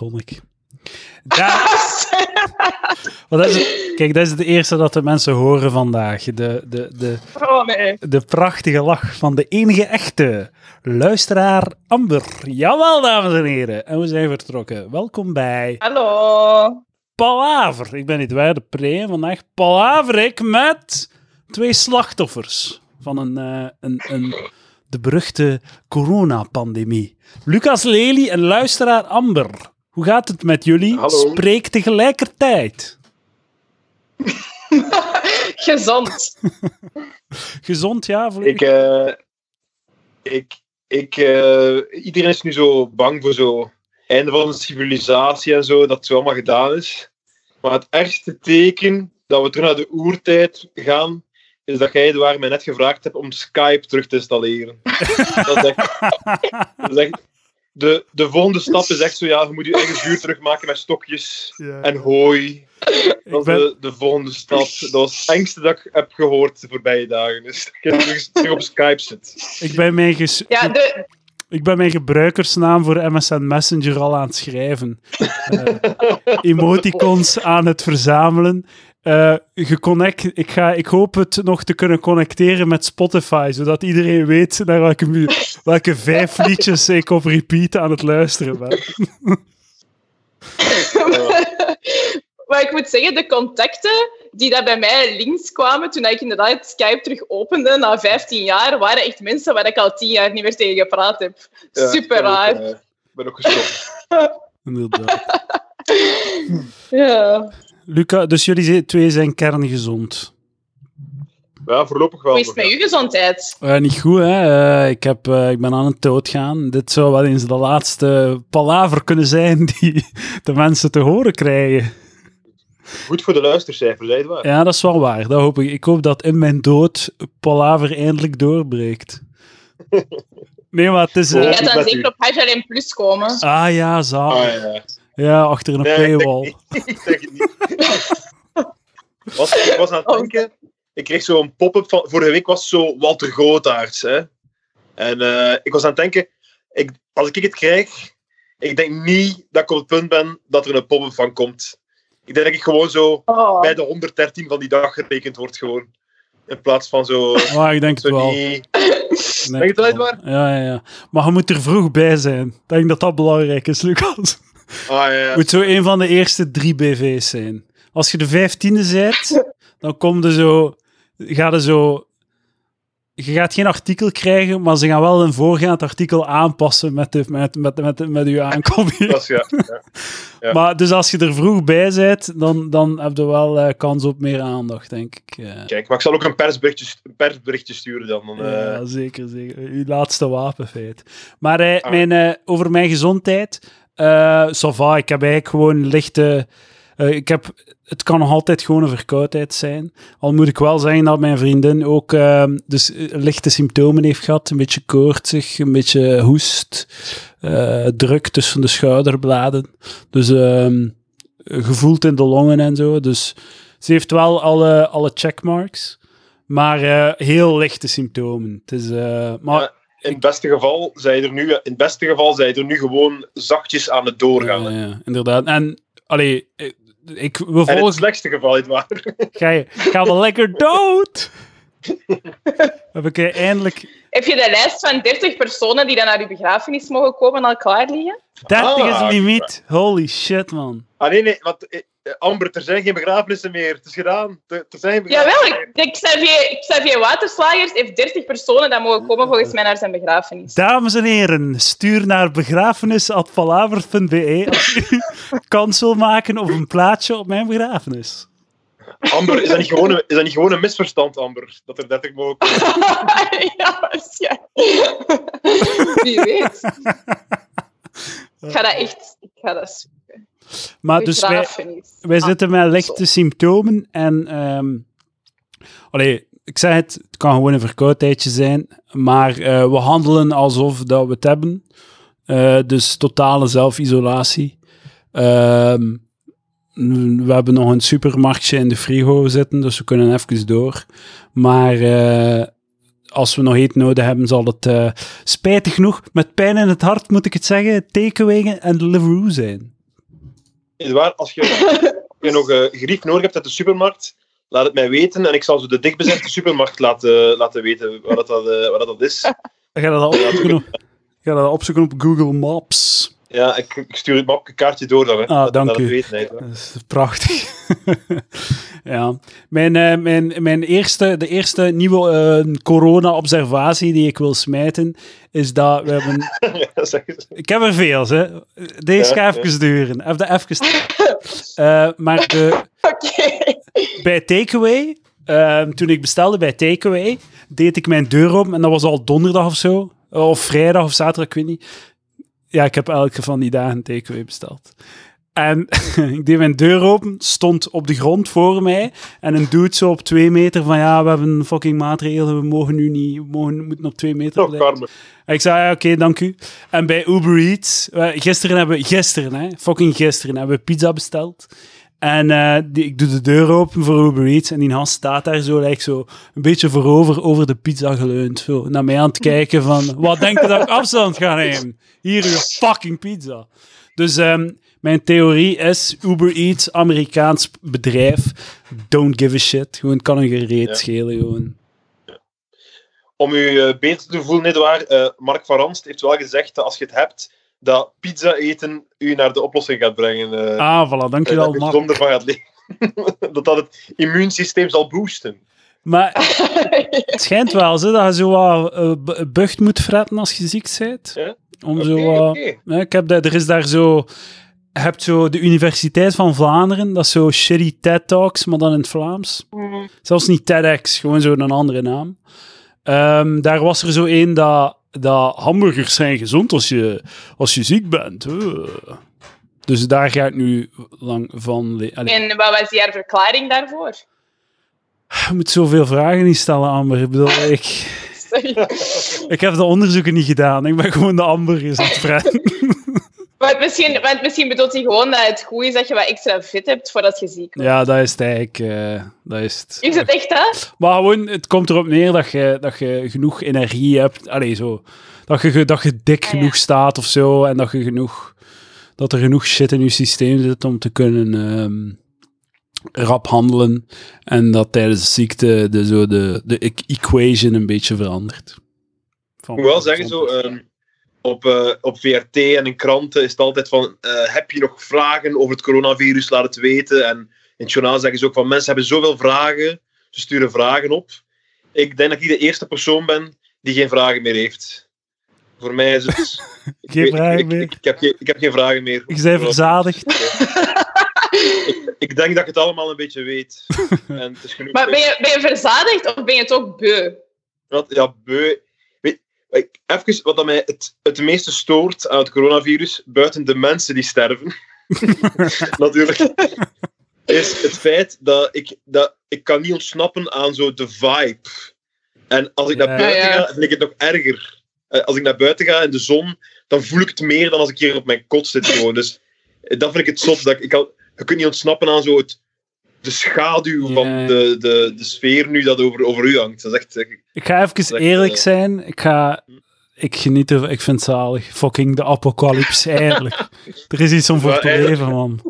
tonic. Ja, wat is? Kijk, dat is het eerste dat de mensen horen vandaag. De, de, de, Oh nee. de prachtige lach van de enige echte luisteraar Amber. Jawel, dames en heren. En we zijn vertrokken. Welkom bij Hallo. Palaver. Ik ben niet waar de pre en vandaag palaver ik met twee slachtoffers van een, eh, een, een, de beruchte coronapandemie. Lucas Lely en luisteraar Amber. Hoe gaat het met jullie? Hallo. Spreek tegelijkertijd. Gezond. Gezond, ja? volledig? Ik, eh, ik, ik, eh, iedereen is nu zo bang voor zo einde van de civilisatie en zo, dat het zo allemaal gedaan is. Maar het ergste teken dat we terug naar de oertijd gaan, is dat jij, waar mij net gevraagd hebt om Skype terug te installeren. dat is echt, dat is echt- de, de volgende stap is echt zo, ja, je moet je eigen vuur terugmaken met stokjes Ja. en hooi. Dat is ben- de, de volgende stap. Dat was het engste dat ik heb gehoord de voorbije dagen. Dus dat ik terug, op Skype zit. Ik ben mijn, ges- Ja, de, ik ben mijn gebruikersnaam voor MSN Messenger al aan het schrijven. Eh, emoticons aan het verzamelen. Eh, geconnect, ik, ga, ik hoop het nog te kunnen connecteren met Spotify, zodat iedereen weet naar welke, welke vijf liedjes ik op repeat aan het luisteren ben. maar ik moet zeggen, de contacten die dat bij mij links kwamen toen ik inderdaad Skype terug opende na 15 jaar, waren echt mensen waar ik al 10 jaar niet meer tegen gepraat heb. Ja, Super ik ben ook, raar. eh, Ik ben ook gestopt. Inderdaad. Ja. Luca, dus jullie twee zijn kerngezond. Ja, voorlopig wel. Hoe is het met uw gezondheid? Eh, niet goed, hè? Eh, ik, heb, eh, ik ben aan het doodgaan. Dit zou wel eens de laatste palaver kunnen zijn die de mensen te horen krijgen. Goed voor de luistercijfers, zei waar. Ja, dat is wel waar. Dat hoop ik. Ik hoop dat in mijn dood palaver eindelijk doorbreekt. Nee, maar het is... Je Ja, gaat dan zeker op HLM Plus komen. ah ja, zalig. Ah, ja. Ja, achter een Nee, ik denk paywall. niet. ik denk het niet. Was, ik was aan het Oh. denken, ik kreeg zo'n pop-up van... Vorige week was zo Walter Grootaerts, hè. En eh, ik was aan het denken, ik, als ik het krijg, ik denk niet dat ik op het punt ben dat er een pop-up van komt. Ik denk dat ik gewoon zo Oh. bij de 113 van die dag gerekend wordt, gewoon. In plaats van zo... Maar ik denk het wel. denk Denk je het wel? Ja, ja, ja. Maar je moet er vroeg bij zijn. Ik denk dat dat belangrijk is, Lucas. Ah, ja, moet zo een van de eerste drie BV's zijn. Als je de vijftiende bent, dan kom je zo, ga je zo... Je gaat geen artikel krijgen, maar ze gaan wel een voorgaand artikel aanpassen met, de, met, met, met, met uw aankomst. Ja. ja. Maar dus als je er vroeg bij bent, dan, dan heb je wel eh, kans op meer aandacht, denk ik. eh. Kijk, maar ik zal ook een persberichtje, een persberichtje sturen dan. dan eh, Ja, zeker, zeker. Uw laatste wapenfeit. Maar eh, Ah. mijn, eh, over mijn gezondheid, eh ça va, ik heb eigenlijk gewoon lichte... eh, ik heb, het kan nog altijd gewoon een verkoudheid zijn. Al moet ik wel zeggen dat mijn vriendin ook eh, dus, eh, lichte symptomen heeft gehad. Een beetje koortsig, een beetje hoest, druk tussen de schouderbladen. Dus ehm, gevoeld in de longen en zo. Dus ze heeft wel alle, alle checkmarks. Maar heel lichte symptomen. Het is, maar, in het beste geval zijn er nu, in het beste geval zijn er nu gewoon zachtjes aan het doorgaan. ja, ja, inderdaad. En, allee, eh, ik wil in het slechtste geval, het waar. Ga je, ga wel lekker dood! Heb ik eindelijk... Heb je de lijst van 30 personen die dan naar uw begrafenis mogen komen al klaar liggen? 30 is Ah, het limiet. Holy shit, man. Ah, nee, nee, want eh, Amber, er zijn geen begrafenissen meer. Het is gedaan. Er, er zijn geen Jawel, ik- Xavier, Xavier Waterslagers heeft 30 personen dat mogen komen volgens mij naar zijn begrafenis. Dames en heren, stuur naar begrafenis.palavert.be als je kans wil maken op een plaatje op mijn begrafenis. Amber, is dat, niet gewoon een, is dat niet gewoon een misverstand, Amber? Dat er 30 mogen komen? ja, waarschijnlijk. Wie weet. Ik ga dat echt... Ik ga dat zoeken. Maar dus wij, wij Ah, zitten met lichte zo. symptomen en... ehm allee, ik zeg het, het kan gewoon een verkoudheidje zijn, maar eh, we handelen alsof dat we het hebben. Eh, dus totale zelfisolatie. Ehm, we hebben nog een supermarktje in de frigo zitten, dus we kunnen even door. Maar eh, als we nog eten nodig hebben, zal het eh, spijtig genoeg, met pijn in het hart moet ik het zeggen, takeaway en Deliveroo zijn. Als je, als je nog eh grief nodig hebt uit de supermarkt, laat het mij weten en ik zal zo de dichtbezette supermarkt laten, laten weten waar dat, dat, waar dat, is. Ik ga dat al opzoeken op, ik ga dat opzoeken op Google Maps. Ja, ik, ik stuur het mapje kaartje door dan. Hè, Ah, dat, dank dat u. is prachtig. ja. Mijn, eh, mijn, mijn eerste, de eerste nieuwe eh, corona-observatie die ik wil smijten, is dat we hebben... Ja. Ik heb er veel, hè. Deze Ja, ga even duren. Even, even. Eh, maar de, Oké. bij Takeaway, ehm, toen ik bestelde bij Takeaway, deed ik mijn deur open en dat was al donderdag of zo. Of vrijdag of zaterdag, ik weet niet. Ja, ik heb elke van die dagen Takeaway besteld. En ik deed mijn deur open, stond op de grond voor mij. En een dude zo op twee meter van ja, we hebben fucking maatregelen, we mogen nu niet, we mogen, moeten op twee meter Nog blijven. En ik zei, ja, oké, dank u. En bij Uber Eats, gisteren hebben we, gisteren, hè, fucking gisteren, hebben we pizza besteld. En eh, die, ik doe de deur open voor Uber Eats en die gast staat daar zo, lijkt zo een beetje voorover over de pizza geleund. Zo, naar mij aan het kijken van, wat denk je dat ik afstand ga nemen? Hier, uw fucking pizza. Dus ehm, mijn theorie is, Uber Eats, Amerikaans bedrijf, don't give a shit. Gewoon, het kan een gereed Ja. schelen, gewoon. Om u eh, beter te voelen, Edouard, eh Mark van Ranst heeft wel gezegd dat als je het hebt, dat pizza eten u naar de oplossing gaat brengen. eh Ah, voilà, dankjewel, dat je Mark. gezonder van gaat leven. dat dat het immuunsysteem zal boosten. Maar Het schijnt wel zo, dat je zo wat eh, bu- bucht moet fretten als je ziek bent. Ja? Om Oké, zo, ik heb dat, er is daar zo... Je hebt zo de Universiteit van Vlaanderen, dat is zo shitty TED Talks, maar dan in het Vlaams. Zelfs niet TEDx, gewoon zo een andere naam. Ehm, daar was er zo één dat, dat hamburgers zijn gezond als je, als je ziek bent. Dus daar ga ik nu lang van... le- Allee, En wat was jouw verklaring daarvoor? Je moet zoveel vragen niet stellen, Amber. Ik bedoel, ik... Sorry. Ik heb de onderzoeken niet gedaan. Ik ben gewoon de hamburgers aan het. Want misschien, want misschien bedoelt hij gewoon dat het goed is dat je wat extra fit hebt voordat je ziek wordt. Ja, dat is het eigenlijk. eh, dat is het. Is het echt dat? Maar gewoon, het komt erop neer dat je, dat je genoeg energie hebt. Allee, zo. Dat je, dat je dik Ah, ja. genoeg staat of zo. En dat, je genoeg, dat er genoeg shit in je systeem zit om te kunnen ehm, rap handelen. En dat tijdens de ziekte de, zo de, de equation een beetje verandert. Van, Ik moet wel zeggen, zo, ehm, op, eh, op VRT en in kranten is het altijd van: eh, heb je nog vragen over het coronavirus? Laat het weten. En in het journaal zeggen ze ook van: mensen hebben zoveel vragen, ze sturen vragen op. Ik denk dat ik de eerste persoon ben die geen vragen meer heeft. Voor mij is het. ik Geen weet- vragen ik, meer? Ik, ik heb geen, ik heb geen vragen meer. Ik ben verzadigd. Ik, ik denk dat ik het allemaal een beetje weet. En het is genoeg. Maar ben je, ben je verzadigd of ben je het ook beu? Ja, beu. Ik- even wat dat mij het, het meeste stoort aan het coronavirus, buiten de mensen die sterven, natuurlijk, is het feit dat ik, dat ik kan niet ontsnappen aan zo de vibe. En als ik Ja. naar buiten ga, vind ik het nog erger. Eh, Als ik naar buiten ga in de zon, dan voel ik het meer dan als ik hier op mijn kot zit. Gewoon. Dus eh, dat vind ik het zot. Dat ik, ik kan, je kunt niet ontsnappen aan zo het, de schaduw van de, de, de sfeer nu dat over, over u hangt. Dat is echt... eh, Ik ga even echt, eerlijk eh, zijn. Ik ga... Ik geniet ervan. Ik vind het zalig. Fucking de apocalypse, eigenlijk. Er is iets om voor Ja, te eigenlijk. leven, man.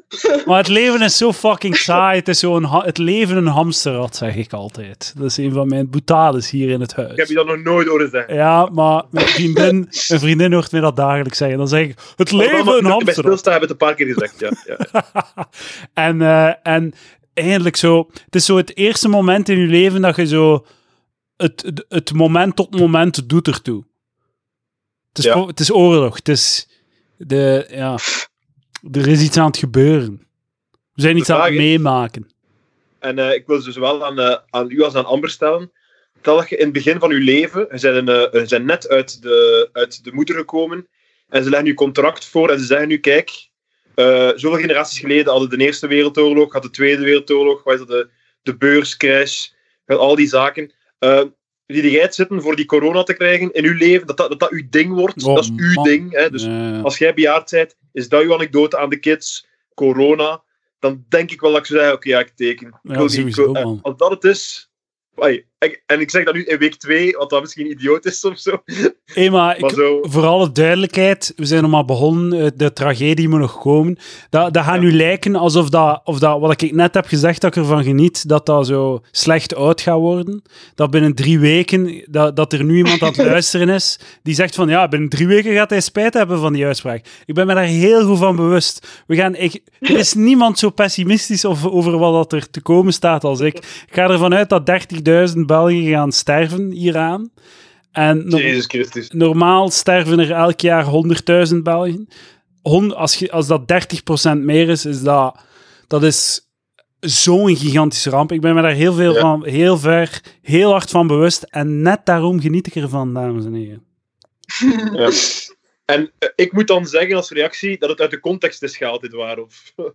Maar het leven is zo fucking saai. Het is zo een het leven een hamsterrad, zeg ik altijd. Dat is een van mijn boutades hier in het huis. Ik heb je dat nog nooit horen zeggen. Ja, maar mijn vriendin, mijn vriendin hoort mij dat dagelijks zeggen. Dan zeg ik, het leven een Bij hamsterrad. stilstaan hebben het een paar keer gezegd, ja. ja. en, eh, en eindelijk zo... Het is zo het eerste moment in je leven dat je zo... Het, het, moment tot moment doet ertoe. Het is, Ja. het is oorlog. Het is... De, ja, er is iets aan het gebeuren. We zijn iets aan het meemaken. En eh, ik wil dus wel aan, eh, aan u als aan Amber stellen. Stel dat je in het begin van je leven, je eh, je bent net uit de, uit de moeder gekomen, en ze leggen je contract voor en ze zeggen nu, kijk, eh, zoveel generaties geleden hadden de Eerste Wereldoorlog, had de Tweede Wereldoorlog, wat is dat, de, de beurscrash, al die zaken. Eh die jij het zitten voor die corona te krijgen in uw leven, dat dat, dat, dat uw ding wordt, Oh, dat is uw man. ding. Hè? Dus als jij bejaard bent, is dat uw anekdote aan de kids, corona, dan denk ik wel dat ik zou zeggen, oké, ja, ik teken. Ik Ja, wil niet- ik wil- eh, als dat het is, ai, ik- en ik zeg dat nu in week 2, wat dat misschien idioot is of zo. Maar ik, zo, voor alle duidelijkheid, we zijn nog maar begonnen, eh, de tragedie moet nog komen. Dat, dat gaat nu lijken alsof dat, of dat, wat ik net heb gezegd, dat ik ervan geniet, dat dat zo slecht oud gaat worden. Dat binnen drie weken, dat, dat er nu iemand aan het luisteren is, die zegt van, ja, binnen drie weken gaat hij spijt hebben van die uitspraak. Ik ben me daar heel goed van bewust. We gaan, ik, er is niemand zo pessimistisch over, over wat dat er te komen staat als ik. Ik ga ervan uit dat 30.000 Belgen gaan sterven hieraan. En nog- Jezus Christus. normaal sterven er elk jaar 100.000 Belgen. Als, je, als dat 30% meer is, is dat, dat is zo'n gigantische ramp. Ik ben me daar heel, veel Ja. van, heel ver, heel hard van bewust. En net daarom geniet ik ervan, dames en heren. Ja. En eh, ik moet dan zeggen als reactie dat het uit de context is gehaald, dit waar. Of...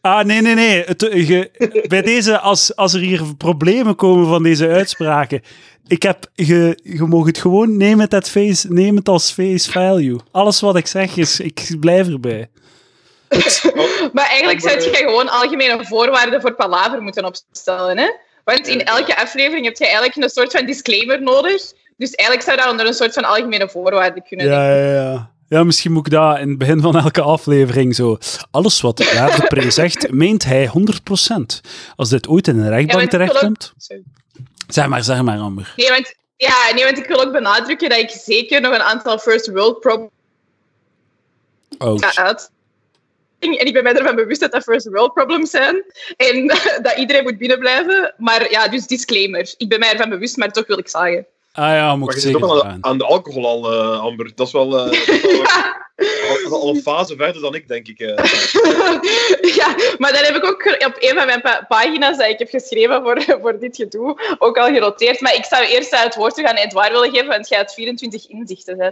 Ah, nee, nee, nee. Het, je, bij deze, als, als er hier problemen komen van deze uitspraken, ik heb, je, je mag het gewoon, neem het, at face, neem het als face value. Alles wat ik zeg, is, ik blijf erbij. Maar eigenlijk zou je eh, gewoon algemene voorwaarden voor palaver moeten opstellen. Hè? Want in elke aflevering heb je eigenlijk een soort van disclaimer nodig. Dus eigenlijk zou dat onder een soort van algemene voorwaarden kunnen Ja, ja, ja. Ja, misschien moet ik dat in het begin van elke aflevering zo. Alles wat de zegt, meent hij 100%. Als dit ooit in een rechtbank ook- terechtkomt. Zeg maar, zeg maar, Amber. Nee, want, ja, nee, want ik wil ook benadrukken dat ik zeker nog een aantal first world problems Oh, ga uit. En ik ben mij ervan bewust dat dat first world problems zijn. En dat iedereen moet binnenblijven. Maar ja, dus disclaimer. Ik ben mij ervan bewust, maar toch wil ik zeggen. Ah ja, moet Maar ik je zit zeker ook aan de, vragen. aan de alcohol al, eh, Amber. Dat is wel, eh, dat is wel Ja. al, al een fase verder dan ik, denk ik. eh. ja, maar dan heb ik ook op een van mijn pa- pagina's dat ik heb geschreven voor, voor dit gedoe ook al genoteerd. Maar ik zou eerst het woord terug aan Edouard willen geven, want jij hebt 24 inzichten. Hè.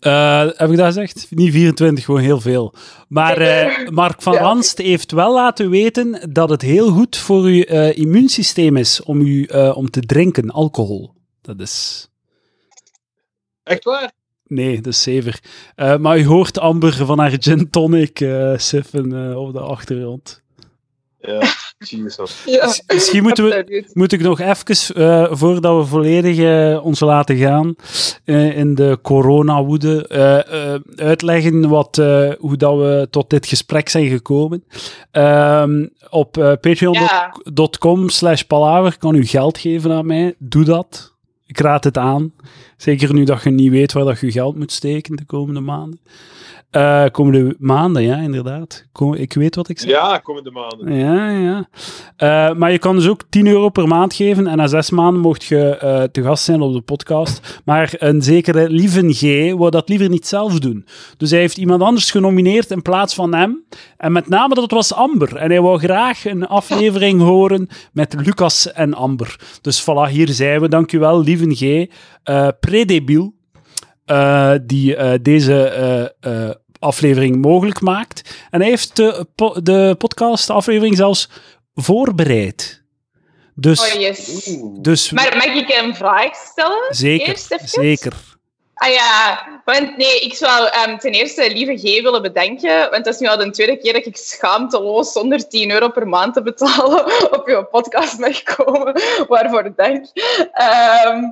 Eh, heb ik dat gezegd? Niet 24, gewoon heel veel. Maar eh, Mark van Ja. Ranst heeft wel laten weten dat het heel goed voor uw eh, immuunsysteem is om, u, eh, om te drinken, alcohol. Dat is... Echt waar? Nee, dat is zever. Eh, maar u hoort Amber van haar gin tonic eh siffen eh, op de achtergrond. Ja, Jesus. Ja, Mis- Misschien moeten we, moet ik nog even, eh, voordat we volledig ons laten gaan eh, in de coronawoede, eh, eh, uitleggen wat, eh, hoe dat we tot dit gesprek zijn gekomen. Ehm, op patreon.com slash palaver kan u geld geven aan mij. Doe dat. Ik raad het aan. Zeker nu dat je niet weet waar dat je geld moet steken de komende maanden. Eh, komende maanden, ja, inderdaad. Kom, ik weet wat ik zeg. Ja, komende maanden. Ja, ja. Eh, maar je kan dus ook 10 euro per maand geven en na zes maanden mocht je eh, te gast zijn op de podcast. Maar een zekere Lieven G wou dat liever niet zelf doen. Dus hij heeft iemand anders genomineerd in plaats van hem. En met name dat was Amber. En hij wou graag een aflevering horen met Lucas en Amber. Dus voilà, hier zijn we. Dankjewel, Lieven G. Predebiel. Eh, die eh, deze eh, aflevering mogelijk maakt. En hij heeft de, po- de podcast-aflevering zelfs voorbereid. Dus, Oh yes. dus Maar mag ik een vraag stellen? zeker, eerst zeker. Ah ja, want nee, ik zou ehm, ten eerste lieve G willen bedanken, want dat is nu al de tweede keer dat ik schaamteloos zonder 10 euro per maand te betalen op uw podcast mag komen. Waarvoor dank. Ehm,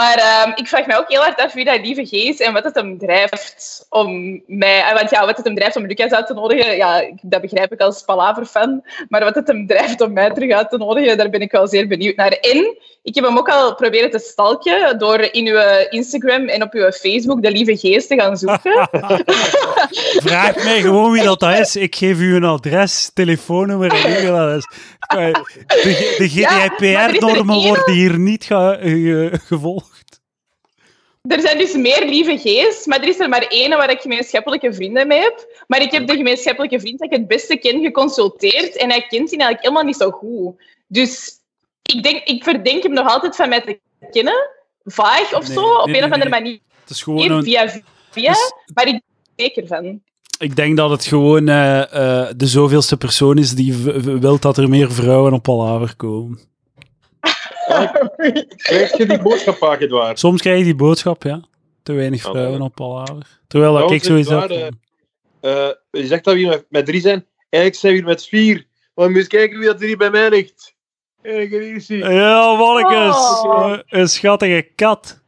maar ehm, ik vraag mij ook heel hard af wie dat lieve G is en wat het hem drijft om mij... eh, Want ja, wat het hem drijft om Lucas uit te nodigen, ja, dat begrijp ik als Palaver-fan. Maar wat het hem drijft om mij terug uit te nodigen, daar ben ik wel zeer benieuwd naar. En ik heb hem ook al proberen te stalken door in uw Instagram en op uw Facebook de lieve geest te gaan zoeken. Vraag mij gewoon wie dat is. Ik geef u een adres, telefoonnummer en is. Eh, De, de GDPR-normen worden hier niet ge- ge- gevolgd. Er zijn dus meer lieve geest, maar er is er maar één waar ik gemeenschappelijke vrienden mee heb. Maar ik heb de gemeenschappelijke vriend dat ik het beste ken geconsulteerd en hij kent die eigenlijk helemaal niet zo goed. Dus ik, denk, ik verdenk hem nog altijd van mij te kennen, vaag of Nee, zo, op nee, een of andere manier, Het is gewoon een, via via, Dus- maar ik ben er zeker van. Ik denk dat het gewoon eh, eh, de zoveelste persoon is die wil dat er meer vrouwen op Palaver komen. Krijg je die boodschap vaak, Edouard? Soms krijg je die boodschap, ja. Te weinig Oh, vrouwen op Palaver. Terwijl dat ik Trouwens, zoiets heb. van- Eh, je zegt dat we hier met, met drie zijn. Eigenlijk zijn we hier met vier. Maar we moeten kijken wie dat er hier bij mij ligt. Ik kan hier zien. Ja, mannetjes. Oh. Een schattige kat.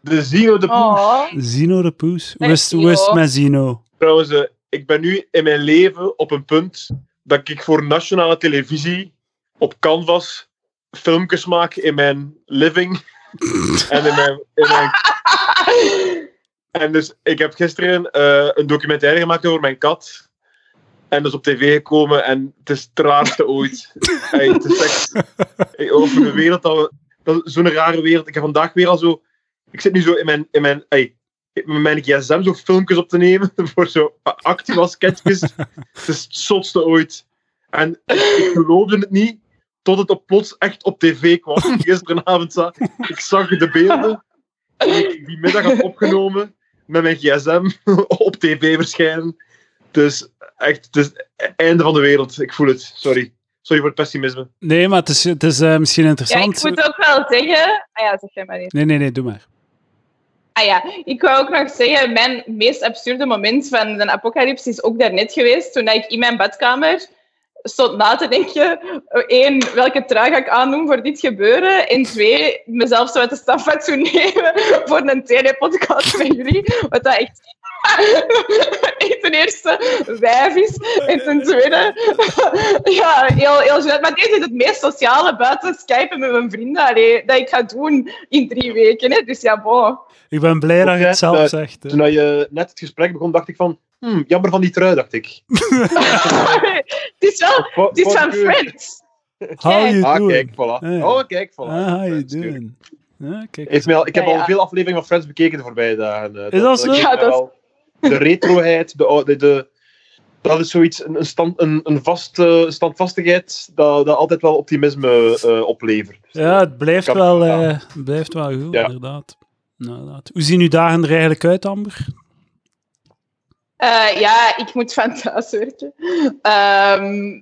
De Zino de Poes. Oh. Zino de Poes. Het Zino. met Zino? Trouwens, eh, ik ben nu in mijn leven op een punt dat ik voor nationale televisie op canvas filmpjes maak in mijn living en in mijn, in mijn En dus, ik heb gisteren eh, een documentaire gemaakt over mijn kat. En dat is op tv gekomen en het is het raarste ooit. Hey, het is echt... hey, over de wereld, dat, zo'n rare wereld. Ik heb vandaag weer al zo... Ik zit nu zo in mijn... In mijn hey, met mijn gsm zo filmpjes op te nemen voor zo activa sketches. Het is het zotste ooit. En ik, ik geloofde het niet, tot het op plots echt op tv kwam. Gisteravond zag ik zag de beelden die ik die middag had opgenomen met mijn gsm op tv verschijnen. Dus echt, het is het einde van de wereld. Ik voel het. Sorry. Sorry voor het pessimisme. Nee, maar het is, het is eh, misschien Ja, interessant. ik moet ook wel zeggen... Ah ja, zeg jij maar eens. Nee, nee, nee, doe maar. Ah ja, ik wou ook nog zeggen, mijn meest absurde moment van de apocalypse is ook daarnet geweest, toen ik in mijn badkamer stond na te denken, één, welke trui ga ik aandoen voor dit gebeuren, en twee, mezelf zo uit de staffatsoen nemen voor een TD-podcast met jullie, wat dat echt... echt ten eerste wijf is, en ten tweede, ja, heel, heel gênant. Maar dit is het meest sociale buiten skypen met mijn vrienden, allee, dat ik ga doen in drie weken. Hè. Dus ja, bon. Ik ben blij dat je het zelf Eh, zegt. hè. Toen je net het gesprek begon, dacht ik van... Hmm, jammer van die trui, dacht ik. het is wel het is van. Friends. How you Ah, kijk, voilà. Ja. Oh, kijk, voilà. Ah, how you doing? Kijk. Al, ik heb Ja, ja. al veel afleveringen van Friends bekeken de voorbije dagen. eh. Is dat zo? Ja, dat is- wel- De retroheid, de, de, de, dat is zoiets, een, een, stand, een, een vaste standvastigheid dat, dat altijd wel optimisme eh, oplevert. Ja, het blijft Kan- wel, eh, het blijft wel goed, Ja. inderdaad. Nou, inderdaad. Hoe zien uw dagen er eigenlijk uit, Amber? Eh, ja, ik moet van thuis werken. Ehm,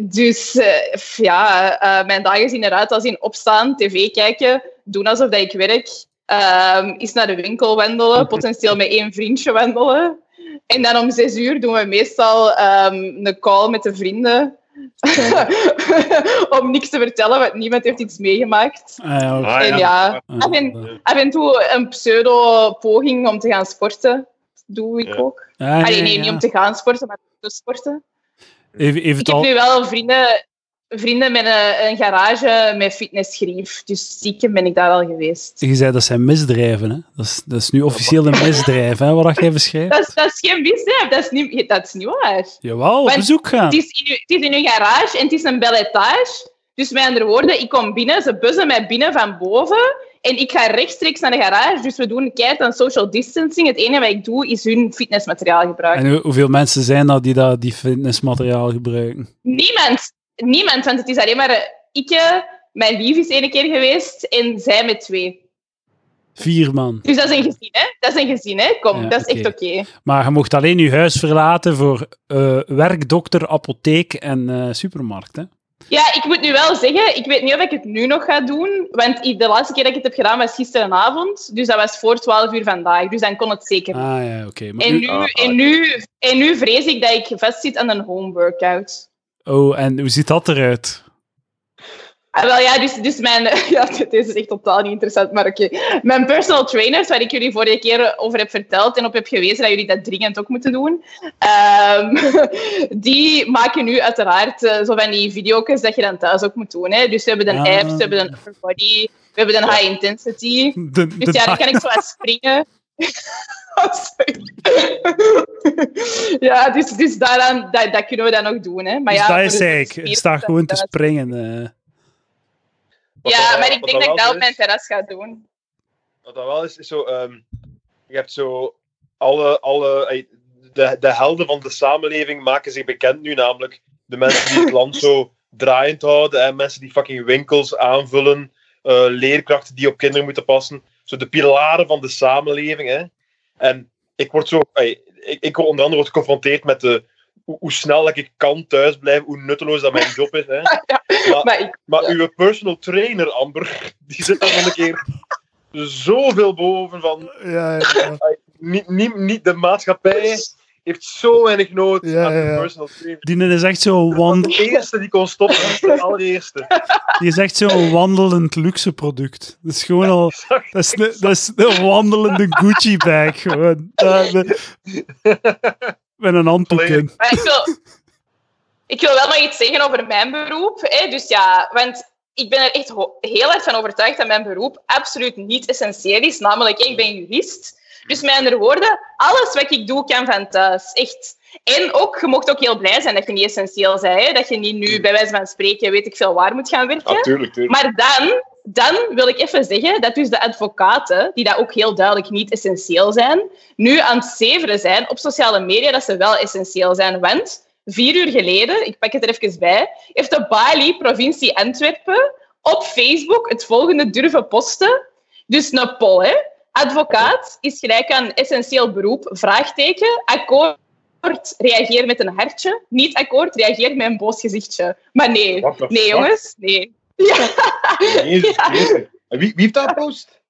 dus eh, f- ja, eh, mijn dagen zien eruit als in opstaan, tv kijken, doen alsof dat ik werk, ehm is naar de winkel wandelen, potentieel met één vriendje wandelen. En dan om zes uur doen we meestal ehm, een call met de vrienden. om niks te vertellen, want niemand heeft iets meegemaakt. Ah, ja. Ah, En ja, Ah, af en, af en toe een pseudo-poging om te gaan sporten. Doe ik Ja. ook. Ah, Allee, ja, nee, ja. niet om te gaan sporten, maar te sporten. Even, even Ik heb al... nu wel vrienden, vrienden met een, een garage met fitnessgrief. Dus stiekem ben ik daar al geweest. Je zei dat zijn misdrijven, hè? Dat is, dat is nu officieel een misdrijf, hè, wat jij beschrijft. Dat is, dat is geen misdrijf, dat is niet, dat is niet waar. Jawel, op bezoek gaan. Het is, in uw, het is in uw garage en het is een bel etage. Dus met andere woorden, ik kom binnen, ze buzzen mij binnen van boven. En ik ga rechtstreeks naar de garage. Dus we doen keihard aan social distancing. Het enige wat ik doe, is hun fitnessmateriaal gebruiken. En hoe- hoeveel mensen zijn dat die dat, die fitnessmateriaal gebruiken? Niemand. Niemand, want het is alleen maar eh, ik, mijn lief is één keer geweest en zij met twee. Vier man. Dus dat is een gezin, hè? Dat is een gezin, hè? Kom, Ja, dat is echt oké. Maar je mocht alleen je huis verlaten voor eh, werk, dokter, apotheek en eh, supermarkt, hè? Ja, ik moet nu wel zeggen, ik weet niet of ik het nu nog ga doen, want de laatste keer dat ik het heb gedaan was gisteravond, dus dat was voor 12 uur vandaag, dus dan kon het zeker. niet. Ah ja, oké. Maar En nu, Ah, ah. en, nu, en nu vrees ik dat ik vastzit aan een home workout. Oh, en hoe ziet dat eruit? Ah, wel ja, dus, dus mijn... Ja, dit is echt totaal niet interessant, maar oké. Mijn personal trainers, waar ik jullie vorige keer over heb verteld en op heb gewezen dat jullie dat dringend ook moeten doen, ehm, die maken nu uiteraard eh, zo van die video's dat je dan thuis ook moet doen. Hè. Dus we hebben een Ah. abs, we hebben een upper body, we hebben een high intensity. De, Dus ja, dan kan ik zo wat springen. Oh, ja, dus, dus daaraan, dat, dat kunnen we dan nog doen. Hè. Maar dus ja, dat is eigenlijk. staat gewoon te springen. eh. Ja, dat maar ik denk dat ik dat op mijn terras ga doen. Wat dat wel is, is zo... ehm, je hebt zo... Alle, alle, de, de helden van de samenleving maken zich bekend nu, namelijk de mensen die het land zo draaiend houden, en mensen die fucking winkels aanvullen, eh, leerkrachten die op kinderen moeten passen. Zo de pilaren van de samenleving. Hè. En ik word zo... ey, ik, ik word onder andere geconfronteerd met de, hoe, hoe snel dat ik kan thuisblijven, hoe nutteloos dat mijn job is. Hè. Maar, Maar ik, maar Ja. uw personal trainer, Amber, die zit daar nog een keer zoveel boven van Ja, ja. niet, niet, niet de maatschappij heeft zo weinig nood Ja, aan ja, personal trainer. Die is echt wand, de eerste die kon stoppen, de allereerste. die is echt zo'n wandelend luxe product. Dat is gewoon al... Dat is, de, dat is een wandelende Gucci-bag, gewoon. Met een handdoek in. Maar ik wil, ik wil wel nog iets zeggen over mijn beroep. Hè. Dus ja, want ik ben er echt heel erg van overtuigd dat mijn beroep absoluut niet essentieel is. Namelijk, ik ben jurist. Dus met andere woorden, alles wat ik doe kan van thuis. Echt. En ook, je mocht ook heel blij zijn dat je niet essentieel bent. Hè. Dat je niet nu, bij wijze van spreken, weet ik veel waar moet gaan werken. Ja, tuurlijk, tuurlijk. Maar dan, dan wil ik even zeggen dat dus de advocaten, die dat ook heel duidelijk niet essentieel zijn, nu aan het zeveren zijn op sociale media dat ze wel essentieel zijn. Want vier uur geleden, ik pak het er even bij, heeft de Bali, provincie Antwerpen, op Facebook het volgende durven posten. Dus een poll, hè. Advocaat is gelijk aan essentieel beroep, vraagteken, akkoord, reageer met een hartje, niet akkoord, reageer met een boos gezichtje. Maar nee, nee jongens, nee. Ja. Jezus Wie, wie heeft dat gepost?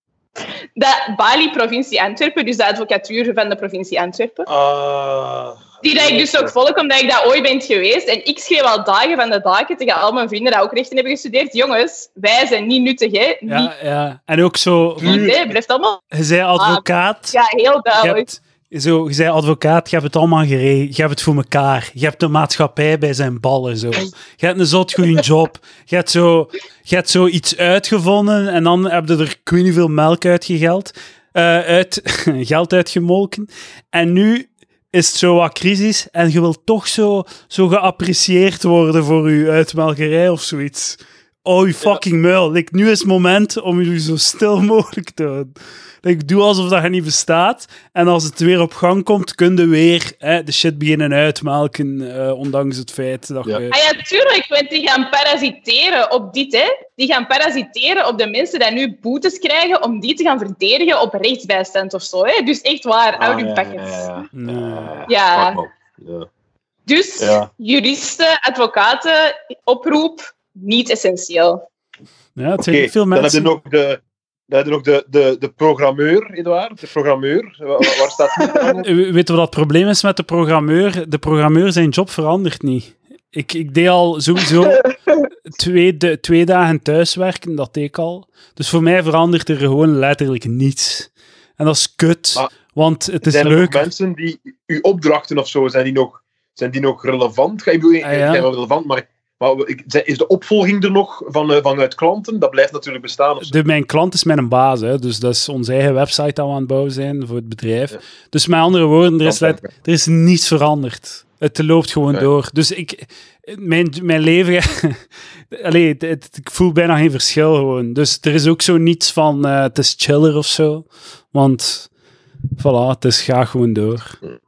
De Bali, provincie Antwerpen, dus de advocatuur van de provincie Antwerpen. Ah. Die dat ik dus ook volg, omdat ik daar ooit ben geweest. En ik schreef al dagen van de dagen tegen al mijn vrienden die ook rechten hebben gestudeerd. Jongens, wij zijn niet nuttig, hè. Niet, Ja, ja. En ook zo... niet hè. Blijft allemaal... Je zei advocaat. Ja, heel Je duidelijk. Zo, je zei advocaat, je hebt het allemaal geregeld. Je hebt het voor elkaar. Je hebt de maatschappij bij zijn ballen. Zo. Je hebt een zot goede job. Je hebt, zo, je hebt zo iets uitgevonden en dan heb je er niet veel melk uitgegeld. eh uit, geld uitgemolken. En nu is het zo wat crisis en je wilt toch zo, zo geapprecieerd worden voor je uitmelkerij of zoiets. Oh, je fucking muil. Like, nu is het moment om je zo stil mogelijk te houden. Like, doe alsof dat je niet bestaat. En als het weer op gang komt, kun je weer hè, de shit beginnen uitmelken. eh, ondanks het feit dat Ja. je... Ah ja, tuurlijk, want die gaan parasiteren op dit, hè. Die gaan parasiteren op de mensen die nu boetes krijgen om die te gaan verdedigen op rechtsbijstand of zo, hè. Dus echt waar, Ah, houd je ja, ja, ja. Nee. Ja. Dus Ja. juristen, advocaten, oproep, niet essentieel. Ja, het Oké, zijn veel dan heb je mensen. nog de, dan heb je nog de, de, de programmeur, Edouard. De programmeur. Wa- wa- Waar, staat die aan? Weet je wat het probleem is met de programmeur? De programmeur zijn job verandert niet. Ik, ik deed al sowieso twee, de, twee dagen thuiswerken, dat deed ik al. Dus voor mij verandert er gewoon letterlijk niets. En dat is kut, Maar want het is zijn er leuk. mensen die uw opdrachten of zo, zijn die nog, zijn die nog relevant? Ik bedoel, Ah, ja. relevant, maar, maar is de opvolging er nog van, eh, vanuit klanten? Dat blijft natuurlijk bestaan. De, mijn klant is mijn baas, hè, dus dat is onze eigen website dat we aan het bouwen zijn voor het bedrijf. Ja. Dus met andere woorden, er is, let- er is niets veranderd. Het loopt gewoon door. Dus ik, mijn, mijn leven, allee, het, het- ik voel bijna geen verschil gewoon. Dus er is ook zo niets van, eh, het is chiller of zo. Want, voilà, het is graag gewoon door. En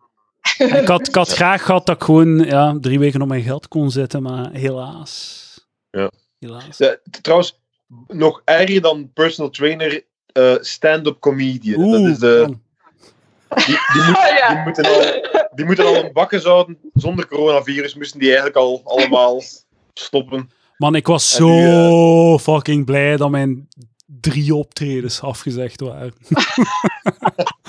ik, had, ik had graag gehad dat ik gewoon ja, drie weken op mijn geld kon zitten, maar helaas. Ja. Helaas. Trouwens, nog erger dan personal trainer, eh, stand-up comedian. dat is de, die, die, moet- ja. die, moeten al, die moeten al een bakken zouden. Zonder coronavirus moesten die eigenlijk al allemaal stoppen. Man, ik was En zo nu, fucking blij dat mijn drie optredens afgezegd waren.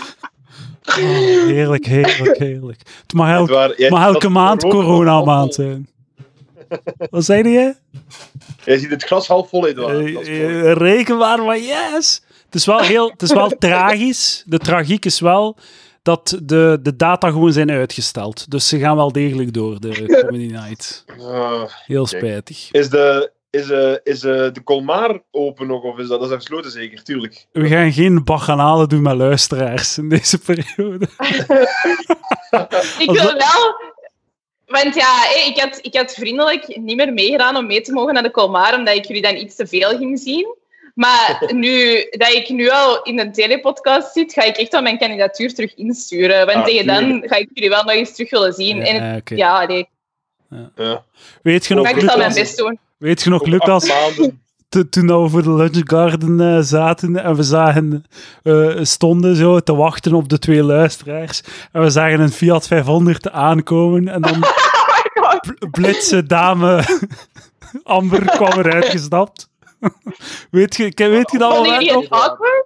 Oh, heerlijk, heerlijk, heerlijk. Het mag, Het elke, mag maand rook corona half maand vol. zijn. Wat zei je? Jij ziet het glas half vol, Edouard. Mooi. eh, Reken maar, maar yes! Het is wel, heel, het is wel tragisch. De tragiek is wel dat de, de data gewoon zijn uitgesteld. Dus ze gaan wel degelijk door, de Comedy Night. Ah, Heel spijtig. is de, is, eh, is eh, de Colmar open nog? Of is dat, dat is gesloten zeker? Tuurlijk. We gaan geen bacchanalen doen met luisteraars in deze periode. Ik wil wel... Want ja, ik had, ik had vriendelijk niet meer meegedaan om mee te mogen naar de Colmar, omdat ik jullie dan iets te veel ging zien. Maar nu dat ik nu al in een telepodcast zit, ga ik echt wel mijn kandidatuur terug insturen. Want Ah, tegen dan ga ik jullie wel nog eens terug willen zien. en het- Ja, ja, nee. Ja. Weet je nog, ik zal mijn best doen. Weet je nog, Lucas toen we voor de Lunch Garden eh, zaten en we zagen, eh, stonden zo te wachten op de twee luisteraars en we zagen een Fiat 500 aankomen en dan bl- blitse dame Amber kwam eruit gestapt. weet, je, weet je dat Vonden moment jullie nog? het awkward?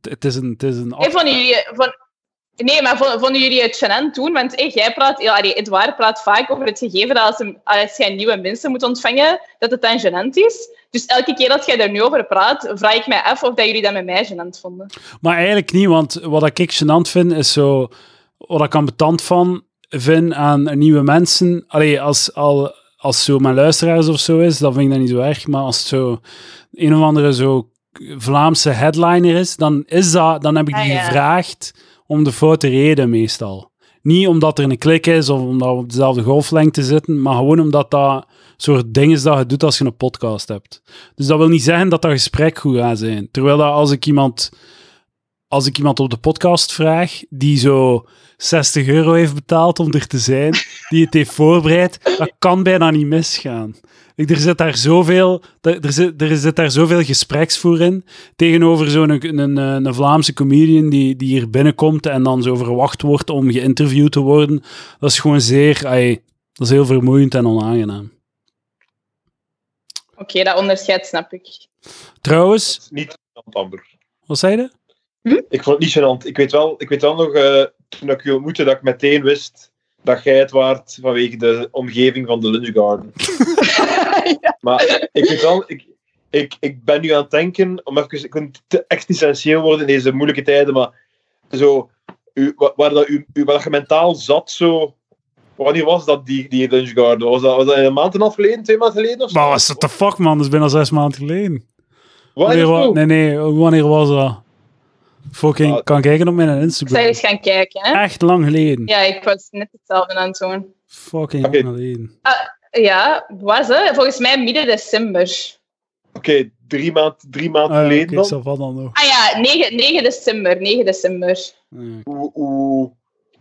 Het is een, het is een vonden jullie, van, Nee, maar vo- vonden jullie het gênant toen? Want jij praat, allee, Edouard praat vaak over het gegeven dat als, een, als jij nieuwe mensen moet ontvangen, dat het dan gênant is. Dus elke keer dat jij daar nu over praat, vraag ik mij af of dat jullie dat met mij gênant vonden. Maar eigenlijk niet, want wat ik gênant vind, is zo... Wat ik ambetant van vind aan nieuwe mensen... Allee, als, al, als zo mijn luisteraars of zo is, dan vind ik dat niet zo erg. Maar als het zo een of andere zo Vlaamse headliner is, dan, is dat, dan heb ik die Ah, ja. gevraagd om de foute reden meestal. Niet omdat er een klik is of omdat we op dezelfde golflengte zitten, maar gewoon omdat dat soort ding is dat je doet als je een podcast hebt. Dus dat wil niet zeggen dat dat gesprek goed gaat zijn. Terwijl dat als ik iemand, als ik iemand op de podcast vraag die zo 60 euro heeft betaald om er te zijn, die het heeft voorbereid, dat kan bijna niet misgaan. Ik, er zit daar zoveel, er er zit, er zit daar zoveel gespreksvoer in, tegenover zo'n een, een, een Vlaamse comedian die, die hier binnenkomt en dan zo verwacht wordt om geïnterviewd te worden. Dat is gewoon zeer, ai, dat is heel vermoeiend en onaangenaam. Oké, dat onderscheid snap ik. Trouwens, Dat is niet gênant, Amber. wat zei je? Ik vond het niet gênant. Ik weet wel, ik weet wel nog, eh, toen ik je ontmoette, dat ik meteen wist dat jij het waard vanwege de omgeving van de Lunch Garden. Maar ik ik, ik, ik ben nu aan het denken, om even, ik wil niet te existentieel worden in deze moeilijke tijden, maar zo, u, wa- waar, dat, u, u, waar dat je mentaal zat, zo, wanneer was dat, die, die Lunch Garden? Was dat, was dat een maand en een half geleden, twee maanden geleden of zo? Maar wat is dat de fuck, man? Dat is bijna zes maanden geleden. Wanneer nee, nee, wanneer was dat? Fucking, Ah. kan kijken op mijn Ik Instagram. eens gaan kijken. Hè? Echt lang geleden. Ja, ik was net hetzelfde aan het doen. Fucking lang geleden. Ja, was het? Volgens mij midden december. Oké, drie maanden drie maand Ah, geleden oké, dan. nog. Ah ja, 9, 9 december. 9 december. Ja. hoe, hoe,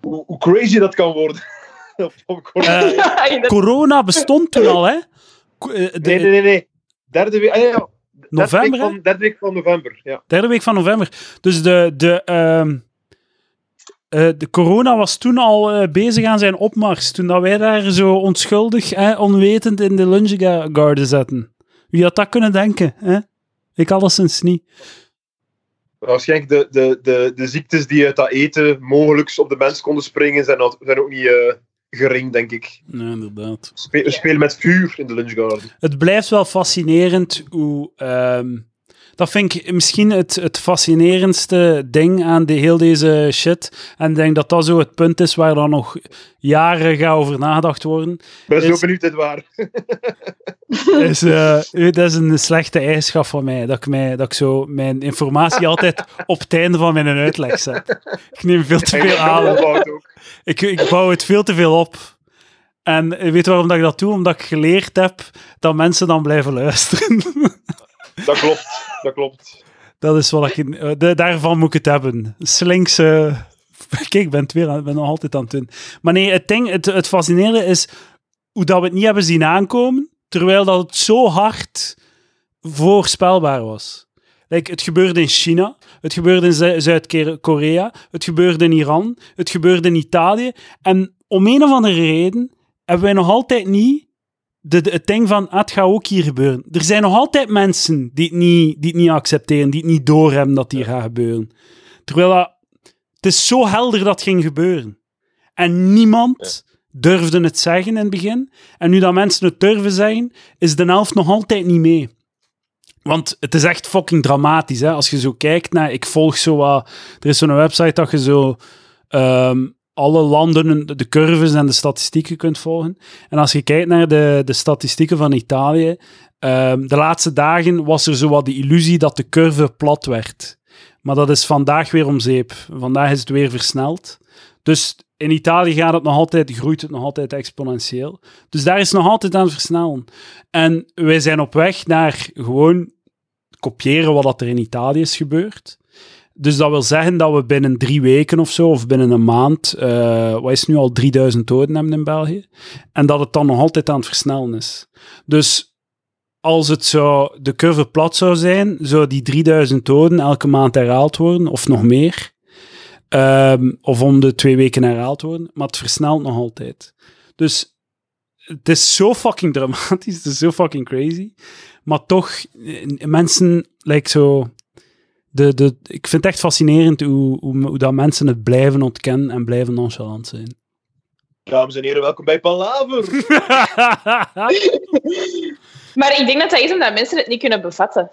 hoe, hoe crazy dat kan worden. Corona. Eh, corona bestond toen al, hè? Eh, De nee, nee, nee, nee. Derde week, ah, ja, ja. Derde november, week van, derde week van november, ja. Derde week van november. Dus de, de, ehm, eh, de corona was toen al eh, bezig aan zijn opmars. Toen dat wij daar zo onschuldig, hè, onwetend in de lunch ga- garden zaten. Wie had dat kunnen denken? Hè? Ik alleszins niet. Waarschijnlijk de, de, de, de ziektes die uit dat eten mogelijk op de mens konden springen, zijn, zijn ook niet eh, gering, denk ik. Ja, inderdaad. Spe- we spelen met vuur in de Lunch Garden. Het blijft wel fascinerend hoe. ehm, dat vind ik misschien het, het fascinerendste ding aan de, heel deze shit. En ik denk dat dat zo het punt is waar dan nog jaren gaat over nagedacht worden. Ik ben Is- zo benieuwd dit waar. Is, eh, dat is een slechte eigenschap van mij. Dat ik, mij, dat ik zo mijn informatie altijd op het einde van mijn uitleg zet. Ik neem veel te veel aan. Ik, ik bouw het veel te veel op. En weet je waarom dat ik dat doe? Omdat ik geleerd heb dat mensen dan blijven luisteren. Dat klopt, dat klopt. Dat is wat ik... in- eh, de- daarvan moet ik het hebben. Slinkse... Kijk, ik ben het weer ben nog altijd aan het doen. Maar nee, het, ding, het, fascinerende is hoe dat we het niet hebben zien aankomen, terwijl dat het zo hard voorspelbaar was. Like, het gebeurde in China, het gebeurde in Zu- Zuid-Korea, het gebeurde in Iran, het gebeurde in Italië. En om een of andere reden hebben wij nog altijd niet de, de- het ding van, ah, het gaat ook hier gebeuren. Er zijn nog altijd mensen die het niet, die het niet accepteren, die het niet doorhebben dat hier gaat gebeuren. Terwijl dat, het is zo helder dat het ging gebeuren. En niemand durfde het zeggen in het begin. En nu dat mensen het durven zeggen, is de helft nog altijd niet mee. Want het is echt fucking dramatisch. Hè? Als je zo kijkt naar... Ik volg zo wat... Er is zo'n website dat je zo... ehm, alle landen, de curves en de statistieken kunt volgen. En als je kijkt naar de, de statistieken van Italië, ehm, de laatste dagen was er zo wat de illusie dat de curve plat werd. Maar dat is vandaag weer om zeep. Vandaag is het weer versneld. Dus in Italië gaat het nog altijd, groeit het nog altijd exponentieel. Dus daar is nog altijd aan versnellen. En wij zijn op weg naar gewoon kopiëren wat er in Italië is gebeurd. Dus dat wil zeggen dat we binnen drie weken of zo, of binnen een maand, eh, wat is nu al, 3000 doden hebben in België. En dat het dan nog altijd aan het versnellen is. Dus als het zo, de curve plat zou zijn, zou die 3000 doden elke maand herhaald worden, of nog meer. Ehm, of om de twee weken herhaald worden. Maar het versnelt nog altijd. Dus het is zo fucking dramatisch, het is zo fucking crazy. Maar toch, eh, mensen, like zo, de, de, ik vind het echt fascinerend hoe, hoe, hoe dat mensen het blijven ontkennen en blijven nonchalant zijn. Dames en heren, welkom bij Palaver. Maar ik denk dat dat is omdat mensen het niet kunnen bevatten.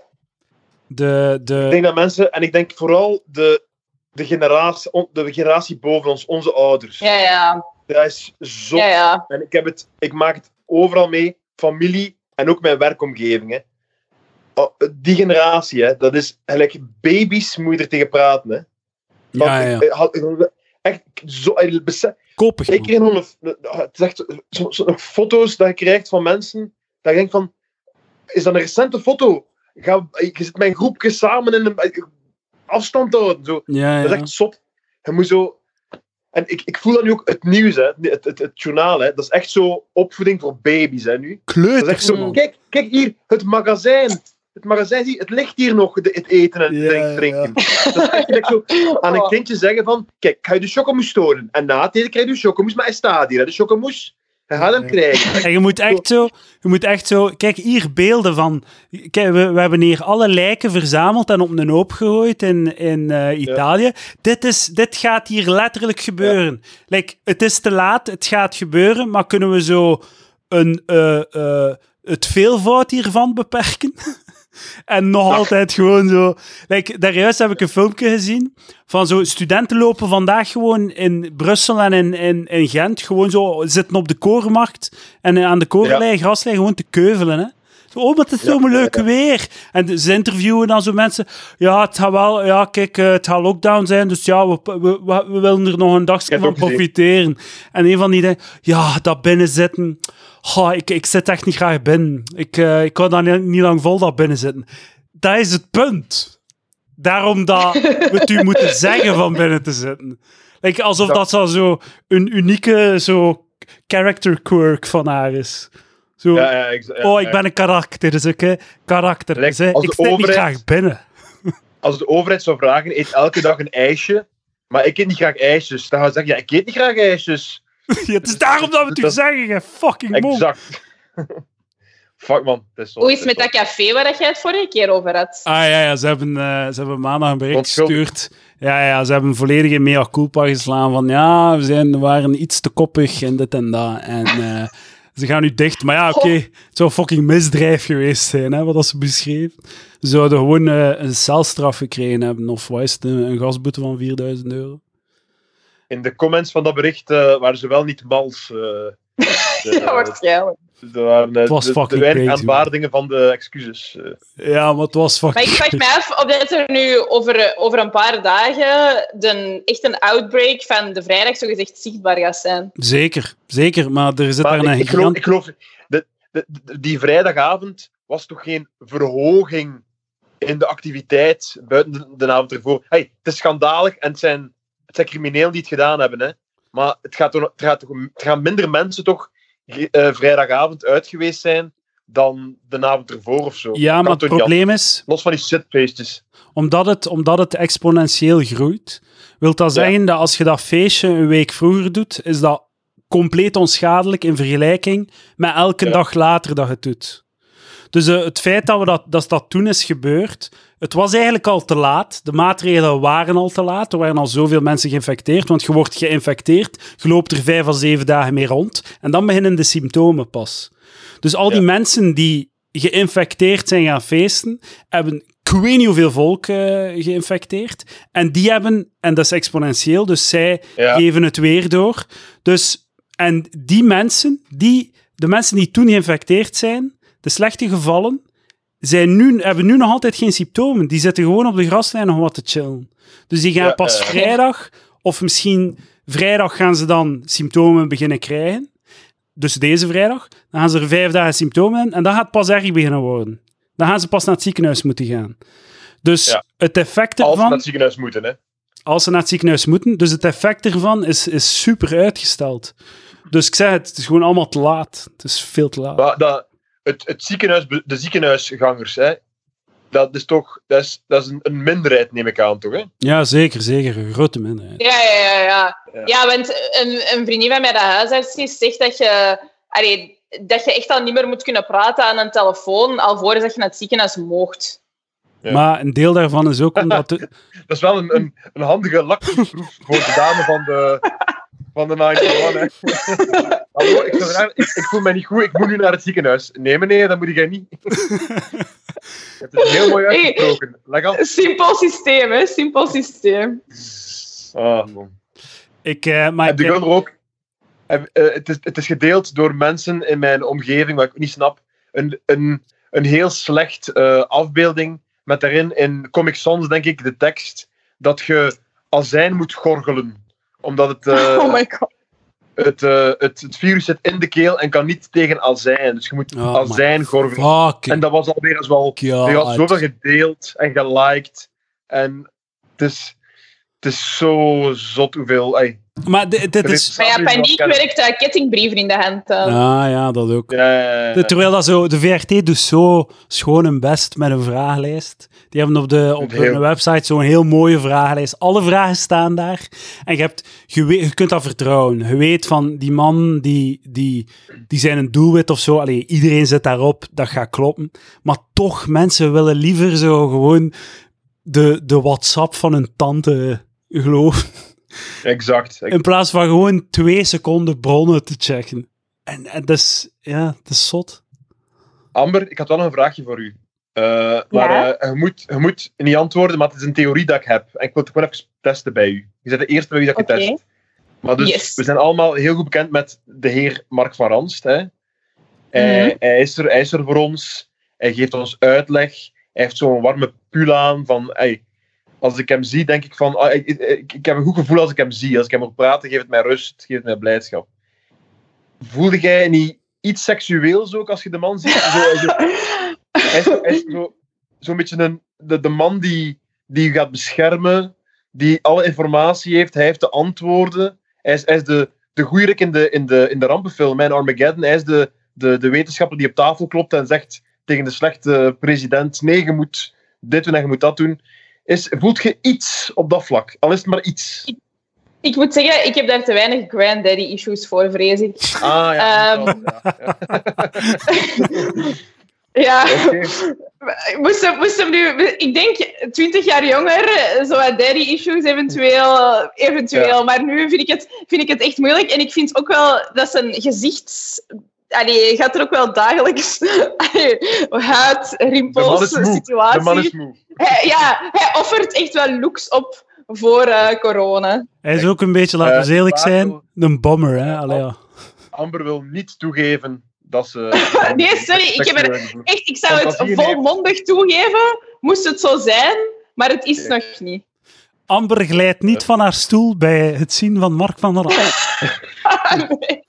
de, Ik de, denk dat mensen, en ik denk vooral de, de, generatie, de generatie boven ons, onze ouders, Ja, ja. dat is zo. Ja, ja. En ik, heb het, ik maak het overal mee, familie en ook mijn werkomgeving. Hè. Oh, die generatie, hè, dat is gelijk baby's moet je er tegen praten. Hè. Want ja, ja. ik- had- Echt, zo, ik besef- Koppig, ik kreeg nog het is echt zo, zo, nog foto's dat je krijgt van mensen, dat je denkt van, is dat een recente foto? Ga, je zit een groepje samen in een afstand houden. Zo. Ja, Dat is ja. echt zot. Je moet zo... En ik, ik voel dat nu ook, het nieuws, hè, het, het, het journaal, hè, dat is echt zo opvoeding voor baby's hè, nu. Dat is echt Kleuters, zo, man. kijk, kijk hier, het magazijn. Het magazijn, zie, het ligt hier nog, de, het eten en het drinken. Dat is echt gelijk zo aan een Oh. kindje zeggen van, kijk, ga je de chocomousse tonen. En na het eten krijg je de chocomousse, maar hij staat hier, hè, de chocomousse. Je gaat hem krijgen. En je moet echt zo, je moet echt zo, kijk hier beelden van, kijk, we, we hebben hier alle lijken verzameld en op een hoop gegooid in, in eh, Italië. Dit, is, dit gaat hier letterlijk gebeuren. Like, het is te laat, het gaat gebeuren, maar kunnen we zo een, eh, eh, het veelvoud hiervan beperken? En nog altijd gewoon zo. Like, daarjuist heb ik een filmpje gezien van zo studenten lopen vandaag gewoon in Brussel en in, in, in Gent. Gewoon zo zitten op de korenmarkt en aan de korenlei, graslei, gewoon te keuvelen. Hè. Zo, oh, maar het is Ja, zo'n ja, leuk ja. weer. En ze interviewen dan zo mensen. Ja, het gaat wel, ja, kijk, eh, het gaat lockdown zijn, dus ja, we, we, we, willen er nog een dagje van profiteren. En een van die denkt, ja, dat binnenzitten. Goh, ik, ik zit echt niet graag binnen. Ik, eh, ik kan daar niet, niet lang vol dat binnen zitten. Dat is het punt. Daarom dat we het u moeten zeggen van binnen te zitten. Like, alsof Dat- dat zo, een unieke zo character quirk van haar is. Zo, Ja, ja, ik, ja, oh, ik ben een karakter, dus ik, hè, karakter. Dus, ik zit niet graag binnen. Als de overheid zou vragen, eet elke dag een ijsje, maar ik eet niet graag ijsjes. Dan gaan ze zeggen, ja, ik eet niet graag ijsjes. Ja, het is daarom dat we het u zeggen, je fucking mond. Exact. Fuck man, dat is zo. Hoe is het met dat café waar dat jij het vorige keer over had? Ah ja, ja ze, hebben, eh, ze hebben maandag een bericht gestuurd. Ja, ja, ze hebben een volledige mea culpa geslaan van ja, we, zijn, we waren iets te koppig en dit en dat. En eh, ze gaan nu dicht. Maar ja, oké, het zou een fucking misdrijf geweest zijn, hè, wat dat ze beschreef. Ze zouden gewoon eh, een celstraf gekregen hebben, of wat is het, een, een gasboete van 4000 euro. In de comments van dat bericht eh, waren ze wel niet mals. eh, de- Ja, waarschijnlijk. Er waren eh, Het was de, de fucking weinig crazy, aanvaardingen van de excuses. eh. Ja, maar het was Maar fucking... ik vraag me af of dat er nu over, over een paar dagen de, echt een outbreak van de vrijdag zogezegd zichtbaar gaat zijn. Zeker, zeker, maar er zit Maar daar een ik, ik geloof, ik geloof de, de, de- die vrijdagavond was toch geen verhoging in de activiteit buiten de, de avond ervoor. Hey, het is schandalig en het zijn, het zijn criminelen die het gedaan hebben. Hè. Maar het, gaat toch, het, gaat toch, het gaan minder mensen toch eh, vrijdagavond uit geweest zijn dan de avond ervoor of zo. Ja, maar het probleem is, Los van die shitfeestjes. omdat het, omdat het exponentieel groeit, wil dat Ja. zeggen dat als je dat feestje een week vroeger doet, is dat compleet onschadelijk in vergelijking met elke Ja. dag later dat je het doet. Dus eh, het feit dat, we dat, dat dat toen is gebeurd, het was eigenlijk al te laat. De maatregelen waren al te laat. Er waren al zoveel mensen geïnfecteerd, want je wordt geïnfecteerd, je loopt er vijf à zeven dagen mee rond en dan beginnen de symptomen pas. Dus al die Ja. mensen die geïnfecteerd zijn gaan feesten, hebben ik weet niet hoeveel volk eh, geïnfecteerd. En die hebben, en dat is exponentieel, dus zij Ja. geven het weer door. Dus, en die mensen, die, de mensen die toen geïnfecteerd zijn, de slechte gevallen, zijn nu, hebben nu nog altijd geen symptomen. Die zitten gewoon op de graslijn nog wat te chillen. Dus die gaan Ja, pas eh. vrijdag, of misschien vrijdag gaan ze dan symptomen beginnen krijgen. Dus deze vrijdag. Dan gaan ze er vijf dagen symptomen in, en dan gaat het pas erg beginnen worden. Dan gaan ze pas naar het ziekenhuis moeten gaan. Dus Ja. het effect Als ze ervan, naar het ziekenhuis moeten. Hè. als ze naar het ziekenhuis moeten, dus het effect ervan is, is super uitgesteld. Dus ik zeg het, het is gewoon allemaal te laat. Het is veel te laat. Maar dat, het, het ziekenhuis, de ziekenhuisgangers, hè, dat is toch dat is, dat is een, een minderheid, neem ik aan, toch? Hè? Ja, zeker, zeker. Een grote minderheid. Ja, ja, ja. Ja, Ja. ja want een, een vriendin van mij, dat huisarts is, zegt dat je, allee, dat je echt al niet meer moet kunnen praten aan een telefoon, alvorens dat je naar het ziekenhuis moogt. Ja. Maar een deel daarvan is ook omdat... de- Dat is wel een, een, een handige lakmoesproef voor de dame van de, van de 911. Hallo, ik, ik, ik voel me niet goed, ik moet nu naar het ziekenhuis. Nee, meneer, dat moet jij niet. Je hebt het heel mooi uitgesproken. Simpel systeem, hè? Simpel systeem. Ah, man. ik, eh, maar de ik- er ook. en, eh, het, is, het is gedeeld door mensen in mijn omgeving, wat ik niet snap. Een, een, een heel slecht eh, afbeelding met daarin in Comic Sans, denk ik, de tekst dat je azijn moet gorgelen. Omdat het, eh, oh my god. Het, eh, het, het virus zit in de keel en kan niet tegen azijn. Dus je moet Oh azijn gorgelen. En dat was alweer eens wel. Je had zoveel gedeeld en geliked. En het is, het is zo zot hoeveel. ey. Maar di- dit is... Maar ja, paniek werkt uh, kettingbrieven in de hand. eh. Ah ja, dat ook. Ja, Terwijl dat zo, de VRT doet zo schoon hun best met een vragenlijst. Die hebben op, de, op Heel. hun website zo'n heel mooie vragenlijst. Alle vragen staan daar. En je, hebt, je, weet- je kunt dat vertrouwen. Je weet van die man, die, die, die zijn een doelwit of zo. Allee, iedereen zit daarop, dat gaat kloppen. Maar toch, mensen willen liever zo gewoon de, de WhatsApp van hun tante geloven. exact. In plaats van gewoon twee seconden bronnen te checken. En, en dat is, ja, dat is zot. Amber, ik had wel nog een vraagje voor u. Eh, maar Ja? eh, je, moet, je moet niet antwoorden, maar het is een theorie dat ik heb. En ik wil het gewoon even testen bij u. Je bent de eerste bij wie dat ik Oké. het test. Maar dus, Yes. we zijn allemaal heel goed bekend met de heer Mark van Ranst. Hè? Hij, Mhm. hij, is er, hij is er voor ons. Hij geeft ons uitleg. Hij heeft zo'n warme pul aan. Van, ey, als ik hem zie, denk ik van... ah, ik, ik, ik heb een goed gevoel als ik hem zie. Als ik hem hoor praten, geeft het mij rust. Geeft mij blijdschap. Voelde jij niet iets seksueels ook als je de man ziet? Zo, zo, hij is, hij is zo, zo'n beetje een, de, de man die, die je gaat beschermen, die alle informatie heeft, hij heeft de antwoorden. Hij is, hij is de, de goeierik in de, in, de, in de rampenfilm, mijn Armageddon. Hij is de, de, de wetenschapper die op tafel klopt en zegt tegen de slechte president: nee, je moet dit doen en je moet dat doen. Is, voelt je iets op dat vlak? Al is het maar iets. Ik moet zeggen, ik heb daar te weinig granddaddy-issues voor, vrees ik. Ah ja. Ehm. wel, ja, Ja, ja. Oké. moest hem, moest hem nu... Ik denk 20 jaar jonger, zo wat daddy-issues eventueel, eventueel. Ja. Maar nu vind ik, het, vind ik het echt moeilijk. En ik vind ook wel dat zijn gezichts... Allee, gaat er ook wel dagelijks allee, huid, De man rimpels, situatie. De man is moe. Hij, ja, hij offert echt wel looks op voor eh, corona. Hij is ook een beetje, laten we Eh, eerlijk zijn, een bomber. Hè? Allee, ja. Amber wil niet toegeven dat ze. Nee, sorry, ik heb er- Echt, ik zou het volmondig toegeven, moest het zo zijn, maar het is nog niet. Amber glijdt niet van haar stoel bij het zien van Mark van der Rand. Nee.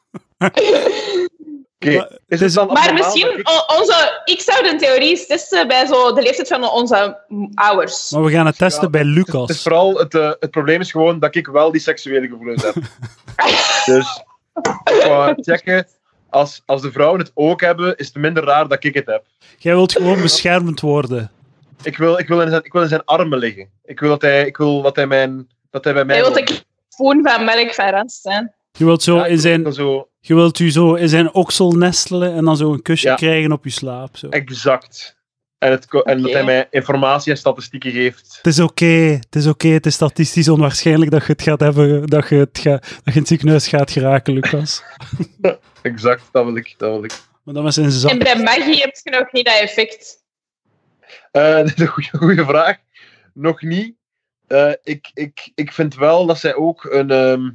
Maar- is dus- het dan Maar abnormaal misschien, ik- onze, ik zou de theorie testen bij zo de leeftijd van onze ouders. Maar we gaan het testen Ja, bij Het is Lucas. vooral, het, eh, het probleem is gewoon dat ik wel die seksuele gevoelens heb. dus ik wou checken, als, als de vrouwen het ook hebben, is het minder raar dat ik het heb. Jij wilt gewoon beschermd worden. Ik wil, ik wil, in, zijn, ik wil in zijn armen liggen. Ik wil dat hij, ik wil dat hij, mijn, dat hij bij mij Hij wil de van melk van zijn. Je wilt, zo Ja, ik in wil zijn, Zo, je wilt u zo in zijn oksel nestelen en dan zo een kusje Ja. krijgen op je slaap. Zo. exact. En, het, en dat hij mij informatie en statistieken geeft. Het is oké, het is oké, het is statistisch onwaarschijnlijk dat je het gaat hebben, dat je, het ga, dat je in het ziekenhuis gaat geraken, Lucas. Exact, dat wil ik. Dat wil ik. Maar dan met zijn zak. En bij magie heb je nog niet dat effect. Eh, de goede vraag. Nog niet. Eh, ik, ik, ik vind wel dat zij ook een, ehm,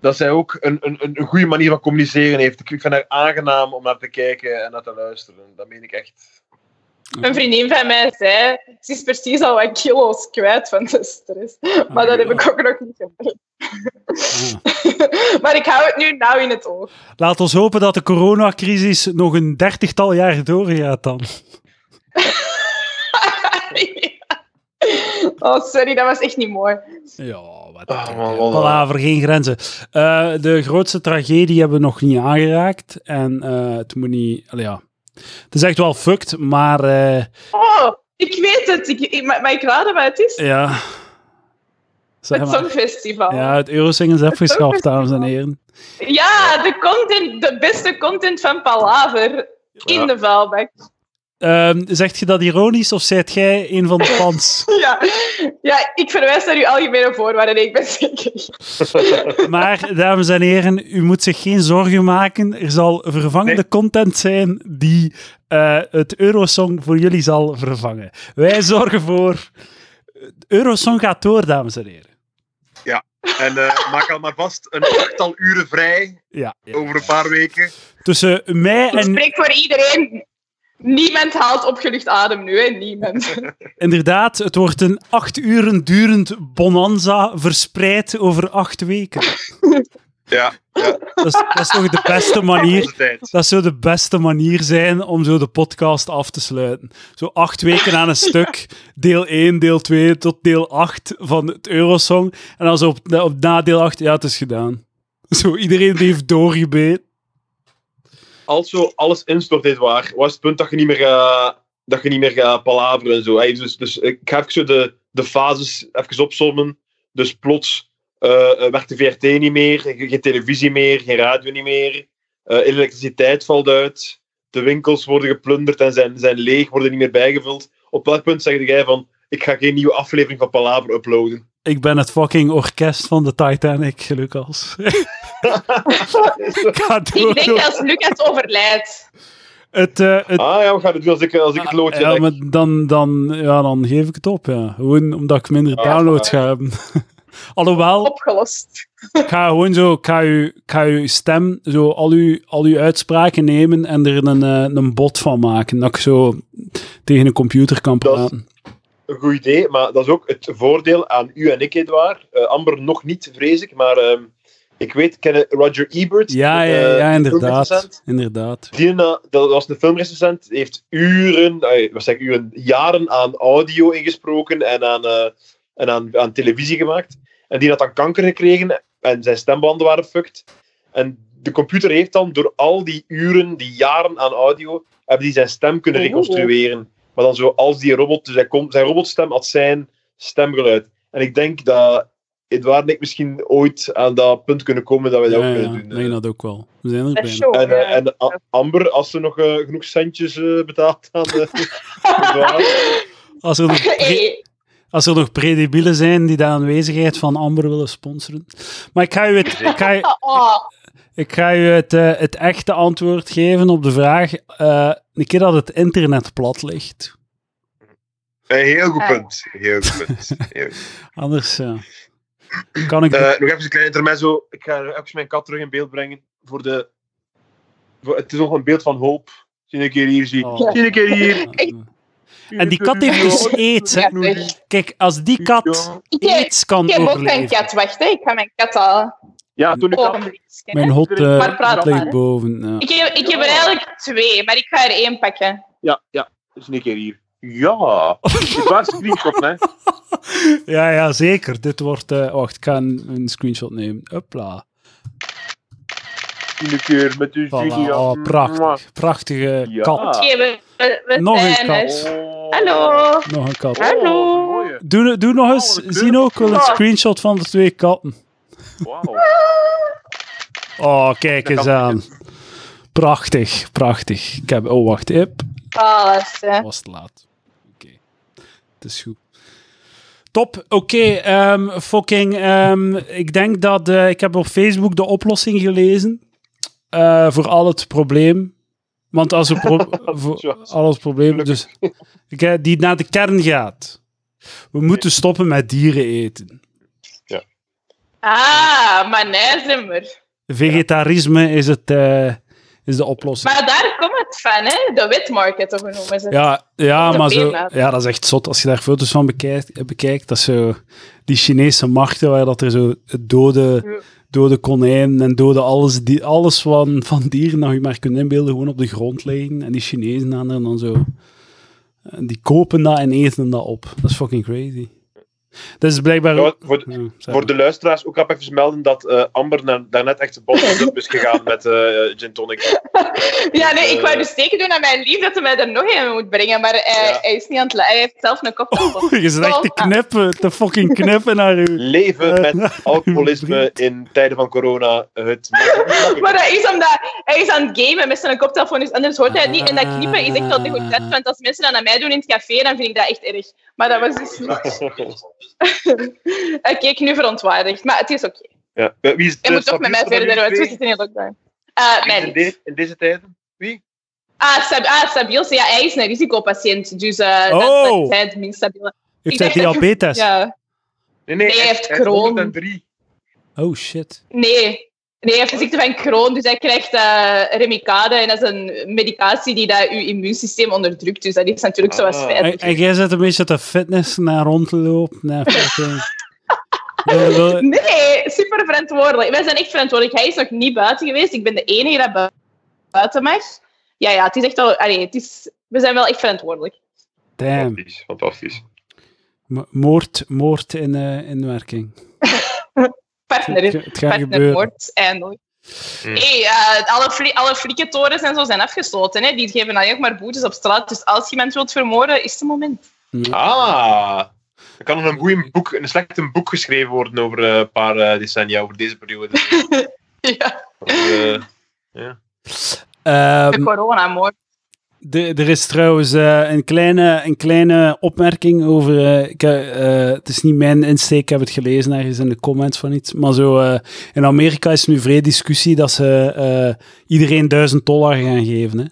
dat zij ook een, een, een goede manier van communiceren heeft. Ik, vind haar aangenaam om naar te kijken en naar te luisteren. Dat meen ik echt. Een vriendin van mij zei, ze is precies al wat kilo's kwijt van de stress. Maar dat heb ik ook nog niet gemerkt. Ah. maar ik hou het nu nauw in het oog. Laat ons hopen dat de coronacrisis nog een dertigtal jaar doorgaat dan. Oh, sorry, dat was echt niet mooi. Ja, wat Ah, man, Palaver, geen grenzen. Eh, de grootste tragedie hebben we nog niet aangeraakt. En eh, het moet niet... allee, ja. Het is echt wel fucked, maar eh, Oh, ik weet het. Ik, ik, maar, maar ik raden wat het is. ja... Zeg het maar. Songfestival. Ja, het Eurosing is afgeschaft, dames en heren. Ja, de, content, de beste content van Palaver in Ja. de vuilbak. Ehm, zegt je dat ironisch of zijt jij een van de fans? Ja. ja, ik verwijs naar uw algemene voorwaarden, ik ben zeker. Maar, dames en heren, u moet zich geen zorgen maken. Er zal vervangende content zijn die eh, het Eurosong voor jullie zal vervangen. Wij zorgen voor... Eurosong gaat door, dames en heren. En eh, maak al maar vast een achttal uren vrij Ja. ja. over een paar weken. Tussen mei Ik en... spreek voor iedereen. Niemand haalt opgelucht adem nu, hè? Niemand. Inderdaad, het wordt een acht uren durend bonanza verspreid over acht weken. Ja, ja. Dat is, dat is toch de beste manier... Dat zou de beste manier zijn om zo de podcast af te sluiten. Zo acht weken aan een stuk. Deel 1, deel 2 tot deel 8 van het Eurosong. En dan zo op, op na deel 8, ja, het is gedaan. Zo, iedereen die heeft doorgebeten. Als zo alles instort dit waar, was het punt dat je niet meer gaat, dat je niet meer gaat palaveren en zo. Dus, dus ik ga even zo de, de fases even opzommen. Dus plots eh, eh, werkt de VRT niet meer, geen televisie meer, geen radio niet meer. Eh, elektriciteit valt uit. De winkels worden geplunderd en zijn, zijn leeg, worden niet meer bijgevuld. Op welk punt zeg jij van, ik ga geen nieuwe aflevering van Palaver uploaden? Ik ben het fucking orkest van de Titanic, Lucas. Ik denk als Lucas overlijdt. Het, eh, het, Ah ja, we gaan het doen als ik, als ik het loodje ja, maar dan, dan, ja, dan geef ik het op, ja. Gewoon omdat ik minder Ah, downloads ga hebben. Alhoewel, Opgelost. ik ga gewoon zo, ik ga uw, ik ga uw stem, zo al uw, al uw uitspraken nemen en er een, eh, een bot van maken. Dat ik zo tegen een computer kan Dat is- praten. Een goed idee, maar dat is ook het voordeel aan u en ik, Edouard. Eh, Amber nog niet, vrees ik, maar ehm, ik weet, kennen Roger Ebert? Ja, ja, eh, ja, de inderdaad. Inderdaad. Die, eh, dat was een filmrecensent, heeft uren, eh, wat zeg ik, uren, jaren aan audio ingesproken en aan, eh, en aan, aan televisie gemaakt. En die had dan kanker gekregen en zijn stembanden waren fucked. En de computer heeft dan door al die uren, die jaren aan audio, hebben die zijn stem kunnen Oh. reconstrueren. Maar dan zo als die robot, dus hij komt, zijn robotstem had zijn stemgeluid. En ik denk dat Edouard en ik misschien ooit aan dat punt kunnen komen dat wij dat Ja, ook ja, kunnen ik doen. denk eh. dat ook wel. We zijn er bijna. show. En, eh, ja. en A- Amber, als ze nog eh, genoeg centjes eh, betaalt aan de Edouard. Als er nog, pre- als er nog predebielen zijn die de aanwezigheid van Amber willen sponsoren. Maar ik ga u het, ik ga u, ik ga u het, eh, het echte antwoord geven op de vraag. Eh een keer dat het internet plat ligt. Een heel goed Ah. punt. Heel goed punt. Heel goed. Anders kan ik... Eh, nog even een klein intermezzo. Ik ga even mijn kat terug in beeld brengen. Voor de... Voor, het is nog een beeld van hoop. Zie een keer hier, zie. Oh. Zie een keer hier. En die kat heeft dus aids. hè. Kijk, als die kat aids kan ik heb ook mijn overleven. kat. Wacht, hè. ik ga mijn kat halen. Ja, toen ik Oh, dat... Mijn hot eh, Maar praat ligt maar, hè. boven. Ja. Ik heb, ik heb er eigenlijk twee, maar ik ga er één pakken. Ja, ja. Zie een keer hier. Ja. Het was een screenshot, hè. ja, ja, zeker. Dit wordt... eh, wacht, ik ga een, een screenshot nemen. Hopla. Een keer met uw Voilà. video. Oh, prachtig. Prachtige Ja. kat. Oké, we, we, we Nog een kat. Oh. Hallo. Nog een kat. Hallo. Oh. Doe, doe nog eens, Oh, zien ook wel een screenshot van de twee katten. Wauw. Oh, kijk eens aan. Prachtig, prachtig. Ik heb, oh, wacht, hip. Alles, hè. Was te laat. Oké, het is goed. Top, oké. ehm, fucking, ehm, ik denk dat, eh, ik heb op Facebook de oplossing gelezen eh, voor al het probleem. Want als er pro voor al het probleem, dus, ik, eh, die naar de kern gaat. We moeten stoppen met dieren eten. Ah, maar nee. Vegetarisme is, het, eh, is de oplossing. Maar daar komt het van, hè? De witmarket, of hoe noemen ze het? Ja, ja maar zo, ja, dat is echt zot. Als je daar foto's van bekijkt, bekijkt dat zo die Chinese markten waar dat er zo dode, Ja. dode konijnen en dode alles, die, alles van, van dieren dat je maar kunt inbeelden gewoon op de grond liggen. En die Chinezen aan er dan zo. En die kopen dat en eten dat op. Dat is fucking crazy. Dat is blijkbaar... Ja, voor, de luisteraars ook even melden dat eh, Amber na- daarnet echt bottom up is gegaan met eh gin tonic. Ja, nee, ik wou Eh. dus teken doen aan mijn lief dat hij mij er nog een moet brengen, maar hij, Ja. hij is niet aan het... Hij heeft zelf een koptelefoon. Je zit echt te Oh, knippen, te fucking knippen naar u. Leven met alcoholisme in tijden van corona. Het Maar dat is omdat hij is aan het gamen met zijn koptelefoon, dus anders hoort hij het niet. En dat knippen is echt wel de goed want als mensen dat aan mij doen in het café, dan vind ik dat echt erg. Maar dat was dus niet... Hij keek nu verontwaardigd, maar het is oké. ja. Eh, Wie is de moet toch met mij verder, want we zitten in lockdown. Uh, mijn in, lief. de- in deze tijden? Wie? Ah, stab ah. Ja, hij is een risicopatiënt, dus eh dat, Oh. dat is hij het minst stabiele. Heeft Ik hij diabetes? Ja. Nee, nee, Nee, hij heeft Crohn. 103. Oh shit. Nee. Nee, hij heeft de ziekte van Crohn, dus hij krijgt eh Remicade. En dat is een medicatie die dat je immuunsysteem onderdrukt. Dus dat is natuurlijk zoals Ah. feit. En, jij zit een beetje te fitness naar rond te lopen. Nee, super verantwoordelijk. Wij zijn echt verantwoordelijk. Hij is nog niet buiten geweest. Ik ben de enige dat bu- buiten mag. Ja, ja, het is echt wel... Allee, het is, we zijn wel echt verantwoordelijk. Damn. Fantastisch, fantastisch. Moord, moord in, eh, in werking. Partner. Het, gebeuren. Partnermoord, eindelijk. Hmm. Nee, eh, alle, fli alle flikkentorens en zo zijn afgesloten. Hè. Die geven alleen maar boetes op straat. Dus als je iemand wilt vermoorden, is het moment. Ah, er kan nog een, goeie boek, een slecht een boek geschreven worden over eh, een paar eh, decennia, over deze periode. Ja, Over, eh, Ehm, de coronamoord. De, er is trouwens eh, een, kleine, een kleine opmerking over. eh, ik, eh, het is niet mijn insteek, ik heb het gelezen ergens in de comments van iets. Maar zo, in Amerika is nu vrij discussie dat ze iedereen 1000 dollar gaan geven. Hè?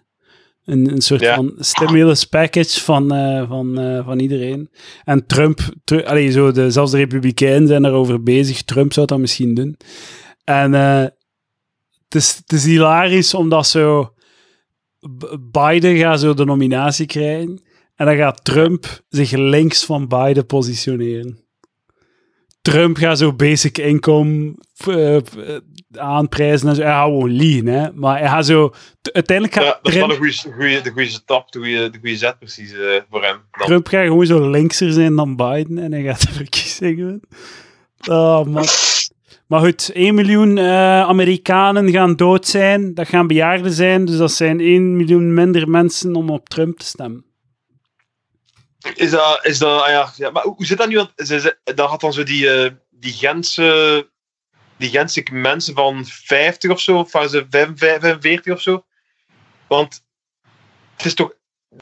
Een, een soort Ja. van stimulus package van, van, van iedereen. En Trump, tru- allee, zo de, zelfs de Republikeinen zijn daarover bezig. Trump zou dat misschien doen. En het, is, het is hilarisch omdat zo. Biden gaat zo de nominatie krijgen. En dan gaat Trump zich links van Biden positioneren. Trump gaat zo basic income eh, eh, aanprijzen en zo. Hij gaat gewoon liegen, hè. Maar hij gaat zo... Uiteindelijk gaat ja, dat is wel een goede, de goede stap, de goede, de goede zet precies eh, voor hem. Dan. Trump gaat gewoon zo linkser zijn dan Biden. En hij gaat de verkiezingen winnen. Oh, man. Maar goed, 1 miljoen eh, Amerikanen gaan dood zijn. Dat gaan bejaarden zijn. Dus dat zijn 1 miljoen minder mensen om op Trump te stemmen. Is dat, is dat, ah ja, ja, maar hoe hoe zit dat nu? Want ze- ze- Dan had dan zo die, eh, die Gentse, die Gentse mensen van 50 of zo, of waren ze 45 45 of zo? Want het is toch,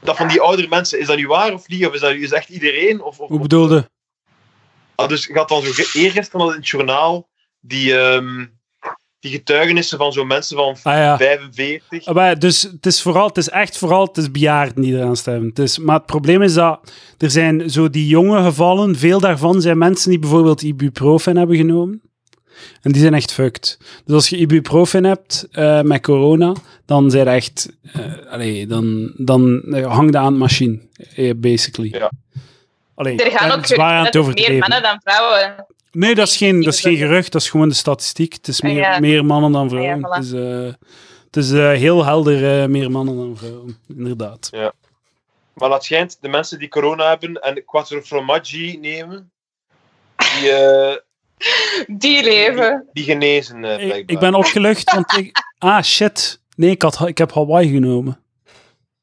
dat van die oudere mensen, is dat nu waar of niet? Of is dat is echt iedereen? Of, of, Hoe bedoelde? Ah, dus gaat dan zo eergisteren al in het journaal die, ehm, die getuigenissen van zo'n mensen van Ah ja. 45. Ah, maar dus het is, vooral, het is echt vooral het is bejaarden die eraan stemmen. Het is, maar het probleem is dat er zijn zo die jonge gevallen, veel daarvan zijn mensen die bijvoorbeeld ibuprofen hebben genomen. En die zijn echt fucked. Dus als je ibuprofen hebt eh, met corona, dan zijn echt... allee, dan, dan hang je aan de machine, eh, basically. Ja. Allee, Er gaan ook het er meer mannen dan vrouwen. Nee, dat is geen, dat is geen gerucht, dat is gewoon de statistiek. Het is Ah, meer, ja. meer mannen dan Ah, ja, vrouwen. voilà. Het is, eh, het is eh, heel helder eh, meer mannen dan vrouwen, inderdaad. Maar dat schijnt, de mensen die corona hebben en quattro formaggi nemen, die, eh, Die leven. die genezen eh, Ik, ik ben opgelucht, want ik... Ah, shit. Nee, ik, had, ik heb Hawaii genomen.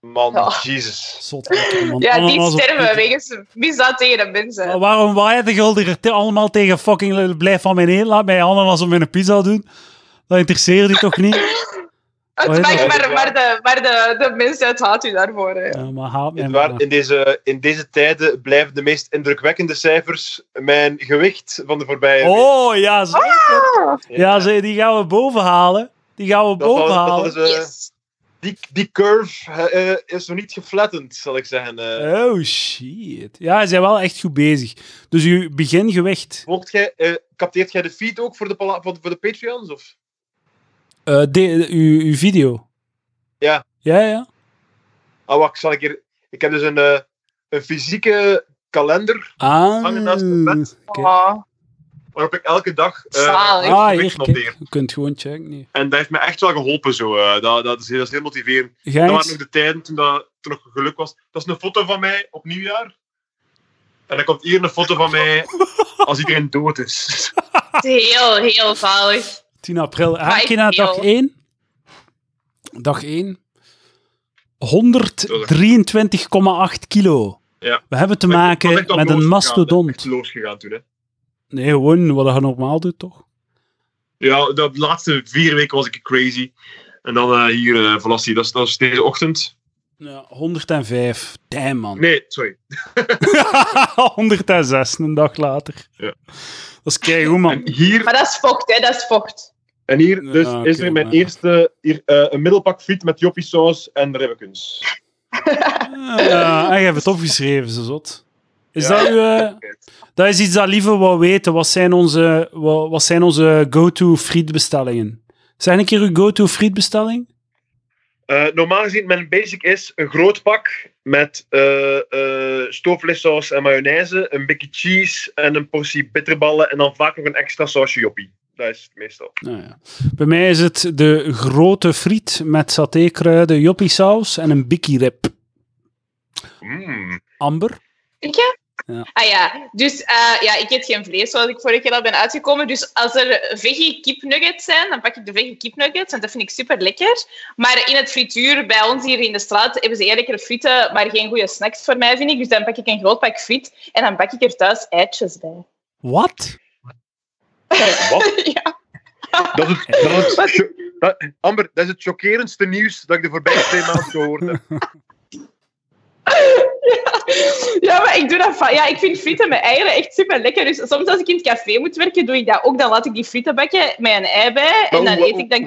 Man, Ja. Jesus. Zot, man. Ja, die Ananas op sterven wegens misdaad tegen de mensen. Maar waarom waaien de gulden er allemaal tegen fucking... Blijf van mij heen, laat mij ananas op mijn pizza doen. Dat interesseert u toch niet? Het dat? maar, maar, de, maar de, de mensheid haat u daarvoor. Hè. Ja, maar haat mij waar, in, deze, in deze tijden blijven de meest indrukwekkende cijfers mijn gewicht van de voorbije week. Oh, ja, zeker. Ja, ze- die gaan we boven halen. Die gaan we Dat boven zal- dat halen. is, Yes. Die, die curve eh, eh, is nog niet geflattend, zal ik zeggen. eh. Oh, shit. Ja, ze zijn wel echt goed bezig. Dus uw begingewicht... Volgt jij, capteert jij de feed ook voor de, voor de, voor de Patreons? Of? de, uw, uw video. Ja. Ja, ja. Ah, wacht, zal ik hier... Ik heb dus een, een fysieke kalender Ah, Hangen naast bed. Oh. Waarop ik elke dag eh, mijn Ah, gewicht hier, noteer. Je kunt gewoon checken. Nee. En dat heeft me echt wel geholpen. Zo. eh. dat, dat, is, dat is heel motiverend. Ga Dat waren nog de tijden toen dat toen nog geluk was. Dat is een foto van mij op nieuwjaar. En dan komt hier een foto van mij als iedereen dood is. Heel, heel zalig. 10 april. Je naar dag veel. 1? Dag 1. 123,8 kilo. Ja. We hebben te maken met een losgegaan, mastodont. Echt losgegaan toen, hè. Nee, gewoon wat je normaal doet, toch? Ja, de laatste vier weken was ik crazy. En dan eh, hier, uh, Velassie, dat is, dat is deze ochtend. Ja, 105. Damn, man. Nee, sorry. 106, een dag later. Ja. Dat is keigoed, man. En hier, Maar dat is vocht, hè. Dat is vocht. en hier dus Ja, is er mijn maar- eerste hier, eh, een middelpak friet met joppie saus en ribbekens. Ja, en je hebt het opgeschreven, zo zot. Is Ja. dat uw... eh, dat is iets dat Lieve wou weten. Wat zijn onze, wat, wat zijn onze go-to frietbestellingen? Zijn een keer uw go-to frietbestelling? Eh, normaal gezien, mijn basic is een groot pak met uh, uh, stoofvleessaus en mayonaise, een beetje cheese en een portie bitterballen en dan vaak nog een extra sausje joppie. Dat is het meestal. Nou ja. Bij mij is het de grote friet met satékruiden, joppiesaus en een bikkie rib. Mm. Amber? Ik ja? Ja. Ah ja, dus uh, ja, ik eet geen vlees zoals ik vorige keer al ben uitgekomen. Dus als er veggie kipnuggets zijn, dan pak ik de veggie kipnuggets, want dat vind ik super lekker. Maar in het frituur bij ons hier in de straat hebben ze eerlijker frieten, maar geen goede snacks voor mij, vind ik. Dus dan pak ik een groot pak friet en dan pak ik er thuis eitjes bij. Wat? Wat? ja. Dat is het, dat is Amber, dat is het chockerendste nieuws dat ik de voorbije twee maanden gehoord heb. ja, maar ik doe dat van. Ja, ik vind frieten met eieren echt super lekker. Dus soms als ik in het café moet werken, doe ik dat ook. Dan laat ik die frieten bakken met een ei bij. En dan eet ik dan.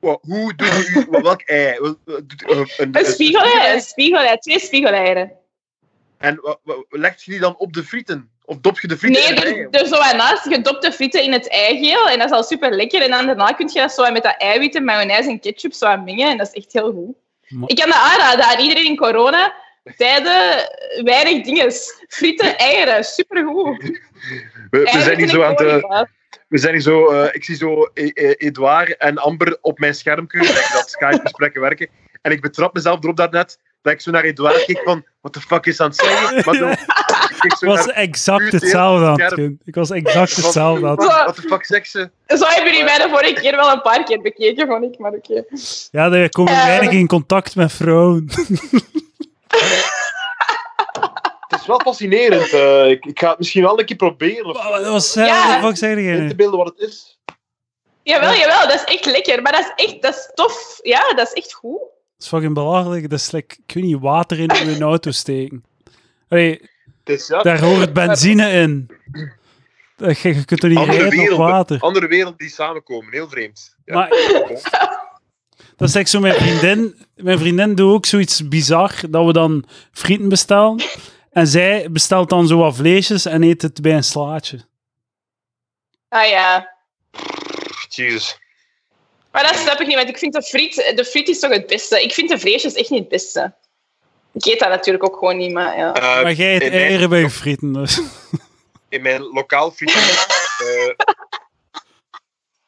hoe- Hoe doe je u- welk ei? Doet- Een, spiegelei, een spiegelei, twee spiegeleieren. En legt je die dan op de frieten? Of dop je de frieten Nee, in het er, er zo naast gedopte frieten in het eigeel. En dat is al super lekker. En dan daarna kun je dat zo met dat eiwitten, mayonaise en ketchup zo aan mengen. En dat is echt heel goed. Maar- Ik kan dat aanraden aan iedereen in corona. Tijden, weinig dingen. Frieten, eieren, supergoed. We, we zijn vind zo ik aan het... niet waar. We zijn hier zo... eh, ik zie zo E- E- Edouard en Amber op mijn schermpje, dat Skype-gesprekken werken. En ik betrap mezelf erop daarnet, dat ik zo naar Edouard keek van... What the fuck is aan het zeggen? Maar dan, ik was exact hetzelfde aan het. Ik was exact hetzelfde aan het What, what the fuck zegt ze? Zo hebben jullie mij de vorige keer wel een paar keer bekeken, vond ik. Maar oké. Ja, er komen Ja. weinig in contact met vrouwen. Het is wel fascinerend. eh, ik, ik ga het misschien wel een keer proberen. Of Wat was Ja. wat fuck zeg in te beelden wat het is. Jawel, jawel, dat is echt lekker. Maar dat is echt dat is tof. Ja, dat is echt goed. Dat is fucking belachelijk. Dat is like, ik weet niet, water in uw auto steken. Allee, is, ja, daar hoort benzine in. Dat- Je, je kunt er niet andere rijden op werelden. water. Andere werelden die samenkomen. Heel vreemd. Ja. Maar dat is echt zo, mijn vriendin, mijn vriendin doet ook zoiets bizar, dat we dan frieten bestellen. En zij bestelt dan zo wat vleesjes en eet het bij een slaatje. Ah ja. Jezus. Maar dat snap ik niet, want ik vind de friet, de friet is toch het beste. Ik vind de vleesjes echt niet het beste. Ik eet dat natuurlijk ook gewoon niet, maar ja. Eh, Maar jij eet mijn- eieren bij je frieten, dus. in mijn lokaal frituur, eh,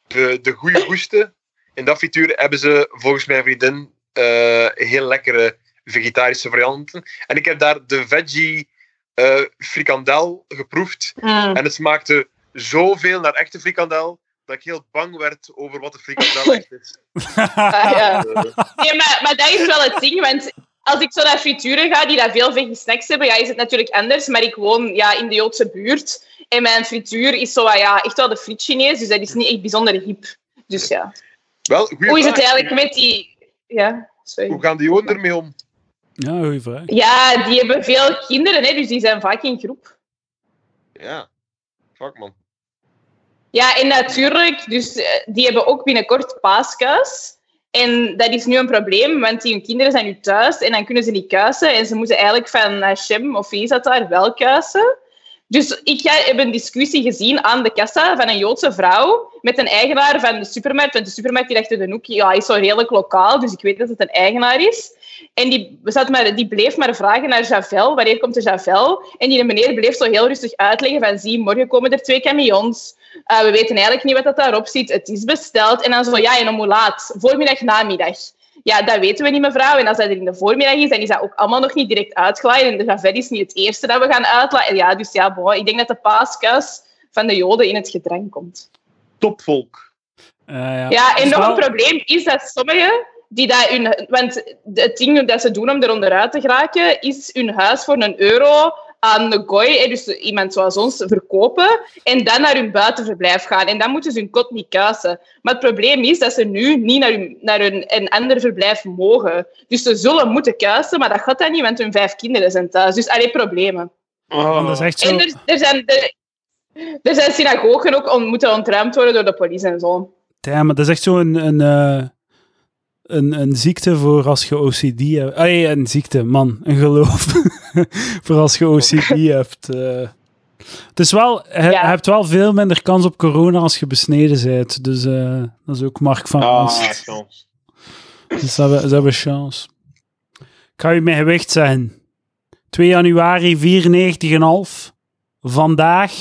de, de goede goesten, in dat frituur hebben ze volgens mijn vriendin eh, heel lekkere vegetarische varianten. En ik heb daar de veggie eh, frikandel geproefd. Mm. En het smaakte zoveel naar echte frikandel, dat ik heel bang werd over wat de frikandel echt is. Ah, ja. Eh, Nee, maar, maar dat is wel het ding, want als ik zo naar frituren ga, die daar veel veggie snacks hebben, ja, is het natuurlijk anders. Maar ik woon ja, in de Joodse buurt. En mijn frituur is zo, ja, echt wel de friet Chinees, dus dat is niet echt bijzonder hip. Dus ja. Wel, Hoe is het eigenlijk met die... Ja, sorry. Hoe gaan die Joden ermee om? Ja, goeie vraag. Ja, die hebben veel kinderen, hè, dus die zijn vaak in groep. Ja, fuck man. Ja, en natuurlijk, dus eh, die hebben ook binnenkort paaskuis. En dat is nu een probleem, want die hun kinderen zijn nu thuis en dan kunnen ze niet kuisen. En ze moeten eigenlijk van Hashem of wie is dat daar wel kuisen. Dus ik heb een discussie gezien aan de kassa van een Joodse vrouw met een eigenaar van de supermarkt. Want de supermarkt hier achter de hoek ja, is zo redelijk lokaal, dus ik weet dat het een eigenaar is. En die, zat maar, die bleef maar vragen naar Javel, wanneer komt de Javel? En die meneer bleef zo heel rustig uitleggen van, zie, morgen komen er twee camions. Eh, we weten eigenlijk niet wat dat daarop zit. Het is besteld. En dan zo, ja, en om hoe laat? Voormiddag, namiddag. Ja, dat weten we niet, mevrouw. En als dat er in de voormiddag is, dan is dat ook allemaal nog niet direct uitgeladen. En de javet is niet het eerste dat we gaan uitladen. Ja, dus ja, bon, ik denk dat de paaskuis van de Joden in het gedrang komt. Topvolk. Eh, ja. Ja, en Dus nog wel- een probleem is dat sommigen die dat hun... Want het ding dat ze doen om er onderuit te geraken, is hun huis voor een euro aan de gooi, dus iemand zoals ons, verkopen en dan naar hun buitenverblijf gaan. En dan moeten ze hun kot niet kuisen. Maar het probleem is dat ze nu niet naar, hun, naar hun, een ander verblijf mogen. Dus ze zullen moeten kuisen, maar dat gaat dan niet, want hun vijf kinderen zijn thuis. Dus alleen problemen. Want dat is echt zo... En er, er zijn... Er, er zijn synagogen ook on, moeten ontruimd worden door de politie en zo. Ja, maar dat is echt zo een, een, eh, een, een ziekte voor als je OCD hebt. Ah, nee, een ziekte, man. Een geloof. voor als je OCD hebt. eh. Het is wel, je, Ja. hebt wel veel minder kans op corona als je besneden bent. Dus eh, dat is ook Mark van Ah, Ast. chance. Dus ze hebben, ze hebben chance. Ik ga je mijn gewicht zeggen. 2 januari 94,5. Vandaag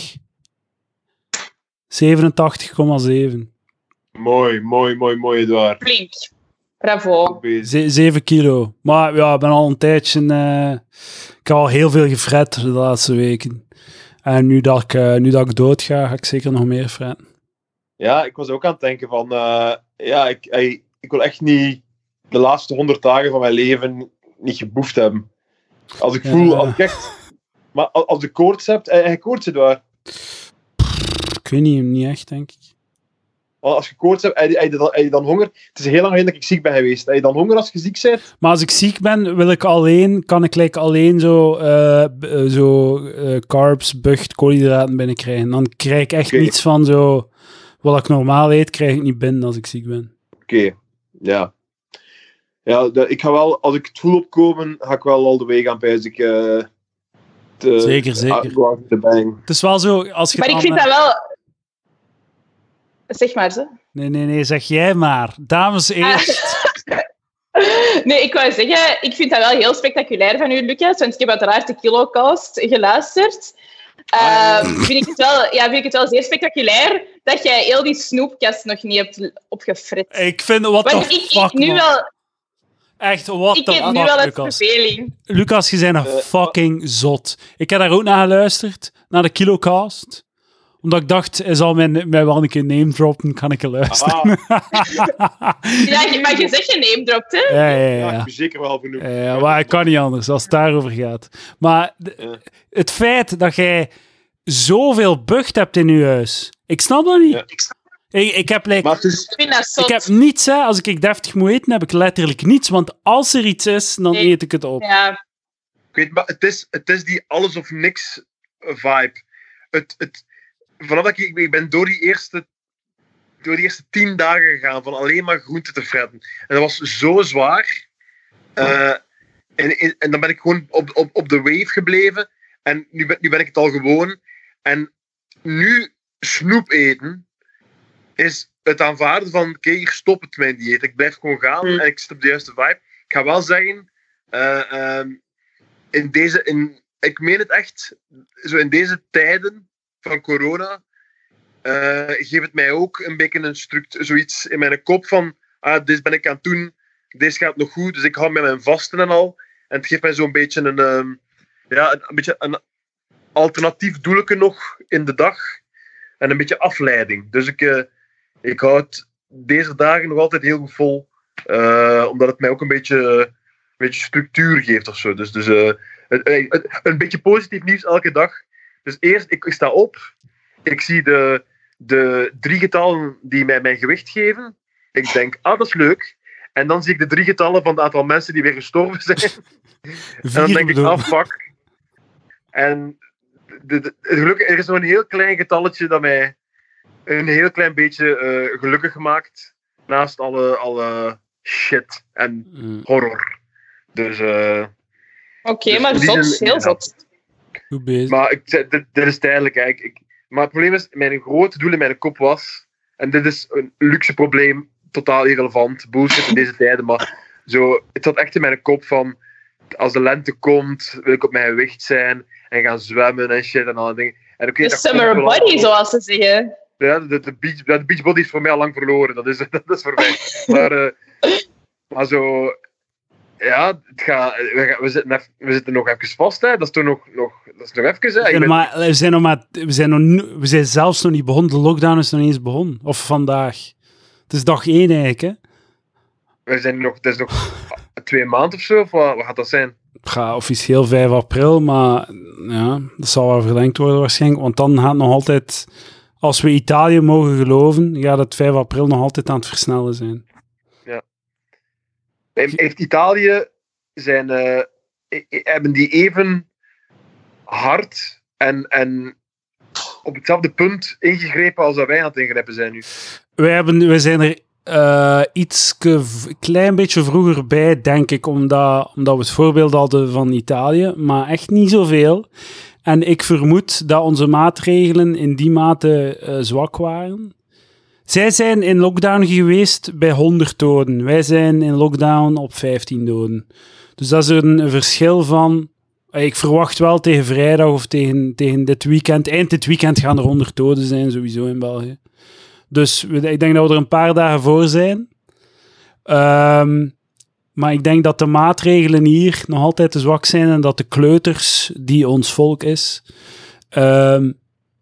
87,7. Mooi, mooi, mooi, mooi, Edouard. Flink. Bravo. Goed bezig. Ze- 7 kilo. Maar ja, ik ben al een tijdje... eh, ik heb al heel veel gefret de laatste weken. En nu dat ik, eh, nu dat ik dood ga, ga ik zeker nog meer fretten. Ja, ik was ook aan het denken van... eh, ja, ik, ey, ik wil echt niet de laatste honderd dagen van mijn leven niet geboefd hebben. Als ik Ja. voel... Als ik echt... Maar als als ik koorts heb... En je koorts, Edouard. Ik weet niet, niet echt, denk ik. Want Als je koorts hebt, heb je, heb je dan, heb je dan honger. Het is heel lang geleden dat ik ziek ben geweest. Heb je dan honger als je ziek bent? Maar als ik ziek ben, wil ik alleen, kan ik like alleen zo, eh, eh, zo eh, carbs, bucht, koolhydraten binnenkrijgen. Dan krijg ik echt niets van zo... Wat ik normaal eet, krijg ik niet binnen als ik ziek ben. Oké, ja. Ja, de- ik ga wel... Als ik het voel opkomen, ga ik wel al de weg aan pijs ik... eh, te, Zeker, zeker. ah. Het is wel zo, als je Maar ik vind dat wel... Zeg maar, ze. Nee, nee, nee, zeg jij maar. Dames eerst. Nee, ik wou zeggen, ik vind dat wel heel spectaculair van u, Lucas, want ik heb uiteraard de Kilocast geluisterd. Ah, Ehm, vind, ik het wel, ja, vind ik het wel zeer spectaculair dat jij heel die snoepkast nog niet hebt opgefrit. Ik vind, the Want ik, fuck, ik nu man. wel, Echt, what ik heb nu wel het verveling. Lucas, je bent een Eh, fucking zot. Ik heb daar ook naar geluisterd, naar de Kilocast. Omdat ik dacht, hij zal mij, mij wel een keer name droppen, kan ik er luisteren. Ah, Ja, je- maar je zegt je name dropt, hè? ja, ja, ja, ja. ik ja. ben zeker wel genoeg. Ja, maar ik kan niet anders als het daarover gaat. Maar het feit dat jij zoveel bucht hebt in je huis, ik snap dat niet. Ja. Ik, ik heb like, is... Ik. Ik heb niets, hè. Als ik deftig moet eten, heb ik letterlijk niets. Want als er iets is, dan Nee. eet ik het op. Ja, Ik weet, maar het is, het is die alles of niks vibe. Het, het, vanaf dat ik, ik ben door die eerste door die eerste tien dagen gegaan van alleen maar groenten te fretten. En dat was zo zwaar. Eh, en, en, dan ben ik gewoon op, op, op de wave gebleven. En nu ben, nu ben ik het al gewoon. En nu snoep eten is het aanvaarden van oké, hier stop het mijn dieet. Ik blijf gewoon gaan Hmm. en ik zit op de juiste vibe. Ik ga wel zeggen, eh, ehm, in deze, in, ik meen het echt, zo in deze tijden van corona, eh geeft het mij ook een beetje een structuur, zoiets in mijn kop van, ah, dit ben ik aan het doen, dit gaat nog goed, dus ik hou met mijn vasten en al. En het geeft mij zo'n beetje een, ehm, ja, een, een beetje een alternatief doelke nog in de dag. En een beetje afleiding. Dus ik, eh, ik houd deze dagen nog altijd heel goed vol. eh, omdat het mij ook een beetje, een beetje structuur geeft of zo. Dus, dus het- een beetje positief nieuws elke dag. Dus eerst, ik, ik sta op. Ik zie de, de drie getallen die mij mijn gewicht geven. Ik denk, ah, dat is leuk. En dan zie ik de drie getallen van het aantal mensen die weer gestorven zijn. En dan denk ik, ah, fuck. En de, de, gelukkig, er is nog een heel klein getalletje dat mij een heel klein beetje eh, gelukkig maakt. Naast alle, alle shit en Mm, horror. Dus, eh, oké, Dus maar zot, heel zot. Goed bezig. maar ik, zeg, dit, dit is tijdelijk. Ik, ik, maar het probleem is, mijn grote doel in mijn kop was, en dit is een luxe probleem, totaal irrelevant, bullshit in deze tijden, maar zo, het zat echt in mijn kop van, als de lente komt, wil ik op mijn gewicht zijn en gaan zwemmen en shit en alle dingen. En De summer body, zoals ze zeggen. Ja, de, de, beach, de beachbody is voor mij al lang verloren. Dat is, dat is voor mij. Maar, uh, maar zo... Ja, het gaat, we, we, zitten even, we zitten nog even vast. Hè. Dat is toch nog, nog, dat is nog even. Hè. We zijn, ben... maar, we, zijn nog maar, we, zijn nog, we zijn zelfs nog niet begonnen. De lockdown is nog niet eens begonnen. Of vandaag. Het is dag één eigenlijk. Hè. We zijn nog, het is nog twee maanden of zo. Of wat, wat gaat dat zijn? Het gaat officieel 5 april, maar ja, dat zal wel verlengd worden waarschijnlijk. Want dan gaat nog altijd, als we Italië mogen geloven, gaat het 5 april nog altijd aan het versnellen zijn. Heeft Italië zijn, uh, hebben die even hard en, en op hetzelfde punt ingegrepen als dat wij aan het ingrijpen zijn nu? Wij, hebben, wij zijn er uh, iets klein beetje vroeger bij, denk ik, omdat, omdat we het voorbeeld hadden van Italië, maar echt niet zoveel. En ik vermoed dat onze maatregelen in die mate uh, zwak waren. Zij zijn in lockdown geweest bij 100 doden. Wij zijn in lockdown op 15 doden. Dus dat is een verschil van. Ik verwacht wel tegen vrijdag of tegen, tegen dit weekend. Eind dit weekend gaan er 100 doden zijn, sowieso in België. Dus ik denk dat we er een paar dagen voor zijn. Um, maar ik denk dat de maatregelen hier nog altijd te zwak zijn en dat de kleuters, die ons volk is, um,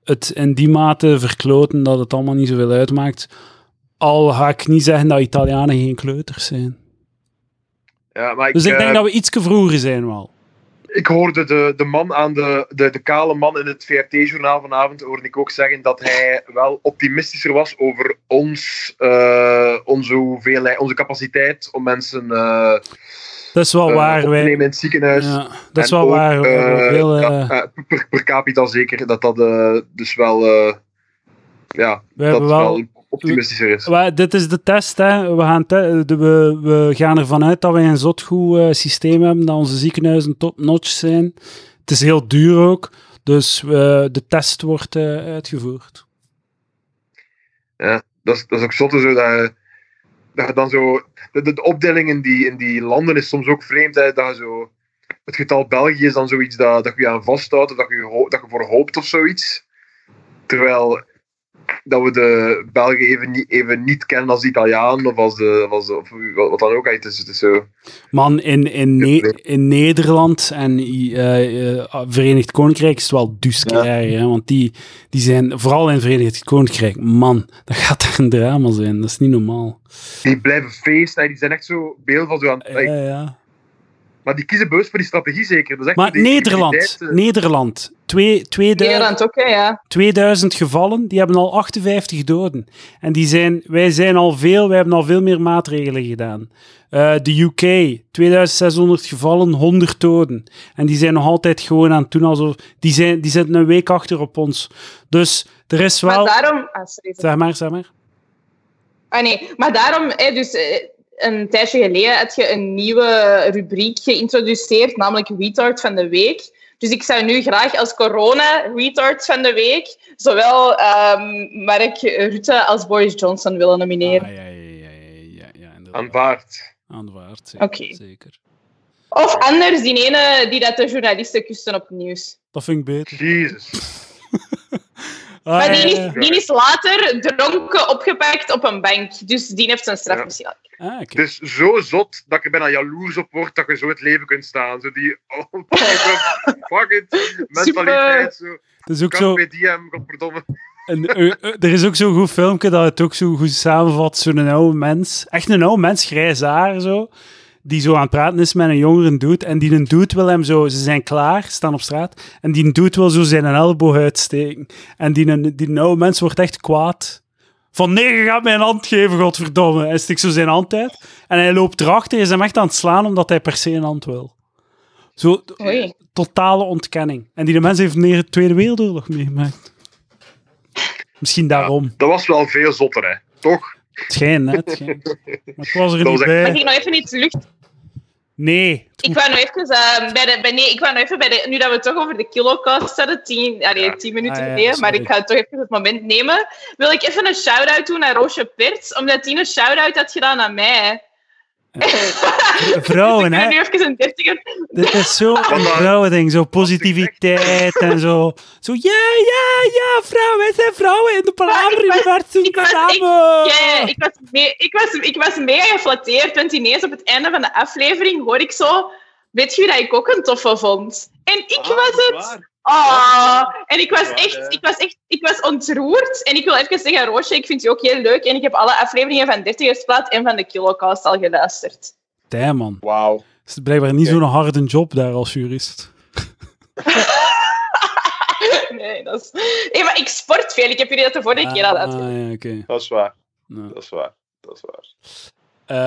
het in die mate verkloten dat het allemaal niet zoveel uitmaakt. Al ga ik niet zeggen dat Italianen geen kleuters zijn. Ja, maar ik, dus ik denk uh, dat we iets vroeger zijn wel. Ik hoorde de, de man aan de, de, de kale man in het VRT-journaal vanavond, hoorde ik ook zeggen dat hij wel optimistischer was over ons, uh, onze, hoeveelheid, onze capaciteit om mensen uh, dat is wel uh, waar, wij... in het ziekenhuis. Ja, dat is wel ook, waar. Veel, per, per, capita zeker, dat dat dus wel, ja, we dat wel, wel optimistischer is. We, dit is de test. Hè. We, gaan te, de, we, we gaan ervan uit dat wij een zotgoed uh, systeem hebben, dat onze ziekenhuizen top-notch zijn. Het is heel duur ook, dus uh, de test wordt uh, uitgevoerd. Ja, dat is, dat is ook zotte zo dat, dat dan zo... De, de, de, opdeling in die, in die landen is soms ook vreemd, hè, dat zo... Het getal België is dan zoiets dat, dat je aan vasthoudt, of dat je, dat je voor hoopt of zoiets. Terwijl dat we de Belgen even niet, even niet kennen als Italiaan of als de, als de, of wat dan ook. Het is, het is zo. Man, in, in, ne in Nederland en uh, uh, Verenigd Koninkrijk is het wel dusker, ja. want die, die zijn, vooral in Verenigd Koninkrijk, man, dat gaat daar een drama zijn, dat is niet normaal. Die blijven feesten, die zijn echt zo beeld van zo aan ja, ja. Maar die kiezen bewust voor die strategie zeker. Echt maar Nederland, uh... Nederland, twee, 2000, Nederland ook, ja. 2000 gevallen, die hebben al 58 doden. En die zijn, wij zijn al veel, wij hebben al veel meer maatregelen gedaan. Uh, de UK, 2600 gevallen, 100 doden. En die zijn nog altijd gewoon aan het doen alsof... Die, zijn, die zitten een week achter op ons. Dus er is wel... Maar daarom... Ah, sorry. Zeg maar, zeg maar. Ah nee, maar daarom... Hè, dus, een tijdje geleden heb je een nieuwe rubriek geïntroduceerd, namelijk Retard van de Week. Dus ik zou nu graag als corona retard van de week zowel um, Mark Rutte als Boris Johnson willen nomineren. Ah, ja, ja, ja, ja, ja, Aanvaard. Aanvaard, zeker. Okay. zeker. Of anders die ene die dat de journalisten kusten op het nieuws. Dat vind ik beter. Jezus. ah, maar die is, die is later dronken opgepakt op een bank. Dus die heeft zijn straf Ja. misschien al. Ah. Het is zo zot dat ik bijna jaloers op word dat je zo het leven kunt staan. Zo die, oh, fuck it, mentaliteit. Zo. Het is ook zo... Diem, godverdomme. En, eh, eh, er is ook zo'n goed filmpje dat het ook zo goed samenvat. Zo'n oude mens, echt een oude mens, grijs haar zo, die zo aan het praten is met een jongere dude. En die een dude wil hem zo, ze zijn klaar, staan op straat. En die dude wil zo zijn elleboog uitsteken. En die, een- die oude mens wordt echt kwaad. Van nee, je gaat mij een hand geven, godverdomme. Hij stikt zo zijn hand uit. En hij loopt erachter, is hem echt aan het slaan omdat hij per se een hand wil. Zo, Oei. totale ontkenning. En die de mens heeft neer de Tweede Wereldoorlog meegemaakt. Misschien daarom. Dat was wel veel zotter, hè. Toch? Het schijnt, hè. Het schijnt. Maar ik was er Dat niet was echt- Mag bij. ik nog even iets lucht? Nee. Ik wou nog even, eh, bij de, bij, nee, ik wou nog even bij de, nu dat we het toch over de kilocast hadden, tien, allee, tien minuten Ah, ja, geleden, maar ik ga toch even het moment nemen, wil ik even een shout-out doen naar Roosje Perts, omdat die een shout-out had gedaan aan mij. vrouwen, Ik ben hè. nu even een dertiger. Dit is zo een vrouwending, zo positiviteit en zo. Zo, ja, ja, ja, vrouwen, wij zijn vrouwen in de ik was echt- samen. Ja, ik was, mee, ik, was, ik was mega geflatteerd, want ineens op het einde van de aflevering hoor ik zo... Weet je wie dat ik ook een toffe vond? En ik Ah, was het. Ah, en ik was Ja, echt, ja. ik was echt, ik was ontroerd. En ik wil even zeggen, Roosje, ik vind je ook heel leuk. En ik heb alle afleveringen van 30 Plaat en van de Kilocast al geluisterd. Damn, man. Wauw. Het is blijkbaar niet zo'n harde job daar als jurist. Nee, dat is... Hey, maar ik sport veel. Ik heb jullie dat de vorige keer al Ah, uitgelegd. ja, oké. Dat is waar. Dat is waar. Dat is waar.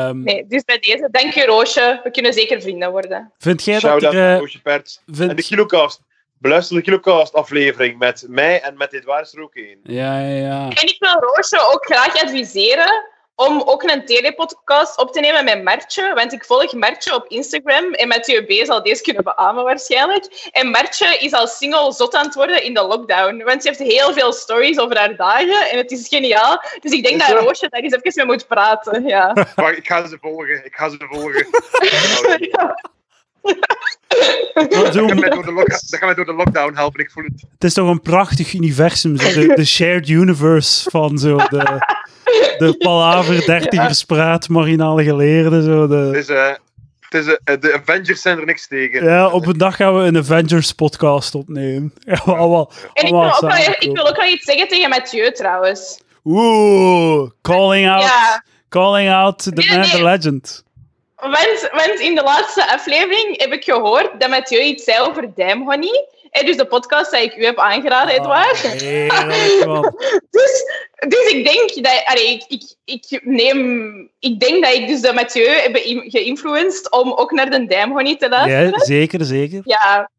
ehm, Nee, dus bij deze, dank je Roosje. We kunnen zeker vrienden worden. Vind jij dat Shout-out er... eh, Roosje vind- En de Kilocast. Beluister de Kilocast aflevering met mij en met Edouard is er ook één. Ja, ja, ja. En ik wil Roosje ook graag adviseren om ook een telepodcast op te nemen met Martje. Want ik volg Martje op Instagram. En Mathieu B. zal deze kunnen beamen waarschijnlijk. En Martje is al single zot aan het worden in de lockdown. Want ze heeft heel veel stories over haar dagen. En het is geniaal. Dus ik denk dat dat? Roosje daar eens even mee moet praten. Ja. Wacht, ik ga ze volgen. Ik ga ze volgen. Maar Dat gaat mij door de, dat door de lockdown helpen. Ik voel het. Het is toch een prachtig universum, zo de, de shared universe van zo de, de palaver, dertigers praat, marginale geleerden. Zo Het de, is, eh, het is, eh, de Avengers zijn er niks tegen. ja, op een dag gaan we een Avengers podcast opnemen. Ja, allemaal, En ik wil, ook wel, ik wil ook wel iets zeggen tegen Mathieu trouwens. Oeh, calling out, Ja. calling out the Nee, man, nee. the legend. Want, want in de laatste aflevering heb ik gehoord dat Mathieu iets zei over Damn Honey. En dus de podcast die ik u heb aangeraden, Edouard. Ah, heerlijk, man. Dus, dus ik denk dat... Allee, ik, ik, ik, neem, ik denk dat ik dus de Mathieu heb geïnfluenced om ook naar de Damn Honey te luisteren. Ja, zeker, zeker. Ja,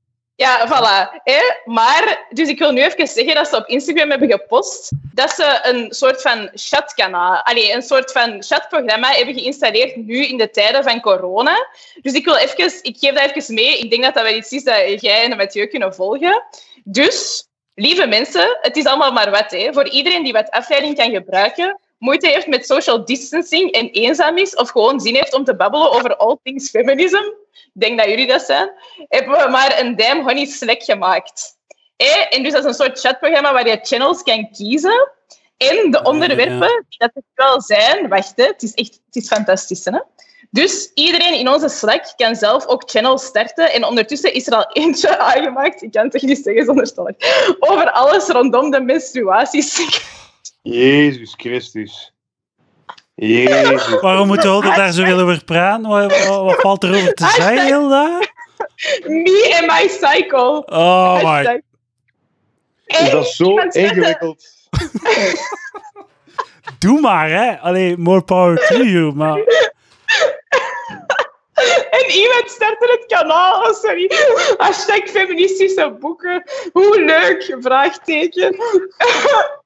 ja, voilà. Maar, dus ik wil nu even zeggen dat ze op Instagram hebben gepost dat ze een soort van chatkanaal, allee, een soort van chatprogramma hebben geïnstalleerd nu in de tijden van corona. Dus ik wil even, ik geef dat even mee. Ik denk dat dat wel iets is dat jij en Mathieu kunnen volgen. Dus, lieve mensen, het is allemaal maar wat. Hè. Voor iedereen die wat afleiding kan gebruiken, moeite heeft met social distancing en eenzaam is, of gewoon zin heeft om te babbelen over all things feminism, ik denk dat jullie dat zijn, hebben we maar een Damn Honey Slack gemaakt. Hé, En dus dat is een soort chatprogramma waar je channels kan kiezen. En de onderwerpen die dat er wel zijn... Wacht, hè, het is echt het is fantastisch. Hè? Dus iedereen in onze Slack kan zelf ook channels starten. En ondertussen is er al eentje aangemaakt. Ik kan het echt niet zeggen zonder. Over alles rondom de menstruaties. Jezus Christus. Jezus. Waarom moeten we daar zoveel over praten? Wat, wat, wat valt er over te zeggen, Hilda? Me and my cycle. Oh my... Hashtag. Is dat zo ingewikkeld? Doe maar, hè. Allee, more power to you, maar... En iemand startte het kanaal. Oh, sorry. Hashtag feministische boeken. Hoe leuk? Vraagteken.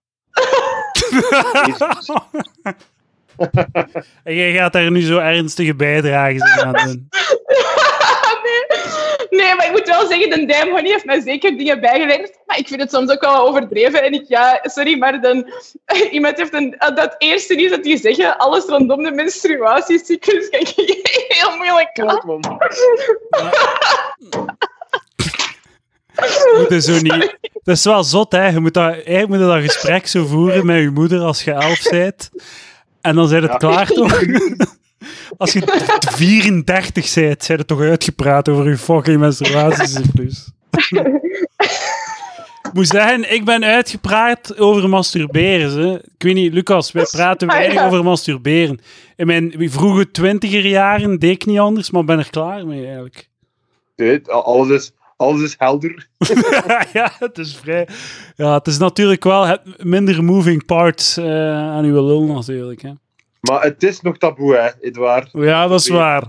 en jij gaat daar nu zo ernstige bijdrages in aan doen. nee. nee, maar ik moet wel zeggen, de Damn Honey heeft mij zeker dingen bijgeleerd. Maar ik vind het soms ook wel overdreven. En ik, ja, sorry, maar dan, iemand heeft een... Dat eerste is dat die zeggen, alles rondom de menstruatiecyclus kan ik heel moeilijk aan. Kijk, man. Moet zo niet... Dat is wel zot, hè. Je moet dat, eigenlijk moet je dat gesprek zo voeren met je moeder als je elf bent. En dan zijn het Ja. klaar, toch? Als je t- 34 bent, zijn het toch uitgepraat over je fucking menstruatiecyclus. Ik moet zeggen, ik ben uitgepraat over masturberen. Hè. Ik weet niet, Lucas, wij praten weinig over masturberen. In mijn vroege twintiger jaren deed ik niet anders, maar ben er klaar mee eigenlijk. Dit, alles, is, alles is helder. ja, het is vrij. Ja, het is natuurlijk wel het minder moving parts eh, aan uw lul natuurlijk. Hè. Maar het is nog taboe, hè, Edouard. Ja, dat is waar.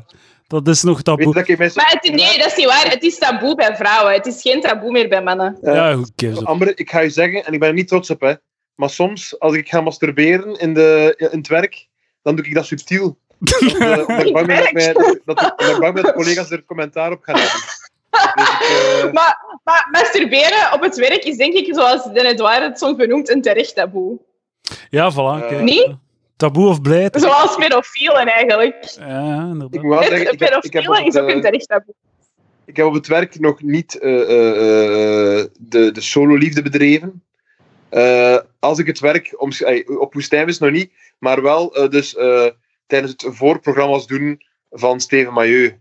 Dat is nog taboe. Maar het, nee, dat is niet waar. Het is taboe bij vrouwen. Het is geen taboe meer bij mannen. Ja, who gives a- Amber, ik ga je zeggen, en ik ben er niet trots op, hè, maar soms, als ik ga masturberen in, de, in het werk, dan doe ik dat subtiel. Eh, omdat ik bang ben dat, bang dat de collega's er commentaar op gaan hebben. Dus ik, eh, Maar, maar masturberen op het werk is denk ik, zoals Den Edouard het soms benoemt, een terecht taboe. Ja, voilà. Kijk. Nee? Taboe of beleid? Zoals pedofielen eigenlijk. Ja, Ik inderdaad. moet wel zeggen, ik heb, ik heb, is ook een eh, terecht taboe. ik heb op het werk nog niet eh, eh, eh, de, de solo-liefde bedreven. Eh, als ik het werk om, op woestijnvis nog niet, maar wel dus eh, tijdens het voorprogramma's doen van Steven Mailleu.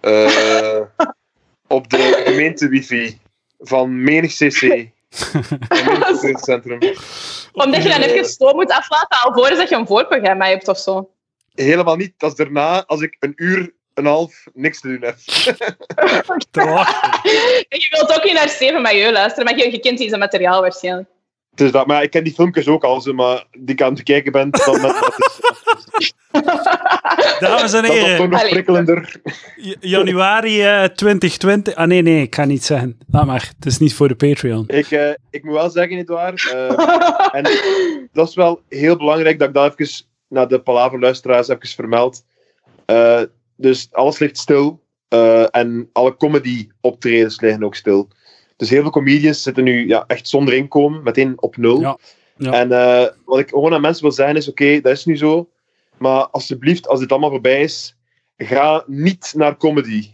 Eh, op de gemeente wifi van menig cc. Menig centrum. Omdat je dan even stoom moet aflaten alvorens dat je een voorprogramma hebt of zo. Helemaal niet. Dat is daarna, als ik een uur, een half, niks te doen heb. Je wilt ook niet naar Steven Mailleu luisteren, maar je, je kent die zijn materiaal waarschijnlijk. Dus dat, maar ja, ik ken die filmpjes ook al, maar die ik aan het bekijken ben, dan, dat, dat is, Dames en dat is toch heren, nog prikkelender. januari eh, 2020. Ah nee, nee, ik ga niet zeggen. Laat maar, het is niet voor de Patreon. Ik, eh, ik moet wel zeggen, Edouard, eh, en dat is wel heel belangrijk dat ik dat even naar de Palaver-luisteraars even vermeld. Eh, dus alles ligt stil. eh, en alle comedy-optredens liggen ook stil. Dus heel veel comedians zitten nu ja, echt zonder inkomen, meteen op nul. Ja, ja. En eh, wat ik gewoon aan mensen wil zeggen is, oké, dat is nu zo. Maar alsjeblieft, als dit allemaal voorbij is, ga niet naar comedy.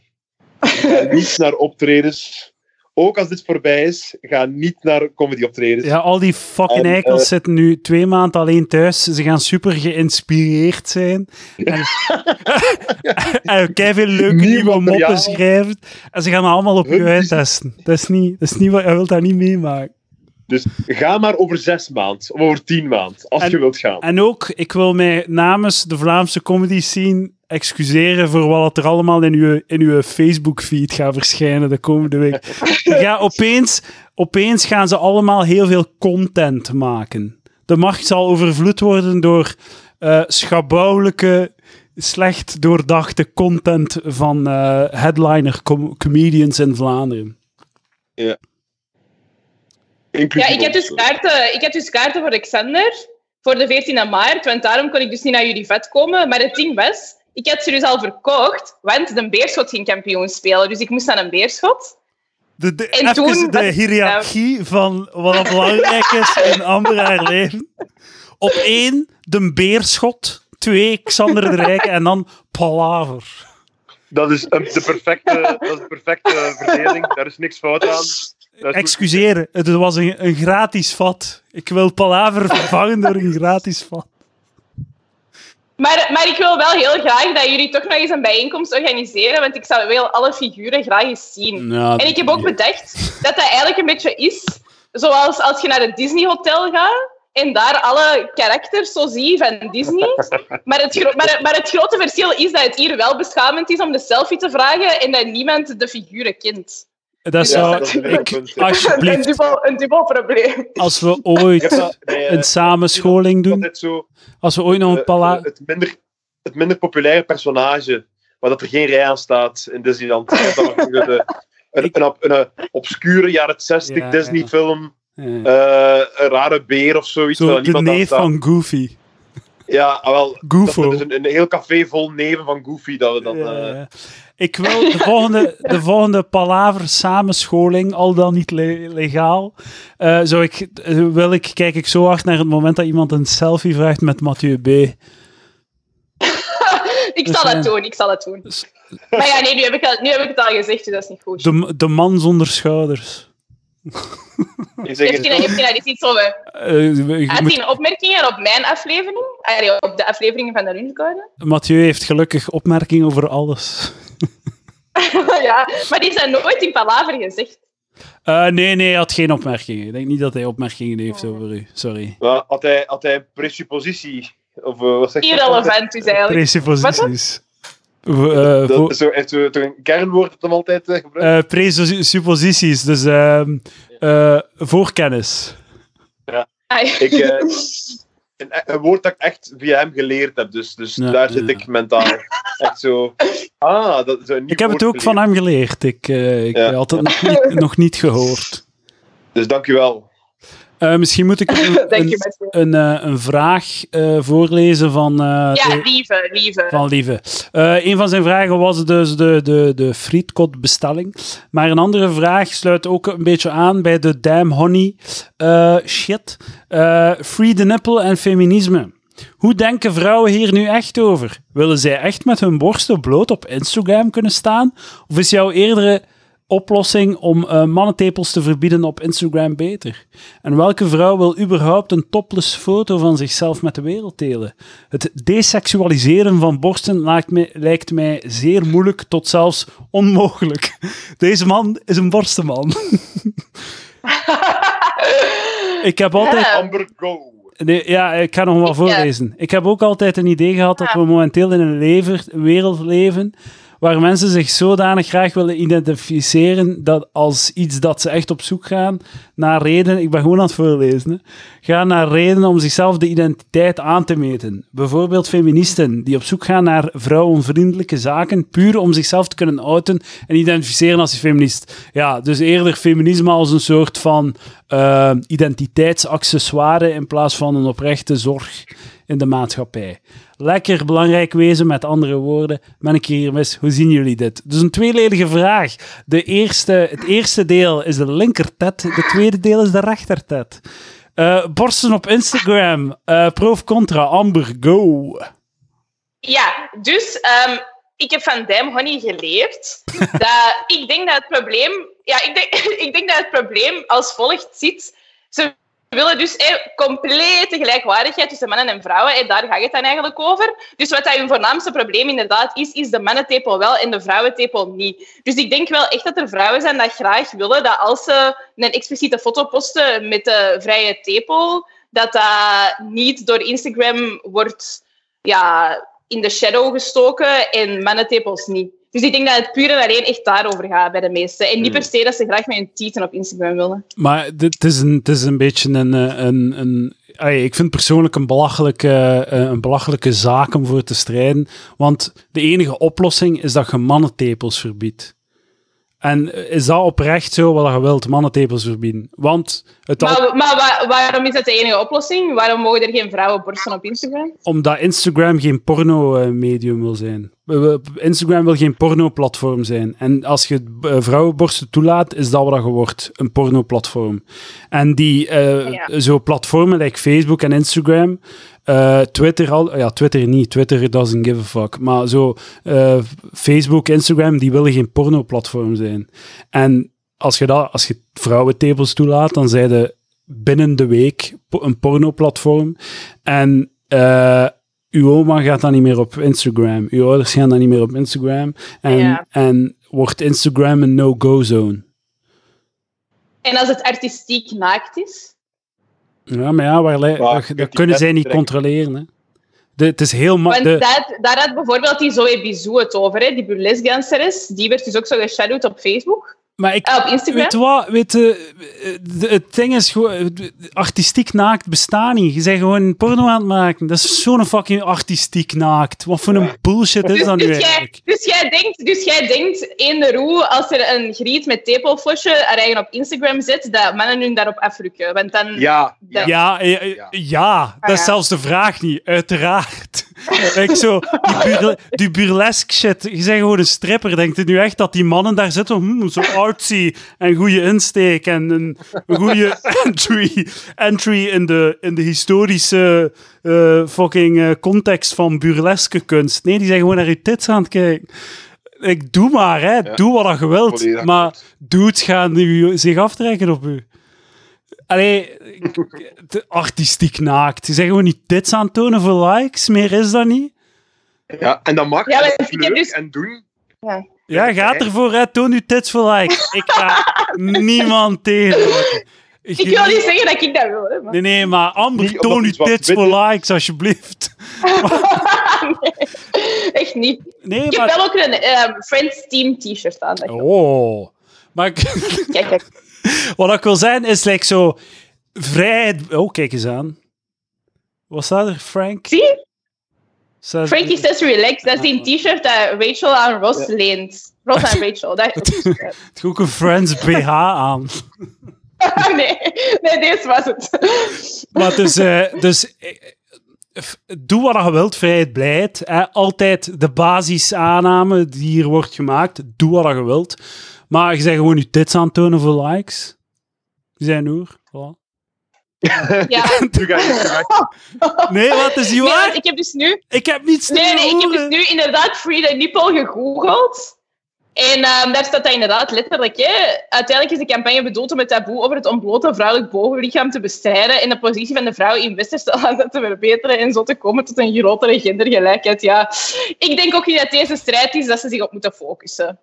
Ga niet naar optredens. Ook als dit voorbij is, ga niet naar comedy-optredens. Ja, al die fucking En, eikels eh, zitten nu twee maanden alleen thuis. Ze gaan super geïnspireerd zijn. En, en veel leuke Nieuw nieuwe moppen schrijven. En ze gaan allemaal op je uittesten. Dat is niet, dat is niet wat je wilt dat niet meemaken. Dus ga maar over zes maanden, of over tien maanden, als En- je wilt gaan. En ook, ik wil mij namens de Vlaamse comedy scene excuseren voor wat er allemaal in uw, in uw Facebook-feed gaat verschijnen de komende week. Ja, opeens, opeens gaan ze allemaal heel veel content maken. De markt zal overvloed worden door eh schabouwelijke, slecht doordachte content van eh, headliner com- comedians in Vlaanderen. Ja, Inclusief ik heb, dus kaarten, ik heb dus kaarten voor Alexander voor de 14e maart, want daarom kon ik dus niet naar jullie vet komen. Maar het ding was, ik had ze dus al verkocht, want de Beerschot ging kampioen spelen. Dus ik moest aan een Beerschot. De, de, En even toen de hiërarchie van wat belangrijk is in Amber haar leven. Op één, de Beerschot. Twee, Xander de Rijke. En dan Palaver. Dat is een- de perfecte, dat is de perfecte verdeling, daar is niks fout aan. Excuseer, het was een, een gratis vat. Ik wil Palaver vervangen door een gratis vat. Maar, maar ik wil wel heel graag dat jullie toch nog eens een bijeenkomst organiseren, want ik zou wel alle figuren graag eens zien. Ja, En ik heb ook bedacht dat dat eigenlijk een beetje is zoals als je naar het Disney Hotel gaat en daar alle karakters zo zie van Disney. Maar het, gro- maar, maar het grote verschil is dat het hier wel beschamend is om de selfie te vragen en dat niemand de figuren kent. Dat Ja, zou dat is een ik, ja. Een alsjeblieft, dubbel, een dubbel probleem. als we ooit dat bij, eh, een samenscholing doen, zo, als we ooit nog een eh, Palaver... het, minder, het minder populaire personage, waar dat er geen rij aan staat in Disneyland. De, een, een, een, een obscure jaren 60 Ja, Disney-film, eh, eh, een rare beer of zoiets. zo de neef van Goofy. Ja, ah, wel. Goofo. Dat is een, een heel café vol neven van Goofy. Dat we dan, Ja, eh, ja. Ik wil de volgende, de volgende palaver samenscholing, al dan niet le- legaal, eh, zou ik, eh, wil ik, kijk ik zo hard naar het moment dat iemand een selfie vraagt met Mathieu B. Ik Dus, zal eh, het doen, ik zal het doen. Dus- Maar ja, nee, nu heb ik, al- nu heb ik het al gezegd, dus dat is niet goed. De, de man zonder schouders. ik zeg Heeft hij iets over? Eh, je Had moet- hij opmerkingen op mijn aflevering? Allee, op de afleveringen van de lunchgarden? Mathieu heeft gelukkig opmerkingen over alles. ja, maar die zijn nooit in Palaver gezegd. Eh, nee, nee, hij had geen opmerkingen. Ik denk niet dat hij opmerkingen heeft over u. Sorry. Maar had hij, had hij presuppositie? Of eh, wat zeg? Irrelevant dus eigenlijk. Presupposities. Eh, Dat is zo, heeft zo, toch een kernwoord dat hem altijd gebruikt? eh, presupposities, dus ehm, eh, voorkennis. Ai. Ik, eh, een, een woord dat ik echt via hem geleerd heb, dus, dus Ja, daar ja. zit ik mentaal. Echt zo. Ah, dat is een nieuw Ik heb het ook van hem geleerd. Ik, eh, ik Ja. had het nog niet, nog niet gehoord. Dus dank Eh, misschien moet ik een, eh, een vraag eh, voorlezen van, Ja, lieve, lieve. van Lieve. Een van zijn vragen was dus de, de, de frietkotbestelling. Maar een andere vraag sluit ook een beetje aan bij de damn honey shit. Free the nipple en feminisme. Hoe denken vrouwen hier nu echt over? Willen zij echt met hun borsten bloot op Instagram kunnen staan? Of is jouw eerdere oplossing om uh, mannentepels te verbieden op Instagram beter? En welke vrouw wil überhaupt een topless foto van zichzelf met de wereld delen? Het deseksualiseren van borsten lijkt mij, lijkt mij zeer moeilijk tot zelfs onmogelijk. Deze man is een borstenman. ik heb altijd... Amber Go. Nee, ja, ik ga nog wel voorlezen. Ik heb ook altijd een idee gehad dat we momenteel in een lever, wereld leven waar mensen zich zodanig graag willen identificeren dat als iets dat ze echt op zoek gaan naar reden, ik ben gewoon aan het voorlezen, hè, gaan naar reden om zichzelf de identiteit aan te meten. Bijvoorbeeld feministen die op zoek gaan naar vrouwenvriendelijke zaken, puur om zichzelf te kunnen outen en identificeren als feminist. Ja, dus eerder feminisme als een soort van uh, identiteitsaccessoire in plaats van een oprechte zorg in de maatschappij. Lekker belangrijk wezen, met andere woorden. Ben ik hier mis? Hoe zien jullie dit? Dus een tweeledige vraag. De eerste, het eerste deel is de linkertet, de tweede deel is de rechtertet. Uh, borsten op Instagram, uh, pro of contra, Amber, go. Ja, dus um, ik heb van Dam Honey geleerd dat ik denk dat het probleem, ja, ik denk, ik denk dat het probleem als volgt zit. Ze willen dus eh, complete gelijkwaardigheid tussen mannen en vrouwen. Eh, daar gaat het dan eigenlijk over. Dus wat dat hun voornaamste probleem inderdaad is, is de mannentepel wel en de vrouwentepel niet. Dus ik denk wel echt dat er vrouwen zijn dat graag willen dat als ze een expliciete foto posten met de vrije tepel, dat dat niet door Instagram wordt ja, in de shadow gestoken en mannentepels niet. Dus ik denk dat het puur en alleen echt daarover gaat bij de meesten. En niet per se dat ze graag met hun tieten op Instagram willen. Maar het is een, het is een beetje een... eh, een, een ik vind persoonlijk een belachelijke, eh, een belachelijke zaak om voor te strijden. Want de enige oplossing is dat je mannentepels verbiedt. En is dat oprecht zo wat je wilt, mannentepels verbieden? Want het al... Maar, maar waar- waarom is dat de enige oplossing? Waarom mogen er geen vrouwenborsten op Instagram? Omdat Instagram geen porno-medium wil zijn. Instagram wil geen porno-platform zijn. En als je eh, vrouwenborsten toelaat, is dat wat je wordt. Een porno-platform. En die eh, Ja. zo platformen, like Facebook en Instagram, eh, Twitter al... Ja, Twitter niet. Twitter doesn't give a fuck. Maar zo eh, Facebook, Instagram, die willen geen porno-platform zijn. En als je, dat, als je toelaat, dan zijn de binnen de week een porno-platform. En eh, uw oma gaat dan niet meer op Instagram. Uw ouders gaan dan niet meer op Instagram. En, Ja. en wordt Instagram een no-go-zone. En als het artistiek naakt is? Ja, maar ja, waar, dat, kunnen zij niet trekken. controleren. Hè. De, het is heel Want de, dat, daar had bijvoorbeeld die Zoe Bizou het over, hè? die burlesque danseres. Die werd dus ook zo geshadowed op Facebook. Maar ik, Ah, op Instagram. weet je wat? Weet de- het ding is gewoon, eh, artistiek naakt bestaat niet. Je bent gewoon porno aan het maken. Dat is zo'n fucking artistiek naakt. Wat voor een bullshit is dat nu Dus jij, eigenlijk? dus, jij denkt, dus jij denkt in de roe, als er een griet met tepelflosje er eigen op Instagram zit, dat mannen hun daarop afrukken. Want dan... Ja, Ja. Ja, eh, eh, Ja. ja, dat is ja. zelfs de vraag niet. Uiteraard. ik zo, die, burle- die burlesque shit. Je bent gewoon een stripper. Denkt u nu echt dat die mannen daar zitten? Hmm, zo artsy en goede insteek en een, goede entry, entry in, de, in de historische eh, fucking eh, context van burlesque kunst. Nee, die zijn gewoon naar je tits aan het kijken. Ik doe maar, hè. Ja. Doe wat je wilt. Maar dudes gaan nu zich aftrekken op u. Allee, artistiek naakt. Je zegt gewoon niet tits aan het tonen voor likes. Meer is dat niet. ja, en dat mag. Ja, dat is leuk dus- en doen. Ja, gaat ervoor, hè. Toon je tits voor likes. Ik ga niemand tegenhouden. Ik wil niet zeggen dat ik dat wil. Hè, maar... Nee, nee, maar Amber, toon wat tits voor likes, alsjeblieft. Nee, echt niet. Nee, Ik heb wel ook een ehm, Friends Team t-shirt aan. dat Oh. Maar Kijk, kijk. wat ik wil zijn, is like zo... Vrijheid... Oh, kijk eens aan. Wat staat er, Frank? Zie? Staat- Frankie says relax. Dat is die t-shirt dat Rachel aan Ross leent. Ross aan Rachel. Dat... Het is ook een Friends BH aan. nee, nee, deze was het. Maar dus, eh, dus eh, doe wat je wilt, vrijheid, blijheid. Hè. Altijd de basisaanname die hier wordt gemaakt. Doe wat je wilt. Maar je zegt gewoon je tits aan het tonen voor likes. Die zijn hoer. Voilà. Ja. Nu. Nee, wat is Nee, waar? ik heb dus nu... Ik heb niets te Nee, nee, ik heb dus nu inderdaad Free the Nipple gegoogeld. En ehm, daar staat dat inderdaad letterlijk. Hè. Uiteindelijk is de campagne bedoeld om het taboe over het ontblote vrouwelijk bovenlichaam te bestrijden en de positie van de vrouw in westerse landen te verbeteren en zo te komen tot een grotere gendergelijkheid. Ja, ik denk ook niet dat deze strijd is dat ze zich op moeten focussen.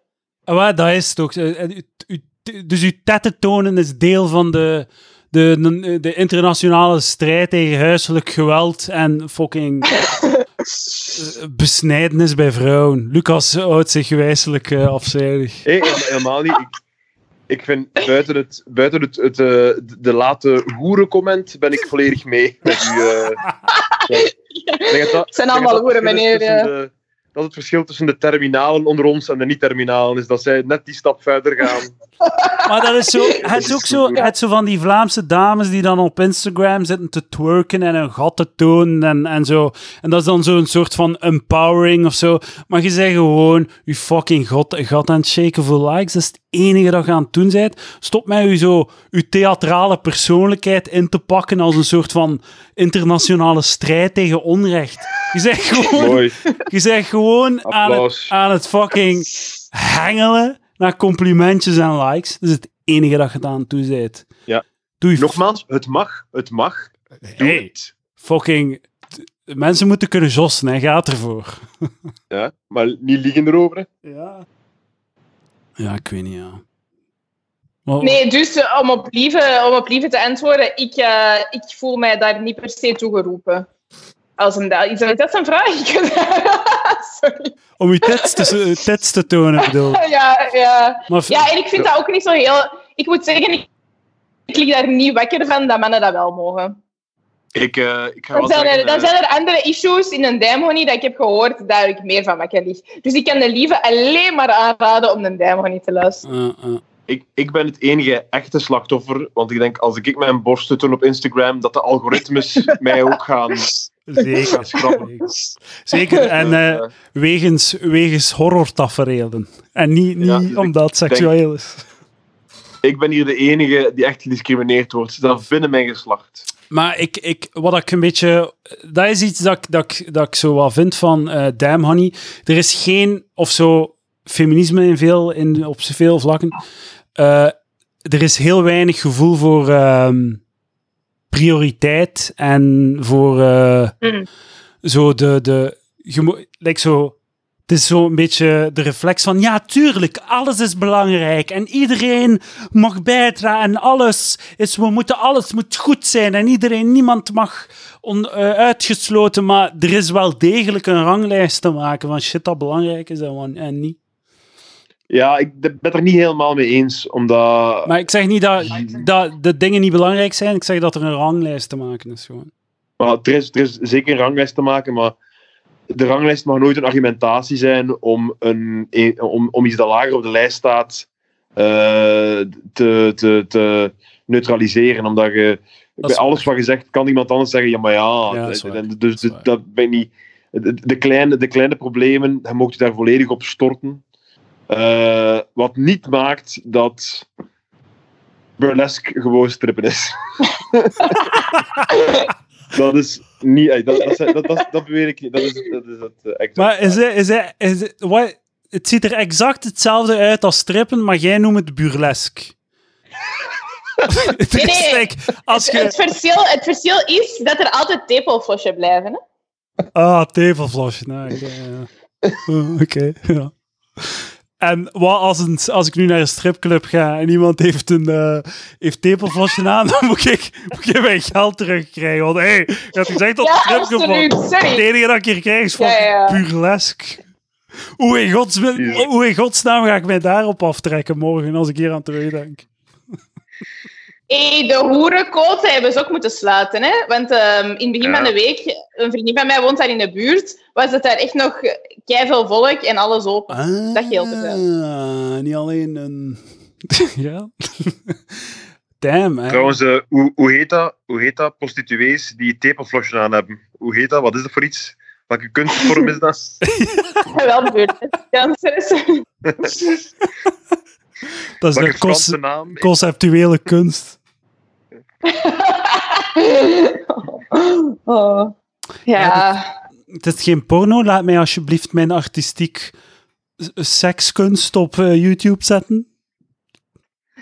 Ah, maar dat is toch... eh, eh, Dus uw tetten tonen is deel van de, de, de, de internationale strijd tegen huiselijk geweld en fucking eh, besnijdenis bij vrouwen. Lucas houdt zich wijselijk afzijdig. Nee, helemaal- niet. Ik, ik vind, buiten, het, buiten het, het, de, de late hoerencomment ben ik volledig mee met u. Ja. Dat- Het zijn allemaal hoeren, meneer, Dat het verschil tussen de terminalen onder ons en de niet-terminalen is dat zij net die stap verder gaan. Maar dat is zo, het is ook zo, het zo van die Vlaamse dames die dan op Instagram zitten te twerken en hun gat te tonen en, en zo. En dat is dan zo'n soort van empowering of zo. Maar je zegt gewoon je fucking gat, gat aan het shaken voor likes. Dat is het enige dat je aan het doen bent. Stop met je zo, je theatrale persoonlijkheid in te pakken als een soort van internationale strijd tegen onrecht. Je zegt gewoon, Mooi. je zegt gewoon aan het, aan het fucking hengelen naar complimentjes en likes. Dat is het enige dat je het aan toe. Ja. Doe je Nogmaals, het mag. Het mag. Doe Hey. het. fucking... Mensen moeten kunnen jossen, hè. Gaat ervoor. Ja, maar niet liegen erover. hè. Ja. Ja, ik weet niet, ja. Maar- Nee, dus eh, om op lieve, om op lieve te antwoorden, ik, eh, ik voel mij daar niet per se toe geroepen. Als een, is dat, dat is een vraag? Sorry. Om je tits te, tits te tonen, bedoel. Ja, ja. Maar ja, en ik vind dat ook niet zo heel... Ik moet zeggen, ik, ik lig daar niet wakker van dat mannen dat wel mogen. Ik, eh, ik ga Dan wel zijn, er, zeggen, dan eh, zijn er andere issues in een Daimhonie dat ik heb gehoord daar ik meer van wakker lig. Dus ik kan de lieve alleen maar aanraden om een Daimhonie te luisteren. Uh, uh. Ik, ik ben het enige echte slachtoffer. Want ik denk, als ik mijn borsten toon op Instagram, dat de algoritmes mij ook gaan, Zeker. gaan. Zeker. En eh, Eh, wegens, wegens horrortafereelen. En niet, niet Ja, dus omdat het seksueel is. ik ben hier de enige die echt gediscrimineerd wordt. Dat binnen mijn geslacht. Maar ik, ik, wat ik een beetje... Dat is iets dat, ik- dat, ik- dat ik zo wat vind van eh Damn Honey. Er is geen, of zo, feminisme in veel, in, op zoveel vlakken. Eh, er is heel weinig gevoel voor ehm, prioriteit en voor Mm. zo de... de like zo, het is zo een beetje de reflex van, ja, tuurlijk, alles is belangrijk en iedereen mag bijdragen en alles is, we moeten, alles moet goed zijn en iedereen, niemand mag on, eh, uitgesloten, maar er is wel degelijk een ranglijst te maken van shit dat belangrijk is en, en niet. Ja, ik ben het er niet helemaal mee eens, omdat... Maar ik zeg niet dat, dat de dingen niet belangrijk zijn, ik zeg dat er een ranglijst te maken is gewoon. Maar er, is, er is zeker een ranglijst te maken, maar de ranglijst mag nooit een argumentatie zijn om, een, een- om, om iets dat lager op de lijst staat eh, te, te, te neutraliseren. Omdat je bij alles wat je zegt, kan iemand anders zeggen, ja, maar ja. Ja, dat is waar. en dus Dat ben ik niet... De, de kleine, de kleine problemen, je mocht je daar volledig op storten. Eh, wat niet maakt dat burlesque gewoon strippen is. dat is niet... Dat, dat, dat, dat, beweer ik niet. Dat is, dat is het eh, exact. Maar is het, is het, is het, wat, het ziet er exact hetzelfde uit als strippen, maar jij noemt het burlesque. Het is Nee, nee. like, als Het, je... het, verschil, het verschil is dat er altijd tepelflosje blijven. Hè? Ah, tevelflosje. Nou, oké, ja. Oké, ja. En wat als, een, als ik nu naar een stripclub ga en iemand heeft een uh, heeft tepelflosje aan, dan moet ik, moet ik mijn geld terugkrijgen. Want hé, hey, je had gezegd dat Ja, stripclub was. Het enige dat ik hier krijg is van Ja, ja. burlesque. Hoe in, gods, hoe in godsnaam ga ik mij daarop aftrekken morgen als ik hier aan terugdenk? Hey, de hoerenquote hebben ze ook moeten sluiten. Hè? Want ehm, in het begin Ja. van de week, een vriendin van mij woont daar in de buurt, was het daar echt nog veel volk en alles open. Ah, Dat geldt er wel. Niet alleen een... ja. Damn, hè. Trouwens, eh, hoe, hoe, heet dat, hoe heet dat? Prostituees die tepelflosje aan hebben. Hoe heet dat? Wat is dat voor iets? Welke kunstvorm is dat? wel. Dat is Welke de naam? conceptuele kunst. Oh. Ja. Het is geen porno. Laat mij alsjeblieft mijn artistiek sekskunst op eh, YouTube zetten.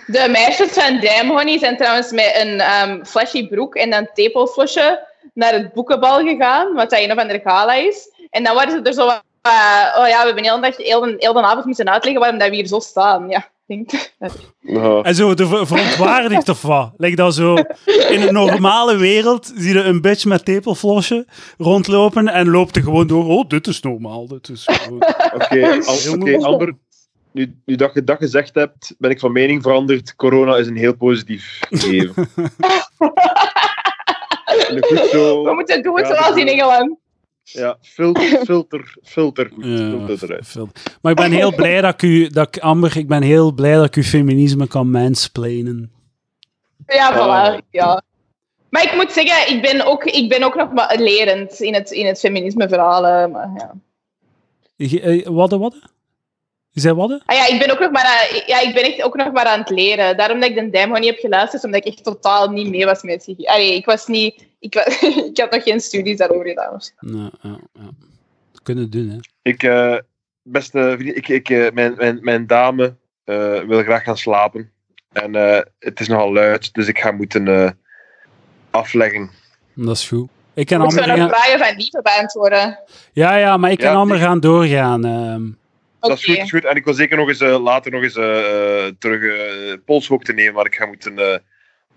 De meisjes van Damn Honey zijn trouwens met een ehm flashy broek en een tepelflesje naar het boekenbal gegaan, wat dat een of andere gala is. En dan waren ze er zo eh, oh ja, we hebben heel de, heel de, heel de avond moeten uitleggen waarom dat we hier zo staan. Ja, Ja. En zo de ver- verontwaardigd of wat? Lijkt dat zo... In een normale wereld zie je een bitch met tepelflosje rondlopen en loopt er gewoon door. Oh, dit is normaal. Dit is gewoon... Oké, Al- oké, Amber, nu, nu dat je dat gezegd hebt, ben ik van mening veranderd. Corona is een heel positief gegeven. Zo, We moeten doen Ja, zoals in Engeland. Ja, filter, filter, filter, goed, Ja, filter eruit. Maar ik ben heel blij dat ik u... Dat ik, Amber, ik ben heel blij dat ik u feminisme kan mansplainen. Ja, voilà. Ja. Maar ik moet zeggen, ik ben ook, ik ben ook nog maar lerend in het, in het feminisme-verhaal. eh, Maar, ja. Je- eh, Wat, wat? Je zei wat? Ah, ja, ik ben ook nog maar aan, ja, ik ben echt ook nog maar aan het leren. Daarom dat ik de Demo niet heb geluisterd, omdat ik echt totaal niet mee was met zich. Allee, ik was niet... Ik, ik had nog geen studies daarover gedaan. of zo. Ja, ja, kunnen doen, hè. Ik, eh, beste vriend, ik, ik, eh, mijn, mijn, mijn dame eh, wil graag gaan slapen. En eh, het is nogal luid, dus ik ga moeten eh, afleggen. Dat is goed. Ik kan Moeten we nog gaan... van Lieve beantwoorden? Ja, ja, maar ik kan Ja, ik- gaan doorgaan. ehm. Dat is goed, is goed. En ik wil zeker nog eens eh, later nog eens eh, eh, terug uh, polshoogte nemen, maar ik ga moeten eh,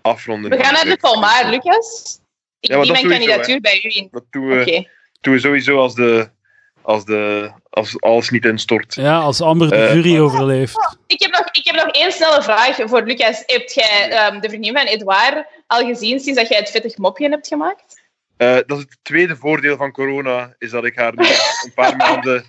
afronden. We gaan naar de Volmaar, Lucas. Ik Ja, maar mijn kandidatuur bij u in. Dat doen we, doen we sowieso als, de, als, de, als alles niet instort. Ja, als Amber de Eh, jury overleeft. Ik heb, nog, ik heb nog één snelle vraag voor Lucas. Heb jij ehm, de vriendin van Edouard al gezien sinds dat jij het vettig mopje hebt gemaakt? Eh, dat is het tweede voordeel van corona, is dat ik haar nu een paar maanden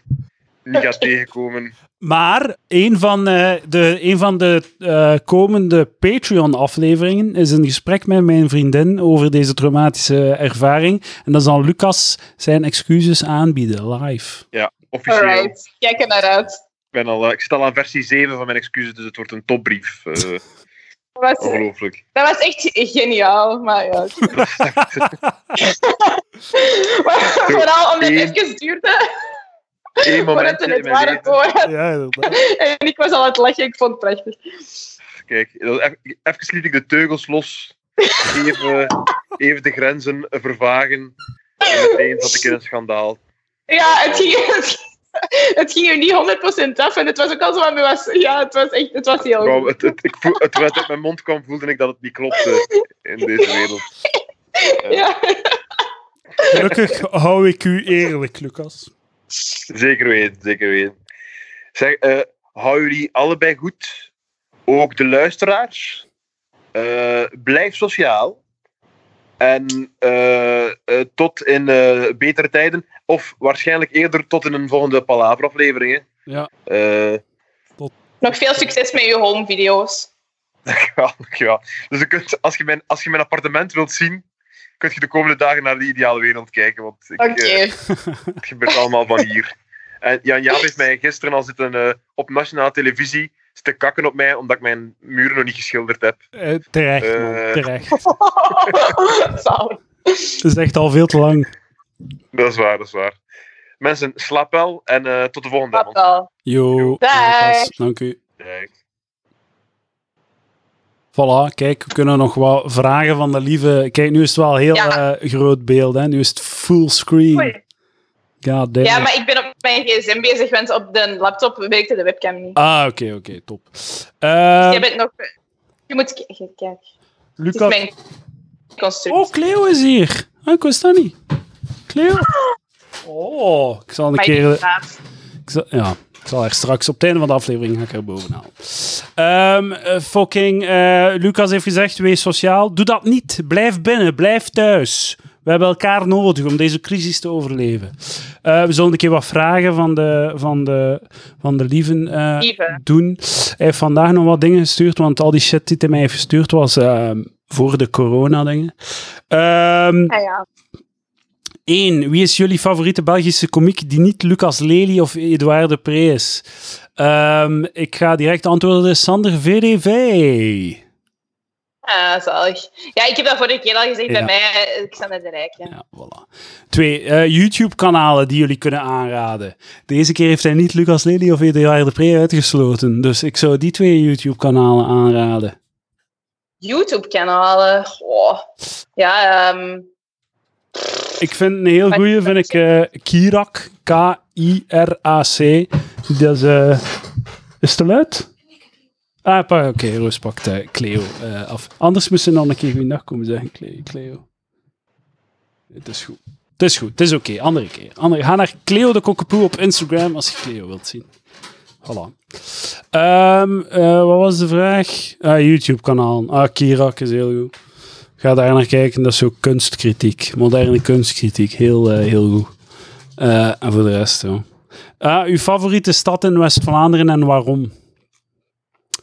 niet ga tegenkomen. Maar een van, eh, de, een van de eh, komende Patreon-afleveringen is een gesprek met mijn vriendin over deze traumatische ervaring. En dan zal Lucas zijn excuses aanbieden, live. Officieel. Alright, kijk er naar uit. Ik, ben al, eh, ik zit al aan versie 7 van mijn excuses, dus het wordt een topbrief. Eh, Dat was, ongelooflijk. dat was echt geniaal, maar ja. Maar vooral omdat het even duurde Eén voordat momentje het in mijn leven. Ja, inderdaad. En ik was al aan het lachen, ik vond het prachtig. Kijk, dat- even, even liet ik de teugels los. Even, even de grenzen vervagen. En meteen zat ik in een schandaal. Ja, het ging, het ging er niet 100% af en het was ook al zo aan me was. Ja, het was echt, het was heel goed. het, het, ik voel, het, het uit mijn mond kwam, voelde ik dat het niet klopte in deze wereld. Ja. Gelukkig hou ik u eerlijk, Lucas. Zeker weten, zeker weten. Zeg, eh hou jullie allebei goed. Ook de luisteraars. Eh, blijf sociaal. En eh, eh, tot in eh, betere tijden. Of waarschijnlijk eerder tot in een volgende Palaver-aflevering. hè. Ja. Eh, Nog veel succes met je home video's. dankjewel, dankjewel. Dus je kunt, als, je mijn, als je mijn appartement wilt zien, kun je de komende dagen naar de ideale wereld kijken. Want ik, Oké. eh, Het gebeurt allemaal van hier. En Jan Jaap heeft mij gisteren al zitten eh, op nationale televisie zitten kakken op mij, omdat ik mijn muren nog niet geschilderd heb. Eh, terecht, man. Terecht. Het is echt al veel te lang. Dat is waar, dat is waar. Mensen, slaap wel en eh, tot de volgende avond. wel. Yo, Dag. Dank u. Kijk. Voilà, kijk, we kunnen nog wat vragen van de lieve... Kijk, nu is het wel heel Ja. eh, groot beeld, hè. Nu is het full screen. Oei. God damn. Ja, maar ik ben op mijn gsm bezig, want op de laptop werkte de webcam niet. Ah, oké, oké, top. Je bent nog... Je moet... k- Kijk, kijk. Het is Lucas... mijn. Oh, Cleo is hier. Ah, ik wist dat niet. Cleo. Oh, ik zal een Maar keer... Ik zal, ja, ik zal er straks op het einde van de aflevering ga ik er bovenaan. Ehm eh, fucking, eh, Lucas heeft gezegd, wees sociaal. Doe dat niet. Blijf binnen. Blijf thuis. We hebben elkaar nodig om deze crisis te overleven. Eh, we zullen een keer wat vragen van de, van de, van de lieven Lieve. doen. Hij heeft vandaag nog wat dingen gestuurd, want al die shit die hij mij heeft gestuurd was ehm, voor de corona-dingen. Ehm Ah ja. Eén, wie is jullie favoriete Belgische komiek die niet Lucas Lely of Edouard de Pre is? Ehm, ik ga direct antwoorden, Sander VDV. Ah, zalig. Ja, ik heb dat vorige keer al gezegd Ja. bij mij, eh, Xander de Rijk. Ja. Ja, voilà. Twee eh, YouTube-kanalen die jullie kunnen aanraden. Deze keer heeft hij niet Lucas Lely of Eduard de Pre uitgesloten. Dus ik zou die twee YouTube-kanalen aanraden. YouTube-kanalen. Oh. Ja, ehm, Ik vind een heel goeie, vind ik eh, Kirak. K-I-R-A-C. Dat is... eh, is het te luid? Ah, oké, Roos pakt eh, Cleo af. Anders moest ze nog een keer goeiedag komen zeggen, Cle- Cleo. Het is goed. Het is goed, het is oké. Andere keer. Andere, ga naar Cleo de Kokkepoe op Instagram als je Cleo wilt zien. Voilà. Ehm, eh, wat was de vraag? Ah, YouTube-kanaal. Ah, Kirak is heel goed. Ga daar naar kijken, dat is zo kunstkritiek. Moderne kunstkritiek. Heel, eh, heel goed. Eh, en voor de rest, ja. Ah, uw favoriete stad in West-Vlaanderen en waarom?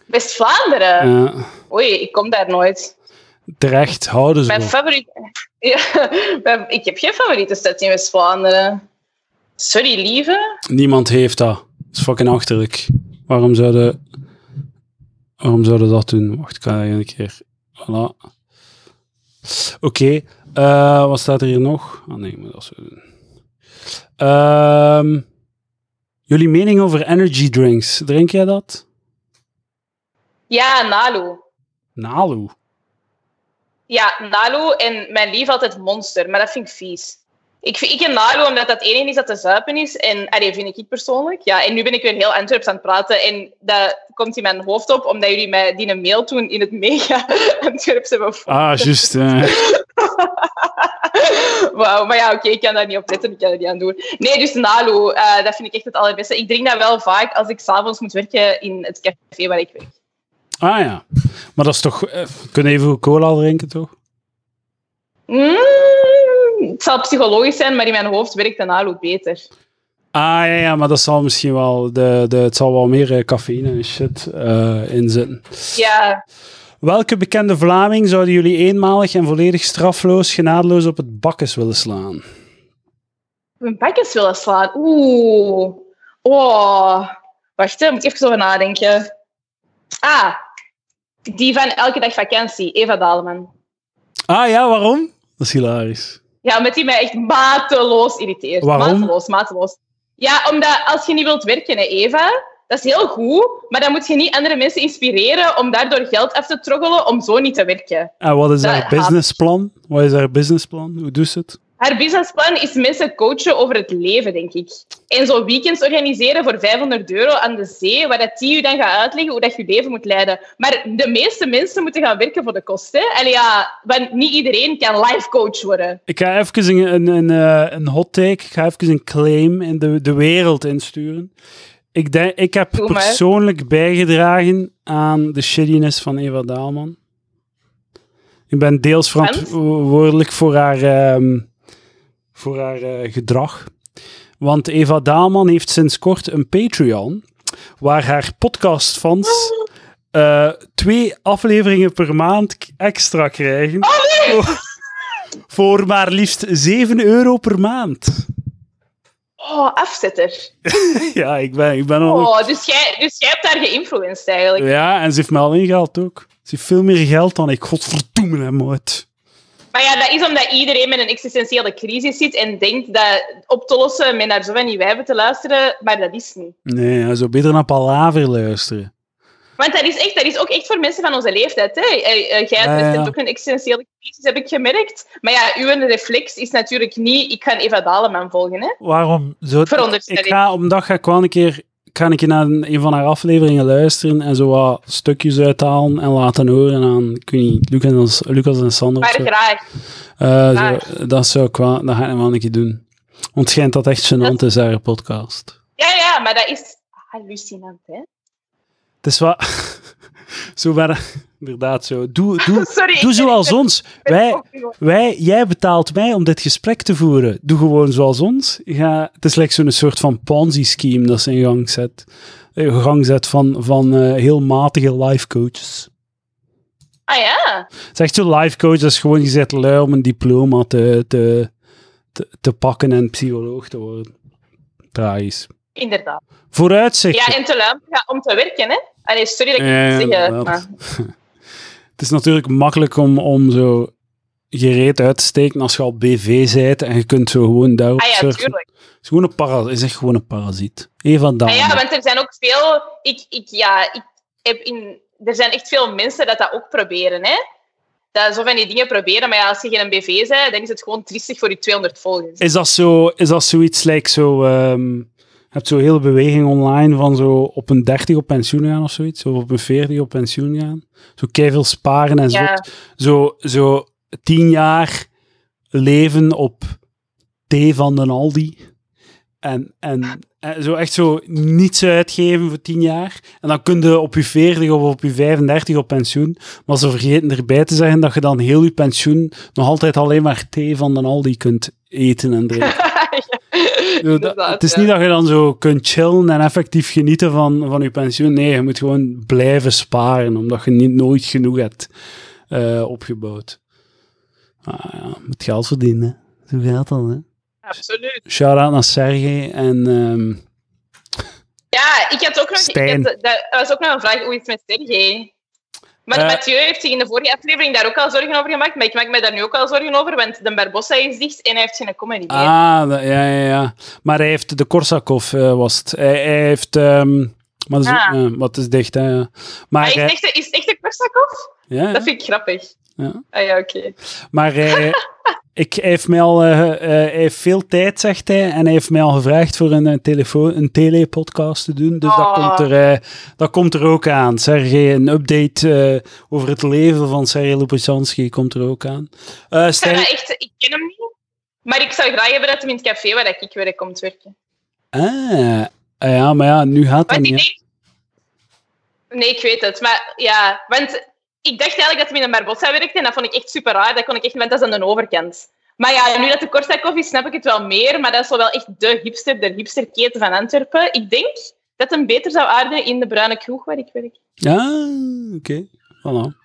West-Vlaanderen. Oei, ik kom daar nooit. terecht, houden ze Mijn op. favoriet... Ja, ik heb geen favoriete stad in West-Vlaanderen. Sorry, lieve. Niemand heeft dat. Dat is fucking achterlijk. Waarom zouden... Waarom zouden dat doen? Wacht, ik ga een keer... Voilà. Oké. eh, wat staat er hier nog? Ah nee, moet dat zo doen. Ehm, jullie mening over energy drinks. Drink jij dat? Ja, Nalu. Nalu. Ja, Nalu en mijn lief altijd Monster, maar dat vind ik vies. Ik, vind- ik ken Nalu omdat dat het enige is dat te zuipen is. En allee, vind ik persoonlijk. Ja, en nu ben ik weer heel Antwerps aan het praten. En dat komt in mijn hoofd op, omdat jullie mij die een mail toen in het mega Antwerps hebben. Ah, juist. Wauw, maar ja, oké, ik kan daar niet op letten, ik kan er niet aan doen. Nee, dus Nalu, eh, dat vind ik echt het allerbeste. Ik drink dat wel vaak als ik s'avonds moet werken in het café waar ik werk. Ah ja. Maar dat is toch... we kunnen even cola drinken, toch? Mm, het zal psychologisch zijn, maar in mijn hoofd werkt de Nalu beter. Ah ja, ja, maar dat zal misschien wel... De, de, het zal wel meer eh, cafeïne en shit eh in zitten. Ja, Welke bekende Vlaming zouden jullie eenmalig en volledig strafloos, genadeloos op het bakkes willen slaan? mijn bakjes willen slaan. Oeh. Oh. Wacht, hè, moet ik even over nadenken. Ah, die van Elke Dag Vakantie, Eva Daleman. Ah ja, waarom? Dat is hilarisch. Ja, omdat die mij echt mateloos irriteert. Waarom? Mateloos, mateloos. Ja, omdat als je niet wilt werken, hè, Eva, dat is heel goed, maar dan moet je niet andere mensen inspireren om daardoor geld af te troggelen om zo niet te werken. En wat is haar businessplan? Wat is haar businessplan? Hoe doet ze het? Haar businessplan is mensen coachen over het leven, denk ik. En zo weekends organiseren voor 500 euro aan de zee, waar dat die u dan gaat uitleggen hoe dat je leven moet leiden. Maar de meeste mensen moeten gaan werken voor de kosten. En ja, want niet iedereen kan life coach worden. Ik ga even een, een, een, eh, een hot take, ik ga even een claim in de, de wereld insturen. Ik, denk, ik heb persoonlijk bijgedragen aan de shittiness van Eva Daalman. Ik ben deels verantwoordelijk voor haar, ehm, voor haar eh, gedrag. Want Eva Daalman heeft sinds kort een Patreon, waar haar podcastfans eh, twee afleveringen per maand extra krijgen. Voor- Voor maar liefst 7 euro per maand. Oh, afzetter. Ja, ik ben, ik ben al... Oh, dus jij, dus jij hebt daar geïnfluenced eigenlijk. Ja, en ze heeft me al ingehaald ook. Ze heeft veel meer geld dan ik. Godverdomme hem uit. Maar ja, dat is omdat iedereen met een existentiële crisis zit en denkt dat op te lossen met naar zo van die wijven te luisteren, maar dat is niet. Nee, zou beter naar Palaver luisteren. Want dat is, echt, dat is ook echt voor mensen van onze leeftijd. Hè? Eh, eh, Jij Ja, ja. hebt ook een existentiële crisis, heb ik gemerkt. Maar ja, uw reflex is natuurlijk niet, ik ga Eva Daleman volgen. Hè? Waarom Veronderstel Ik ga ga ik wel een keer, ik ga een keer naar een, een van haar afleveringen luisteren en zo wat stukjes uithalen en laten horen aan, ik weet niet, Lucas, Lucas en Sander. Maar graag. Graag. zo, dat zou ik wel, dat ga ik wel een keer doen. Want het schijnt dat echt gênant is, haar podcast. Ja, ja, maar dat is hallucinant. Hè? Het is wel... zo ben Inderdaad zo. Doe, doe, Sorry. doe zoals ben- ons. ben Wij, wij, jij betaalt mij om dit gesprek te voeren. Doe gewoon zoals ons. Ga, het is like zo'n soort van Ponzi-scheme dat ze in gang zet. In gang zet van, van eh, heel matige life coaches. Ah ja, Het is echt zo'n life coach, dat is gewoon gezet lui om een diploma te, te, te, te pakken en psycholoog te worden. Tragisch. inderdaad. Vooruitzichten. Ja, en te lui om te gaan- om te werken, hè? Allee, sorry dat ik Ja, het ja, zeg, eh, maar... het is natuurlijk makkelijk om, om zo gereed uit te steken als je al BV bent en je kunt zo gewoon daarop Ah ja, surfen. tuurlijk. Het is gewoon een para- is echt gewoon een parasiet. Ah ja, want er zijn ook veel... Ik, ik, ja, ik heb in, er zijn echt veel mensen dat dat ook proberen, hè. Dat zo van die dingen proberen, maar ja, als je geen BV bent, dan is het gewoon triestig voor je 200 volgers. Is dat, zo, is dat zoiets like zo... ehm, hebt zo'n hele beweging online van zo op een 30 op pensioen gaan of zoiets. Of op een 40 op pensioen gaan. Zo keiveel sparen en zo. Ja. Zo, zo tien jaar leven op thee van de Aldi. En, en, en zo echt zo niets uitgeven voor tien jaar. En dan kun je op je 40 of op je 35 op pensioen. Maar ze vergeten erbij te zeggen dat je dan heel je pensioen nog altijd alleen maar thee van de Aldi kunt eten en drinken. Inderdaad, het is niet dat je dan zo kunt chillen en effectief genieten van, van je pensioen. Nee, je moet gewoon blijven sparen, omdat je niet, nooit genoeg hebt eh, opgebouwd. Ah, ja, je moet geld verdienen. Zo gaat dat, hè. Absoluut. Shout-out naar Sergej en... ehm, Ja, ik had ook nog... Had, dat was ook nog een vraag, hoe is het met Sergej? Maar Eh. Mathieu heeft zich in de vorige aflevering daar ook al zorgen over gemaakt, maar ik maak me daar nu ook al zorgen over, want de Barbossa is dicht en hij heeft geen comedy meer. ah, dat- ja, ja, ja. Maar hij heeft... De Korsakov eh, was het. Hij, hij heeft... ehm, maar dat is, Ah. eh, wat is dicht, hè. Maar, Hij is, hij- echt, is het echt een Korsakov? ja, ja. Dat vind ik grappig. Ja. Ah ja, oké. Maar hij, ik, hij, heeft mij al, eh, eh, hij heeft veel tijd, zegt hij. En hij heeft mij al gevraagd voor een, eh, telefoon, een telepodcast te doen. Dus dat, Oh. komt er, dat komt er ook aan. Sergej, een update over het leven van Sergej Lopushansky komt er ook aan. Ik, Stijn- echt, ik ken hem niet, maar ik zou graag hebben dat hij in het café waar ik werk komt werken. ah, ah ja, maar ja, nu gaat dat ik niet. Nee, ik weet het. Maar ja, want ik dacht eigenlijk dat hij in een Barbossa werkte en dat vond ik echt super raar. Dat kon ik echt, want dat is aan de overkant. Maar ja, nu dat de Korsakov is, snap ik het wel meer. Maar dat is wel echt de hipster, de hipsterketen van Antwerpen. Ik denk dat hem beter zou aarden in de bruine kroeg waar ik werk. Ja, oké. Voilà.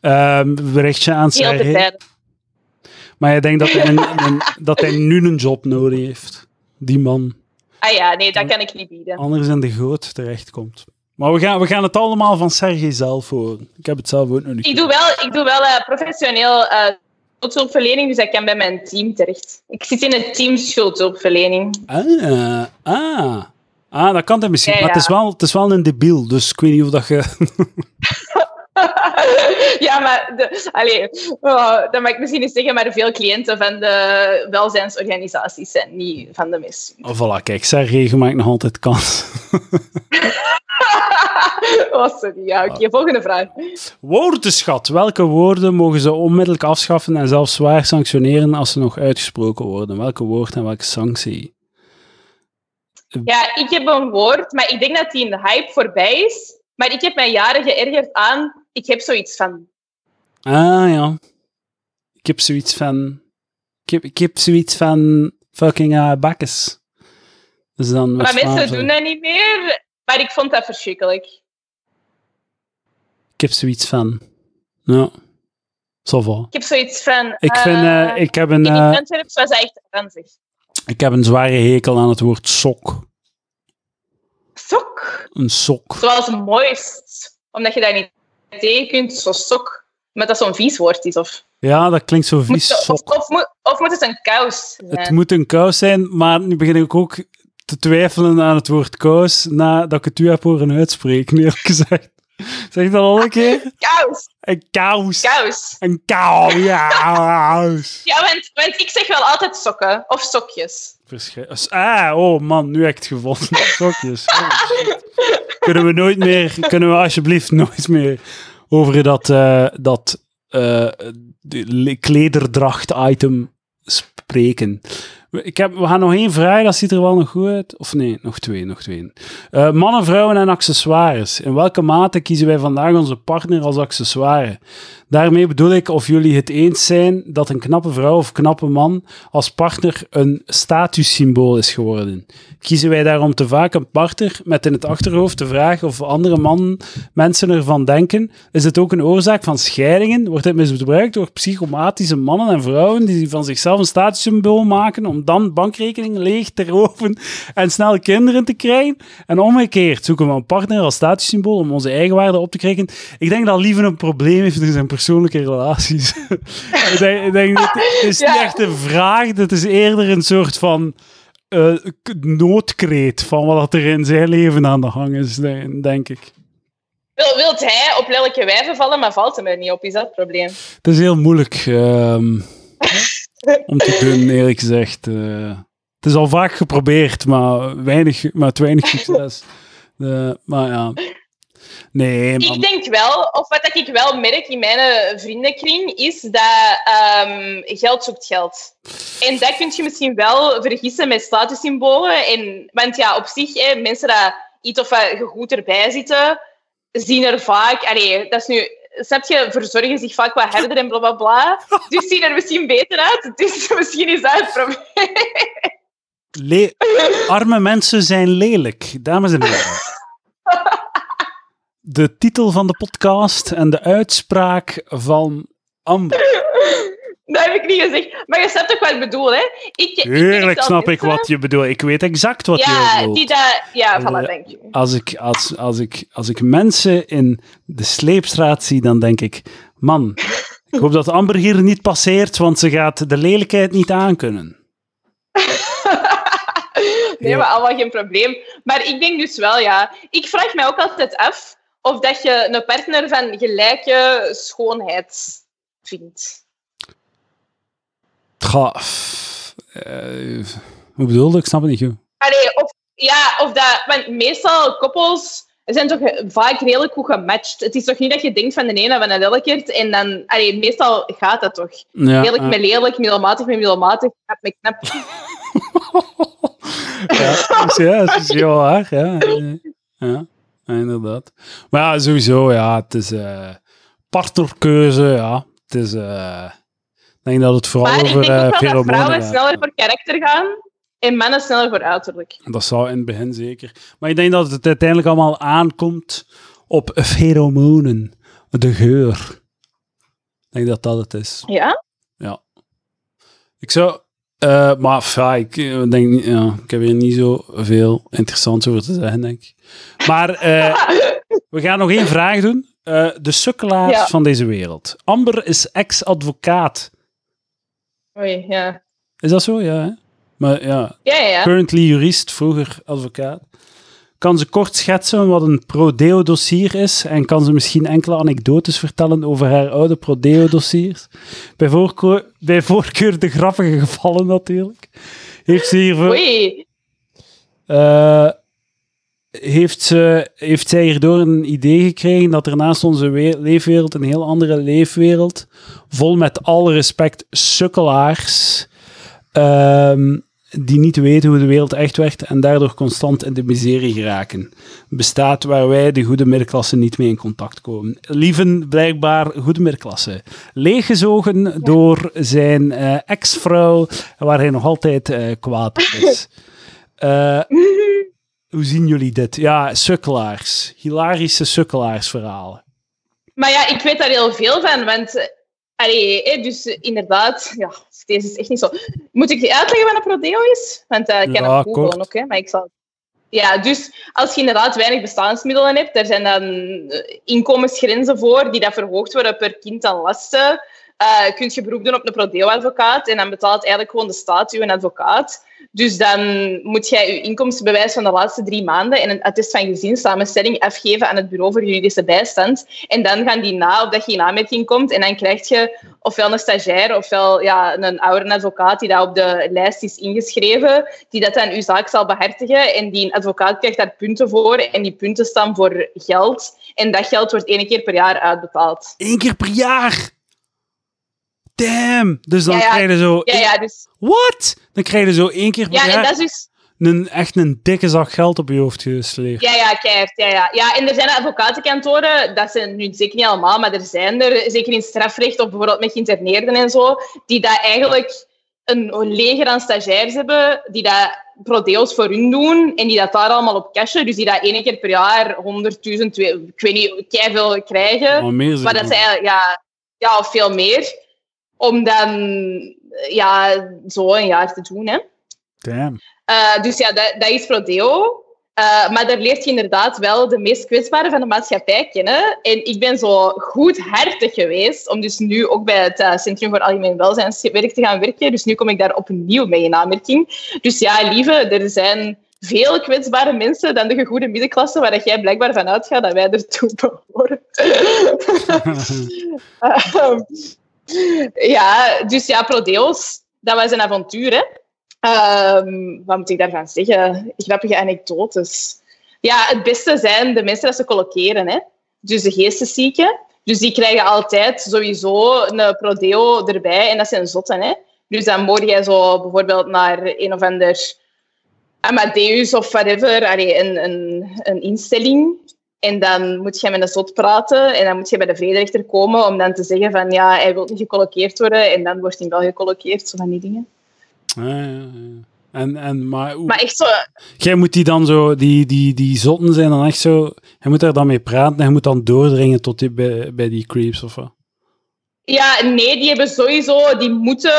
Ehm, berichtje aan Sergej. terzijde. Maar jij denkt dat hij, een, een- dat hij nu een job nodig heeft. Die man. Ah ja, nee, dat kan ik niet bieden. anders in de goot terechtkomt. Maar we gaan, we gaan het allemaal van Sergej zelf horen. Ik heb het zelf ook nog niet Ik doe wel, ik doe wel eh, professioneel eh schuldhulpverlening, dus ik kan bij mijn team terecht. Ik zit in het team schuldhulpverlening. Ah, ah. Ah, dat kan hij misschien. Ja, Maar het is, wel, het is wel een debiel, dus ik weet niet of dat je... ja, maar de, allee, oh, dat mag ik misschien niet zeggen, maar veel cliënten van de welzijnsorganisaties zijn niet van de mis. Oh, voilà, kijk, Sergej je maakt nog altijd kans. oh, sorry. Ja, oké. Volgende vraag. Woordenschat. Welke woorden mogen ze onmiddellijk afschaffen en zelfs zwaar sanctioneren als ze nog uitgesproken worden? Welke woord en welke sanctie? Ja, ik heb een woord, maar ik denk dat die in de hype voorbij is. Maar ik heb mij jaren geërgerd aan... Ik heb zoiets van... Ah, ja. Ik heb zoiets van... Ik heb, ik heb zoiets van fucking eh bakkes. Dus dan Maar mensen doen dat niet meer. Maar ik vond dat verschrikkelijk. Ik heb zoiets van... Ja. Va. Ik heb zoiets van... Ik, vind, eh, eh, ik, heb een, in Antwerpen was dat echt ranzig. ik heb een zware hekel aan het woord sok. Sok. Een sok. Zoals moist. Omdat je daar niet tegen kunt, zo sok. Maar dat zo'n vies woord is. Of, Ja, dat klinkt zo moet, vies. of, Sok. of, moet, of moet het een kous Het zijn? moet een kous zijn, maar nu begin ik ook te twijfelen aan het woord kous nadat ik het u heb horen uitspreken, eerlijk gezegd. Zeg dat al een keer? Kous. Een kous. Kous. Een kous. Ja, want, want ik zeg wel altijd sokken. Of sokjes. Verschi- Ah, oh man, nu heb ik het gevonden. Sokjes. Kunnen we nooit meer, kunnen we alsjeblieft nooit meer over dat, eh, dat le- klederdracht-item spreken. Ik heb, we gaan nog één vraag, dat ziet er wel nog goed uit. Of nee, nog twee, nog twee. Eh, mannen, vrouwen en accessoires. In welke mate kiezen wij vandaag onze partner als accessoire? Daarmee bedoel ik of jullie het eens zijn dat een knappe vrouw of knappe man als partner een statussymbool is geworden. Kiezen wij daarom te vaak een partner met in het achterhoofd de vraag of andere man, mensen ervan denken? Is het ook een oorzaak van scheidingen? Wordt het misbruikt door psychomatische mannen en vrouwen die van zichzelf een statussymbool maken om om dan bankrekening leeg te roven en snel kinderen te krijgen. En omgekeerd zoeken we een partner als statussymbool om onze eigenwaarde op te krijgen. Ik denk dat Lieven een probleem heeft in zijn persoonlijke relaties. ik denk, ik denk dat het is niet echt een vraag, het is eerder een soort van k- noodkreet van wat er in zijn leven aan de gang is, denk ik. Wil, wilt hij op lelijke wijven vallen, maar valt hem er niet op? Is dat het probleem? Het is heel moeilijk ehm, om te doen, eerlijk gezegd. Eh, het is al vaak geprobeerd, maar, weinig, maar weinig succes. Maar ja. Nee, man. Ik denk wel, of wat ik wel merk in mijn eh, vriendenkring, is dat ehm, geld zoekt geld. En dat kun je misschien wel vergissen met statussymbolen. En, want ja, op zich, hè, mensen dat iets of wat goed erbij zitten, zien er vaak... Allee, dat is nu... Je, verzorgen zich vaak wat harder en bla bla bla. Dus zien er misschien beter uit. Dus misschien is dat het probleem. Le- Arme mensen zijn lelijk, dames en heren. De titel van de podcast en de uitspraak van Amber. Dat heb ik niet gezegd. Maar je snapt toch wat ik bedoel, hè? Ik, Tuurlijk snap ik wat je bedoelt. Ik weet exact wat je Ja, bedoelt. die dat... Ja, Eh, voilà, dank je. als ik, als, als, ik, als ik mensen in de sleepstraat zie, dan denk ik: man, ik hoop dat Amber hier niet passeert, want ze gaat de lelijkheid niet aankunnen. Nee, Ja. maar allemaal geen probleem. Maar ik denk dus wel, ja. Ik vraag mij ook altijd af of dat je een partner van gelijke schoonheid vindt. F- eh, hoe bedoel je? Ik snap het niet goed. Allee, of, ja, of dat... Want meestal koppels zijn toch vaak redelijk goed gematcht. Het is toch niet dat je denkt van de ene van de lelijkert en dan... Allee, meestal gaat dat toch. Ja, Lelijk met lelijk, middelmatig met middelmatig, knap met knap. ja, dus ja, het is heel waar. Ja, ja, inderdaad. Maar ja, sowieso, ja, het is eh partnerkeuze, ja. Het is, eh, denk dat het vooral Maar ik over denk eh ook wel dat pheromonen vrouwen gaat. sneller voor karakter gaan en mannen sneller voor uiterlijk. Dat zou in het begin zeker. Maar ik denk dat het uiteindelijk allemaal aankomt op pheromonen. De geur. Ik denk dat dat het is. Ja? Ik zou... eh, maar ja, ik denk. Ja, ik heb hier niet zo veel interessants over te zeggen, denk ik. Maar eh, we gaan nog één vraag doen. De sukkelaars Ja. van deze wereld. Amber is ex-advocaat. Oei, ja. Is dat zo? Ja, hè? Maar ja, Ja, ja, ja. currently jurist, vroeger advocaat. Kan ze kort schetsen wat een prodeo-dossier is en kan ze misschien enkele anekdotes vertellen over haar oude prodeo-dossiers? Bij, voorkeur- bij voorkeur de grappige gevallen natuurlijk. Heeft ze hiervoor... Oei. Eh, heeft, ze, heeft zij hierdoor een idee gekregen dat er naast onze we- leefwereld een heel andere leefwereld, vol met alle respect sukkelaars, ehm, die niet weten hoe de wereld echt werkt en daardoor constant in de miserie geraken, bestaat waar wij, de goede middenklasse, niet mee in contact komen. Lieven, blijkbaar goede middenklasse. Leeggezogen door zijn eh, ex-vrouw, waar hij nog altijd eh, kwaad is. Eh, hoe zien jullie dit? Ja, sukkelaars. Hilarische sukkelaarsverhalen. Maar ja, ik weet daar heel veel van, want... Allee, dus inderdaad... Ja, deze is echt niet zo... Moet ik uitleggen wat een prodeo is? Want eh, ik kan Ja, het googlen kort. ook, hè, maar ik zal... Ja, dus als je inderdaad weinig bestaansmiddelen hebt, daar zijn dan eh, inkomensgrenzen voor die dat verhoogd worden per kind aan lasten. Eh kun je beroep doen op een prodeo-advocaat en dan betaalt eigenlijk gewoon de staat je een advocaat. Dus dan moet jij je inkomstenbewijs van de laatste drie maanden en een attest van gezinssamenstelling afgeven aan het bureau voor juridische bijstand. En dan gaan die na op dat je in aanmerking komt en dan krijg je ofwel een stagiair ofwel ja, een oudere advocaat die daar op de lijst is ingeschreven, die dat dan uw zaak zal behartigen. En die advocaat krijgt daar punten voor en die punten staan voor geld. En dat geld wordt één keer per jaar uitbetaald. Eén keer per jaar! Damn! Dus dan Ja, ja. krijg je zo... Ja, ja, dus, What? Dan krijg je zo één keer per ja en jaar dat is dus... een, echt een dikke zak geld op je hoofd gesleept. Ja, ja, keihard. Ja, ja. ja, en er zijn advocatenkantoren, dat zijn nu zeker niet allemaal, maar er zijn er, zeker in strafrecht of bijvoorbeeld met geïnterneerden en zo, die dat eigenlijk een leger aan stagiairs hebben, die dat prodeo's voor hun doen en die dat daar allemaal op cashen. Dus die dat één keer per jaar 100.000, twee- ik weet niet, veel krijgen. Maar dat zijn ja, ja, of veel meer. Om dan ja, zo een jaar te doen. Hè. Damn. Uh, dus ja, dat, dat is Prodeo. Uh, maar daar leert je inderdaad wel de meest kwetsbaren van de maatschappij kennen. En ik ben zo goedhartig geweest om dus nu ook bij het uh, Centrum voor Algemeen Welzijnswerk te gaan werken. Dus nu kom ik daar opnieuw mee in aanmerking. Dus ja, lieve, er zijn veel kwetsbare mensen dan de gegoede middenklasse, waar jij blijkbaar van uitgaat dat wij ertoe behoren. uh, ja, dus ja, Prodeos, dat was een avontuur, hè. Um, wat moet ik daarvan zeggen? Grappige anekdotes. Ja, het beste zijn de mensen dat ze colloceren. Hè? Dus de geesteszieken. Dus die krijgen altijd sowieso een prodeo erbij. En dat zijn zotten. Hè? Dus dan moet jij zo bijvoorbeeld naar een of ander Amadeus of whatever, allee, een, een, een instelling. En dan moet je met een zot praten en dan moet je bij de vrederechter komen om dan te zeggen van ja, hij wil niet gecolloqueerd worden en dan wordt hij wel gecolloqueerd, zo van die dingen. Ja, ja, ja. En, en, maar, maar echt zo... Jij moet die dan zo, die, die, die zotten zijn dan echt zo, je moet daar dan mee praten en je moet dan doordringen tot die, bij, bij die creeps of wat? Ja, nee, die hebben sowieso, die moeten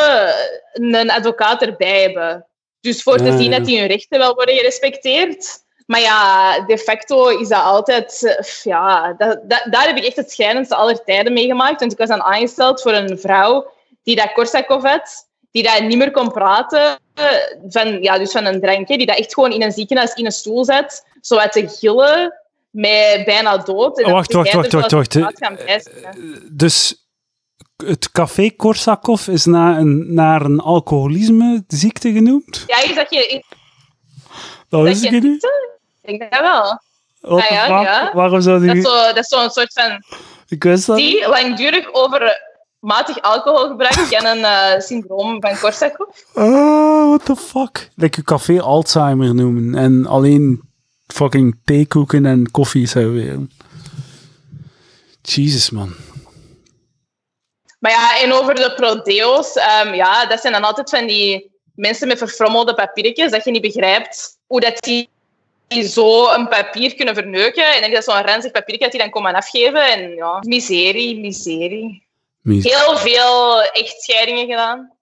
een advocaat erbij hebben. Dus voor te zien dat die hun rechten wel worden gerespecteerd. Maar ja, de facto is dat altijd... Ja, dat, dat, daar heb ik echt het schijnendste aller tijden meegemaakt. Want ik was dan aangesteld voor een vrouw die dat Korsakov had die dat niet meer kon praten van, ja, dus van een drankje, die dat echt gewoon in een ziekenhuis in een stoel zet, zo uit te gillen, met bijna dood. En wacht, wacht, wacht, wacht, wacht. Dus het café Korsakov is naar een, naar een alcoholisme-ziekte genoemd? Ja, is dat je... Dat, dat is het niet? Ik denk dat wel. Wat ja, ja, ja. Waarom zou die... Dat is zo'n zo soort van... Ik wist dat Die langdurig over matig alcoholgebruik en een uh, syndroom van Korsakoff. Oh, what the fuck. Like je café Alzheimer noemen en alleen fucking theekoeken en koffie serveren. Jesus, man. Maar ja, en over de prodeo's, um, ja, dat zijn dan altijd van die mensen met verfrommelde papiertjes, dat je niet begrijpt hoe dat die zo een papier kunnen verneuken. En dan is dat zo'n ranzig papiertje dat die dan komen afgeven. En ja, miserie, miserie. Heel veel echtscheidingen gedaan.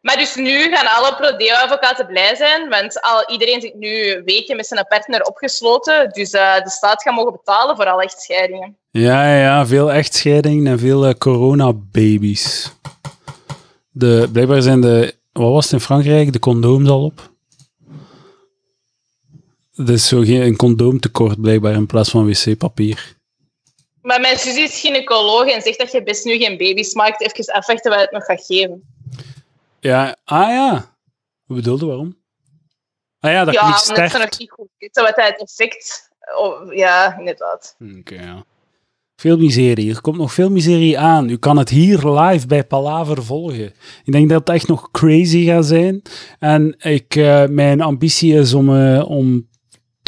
Maar dus nu gaan alle prodeo-advocaten blij zijn, want al, iedereen zit nu weken met zijn partner opgesloten. Dus uh, de staat gaat mogen betalen voor alle echtscheidingen. Ja, ja, veel echtscheidingen en veel uh, coronababies. De, blijkbaar zijn de, wat was het in Frankrijk, de condooms al op. Er is zo geen, een condoomtekort blijkbaar in plaats van wc-papier. Maar mijn zus is gynaecoloog en zegt dat je best nu geen baby's maakt. Even afwachten wat het nog gaat geven. Ja, ah ja. Hoe bedoelde waarom? Ah ja, dat ja, niet sterft. Ja, nog niet goed weten wat het effect... Oh, ja, inderdaad. Oké, okay, ja. Veel miserie. Er komt nog veel miserie aan. U kan het hier live bij Palaver volgen. Ik denk dat het echt nog crazy gaat zijn. En ik, uh, mijn ambitie is om, uh, om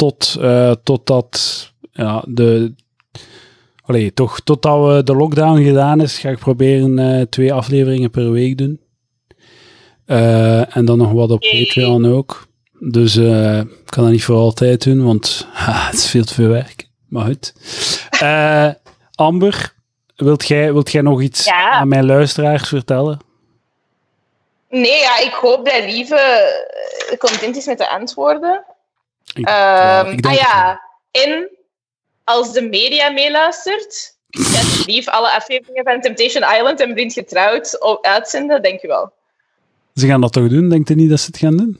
tot, uh, tot dat ja, de, Allee, toch totdat we de lockdown gedaan is, ga ik proberen uh, twee afleveringen per week doen. Uh, en dan nog wat op Patreon ook. Dus ik kan dat niet voor altijd doen, want ha, het is veel te veel werk. Maar goed. Amber, wilt jij, wilt jij nog iets ja. aan mijn luisteraars vertellen? Nee, ja, ik hoop dat Lieve content is met de antwoorden. Ik, ja, ik ah ja, en als de media meeluistert, ja, lief alle afleveringen van Temptation Island en Blind Getrouwd uitzenden, denk je wel. Ze gaan dat toch doen? Denkt u niet dat ze het gaan doen?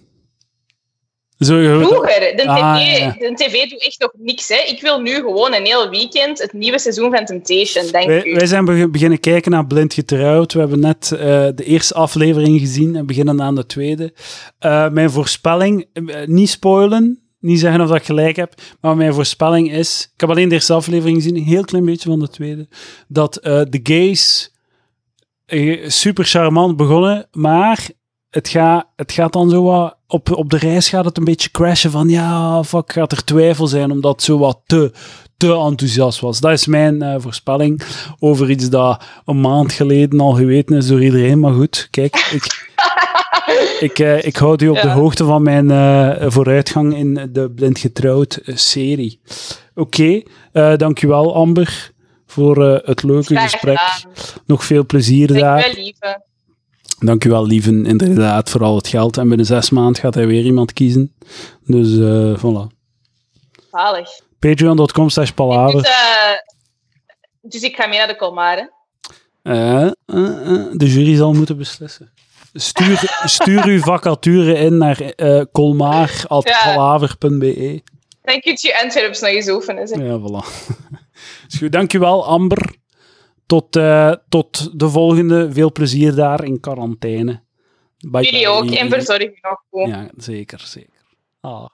Zo, Vroeger. De, ah, TV, ja. de tv doet echt nog niks. Hè. Ik wil nu gewoon een heel weekend het nieuwe seizoen van Temptation, denk wij, u. Wij zijn beginnen kijken naar Blind Getrouwd. We hebben net uh, de eerste aflevering gezien en beginnen aan de tweede. Uh, mijn voorspelling, uh, niet spoilen, niet zeggen of dat ik gelijk heb, maar mijn voorspelling is, ik heb alleen de eerste aflevering gezien, een heel klein beetje van de tweede, dat uh, de gays uh, super charmant begonnen, maar het, gaat het gaat dan zo wat, op, op de reis gaat het een beetje crashen van, ja, fuck, gaat er twijfel zijn, omdat het zo wat te, te enthousiast was. Dat is mijn uh, voorspelling over iets dat een maand geleden al geweten is door iedereen, maar goed, kijk, ik... ik, uh, ik houd u op ja. de hoogte van mijn uh, vooruitgang in de Blind Getrouwd uh, serie. Oké, okay, dankjewel Amber voor het leuke Graag gesprek. Nog veel plezier Dank daar. wel, lieve. Dankjewel, lieven, inderdaad, voor al het geld. En binnen zes maanden gaat hij weer iemand kiezen. Dus, eh voilà. Zalig. Patreon.com slash Dus, palaver. eh, dus ik ga mee naar de. Eh, eh, eh, de jury zal moeten beslissen. Stuur, stuur uw vacature in naar eh colmaar.palaver.be. Dan kunt je Antwerps nog eens oefenen. Zeg. Ja, voilà. Is goed, dankjewel, Amber. Tot, eh, tot de volgende. Veel plezier daar in quarantaine. Bye Jullie ook. En verzorging nog. Ja, zeker, zeker. Ah.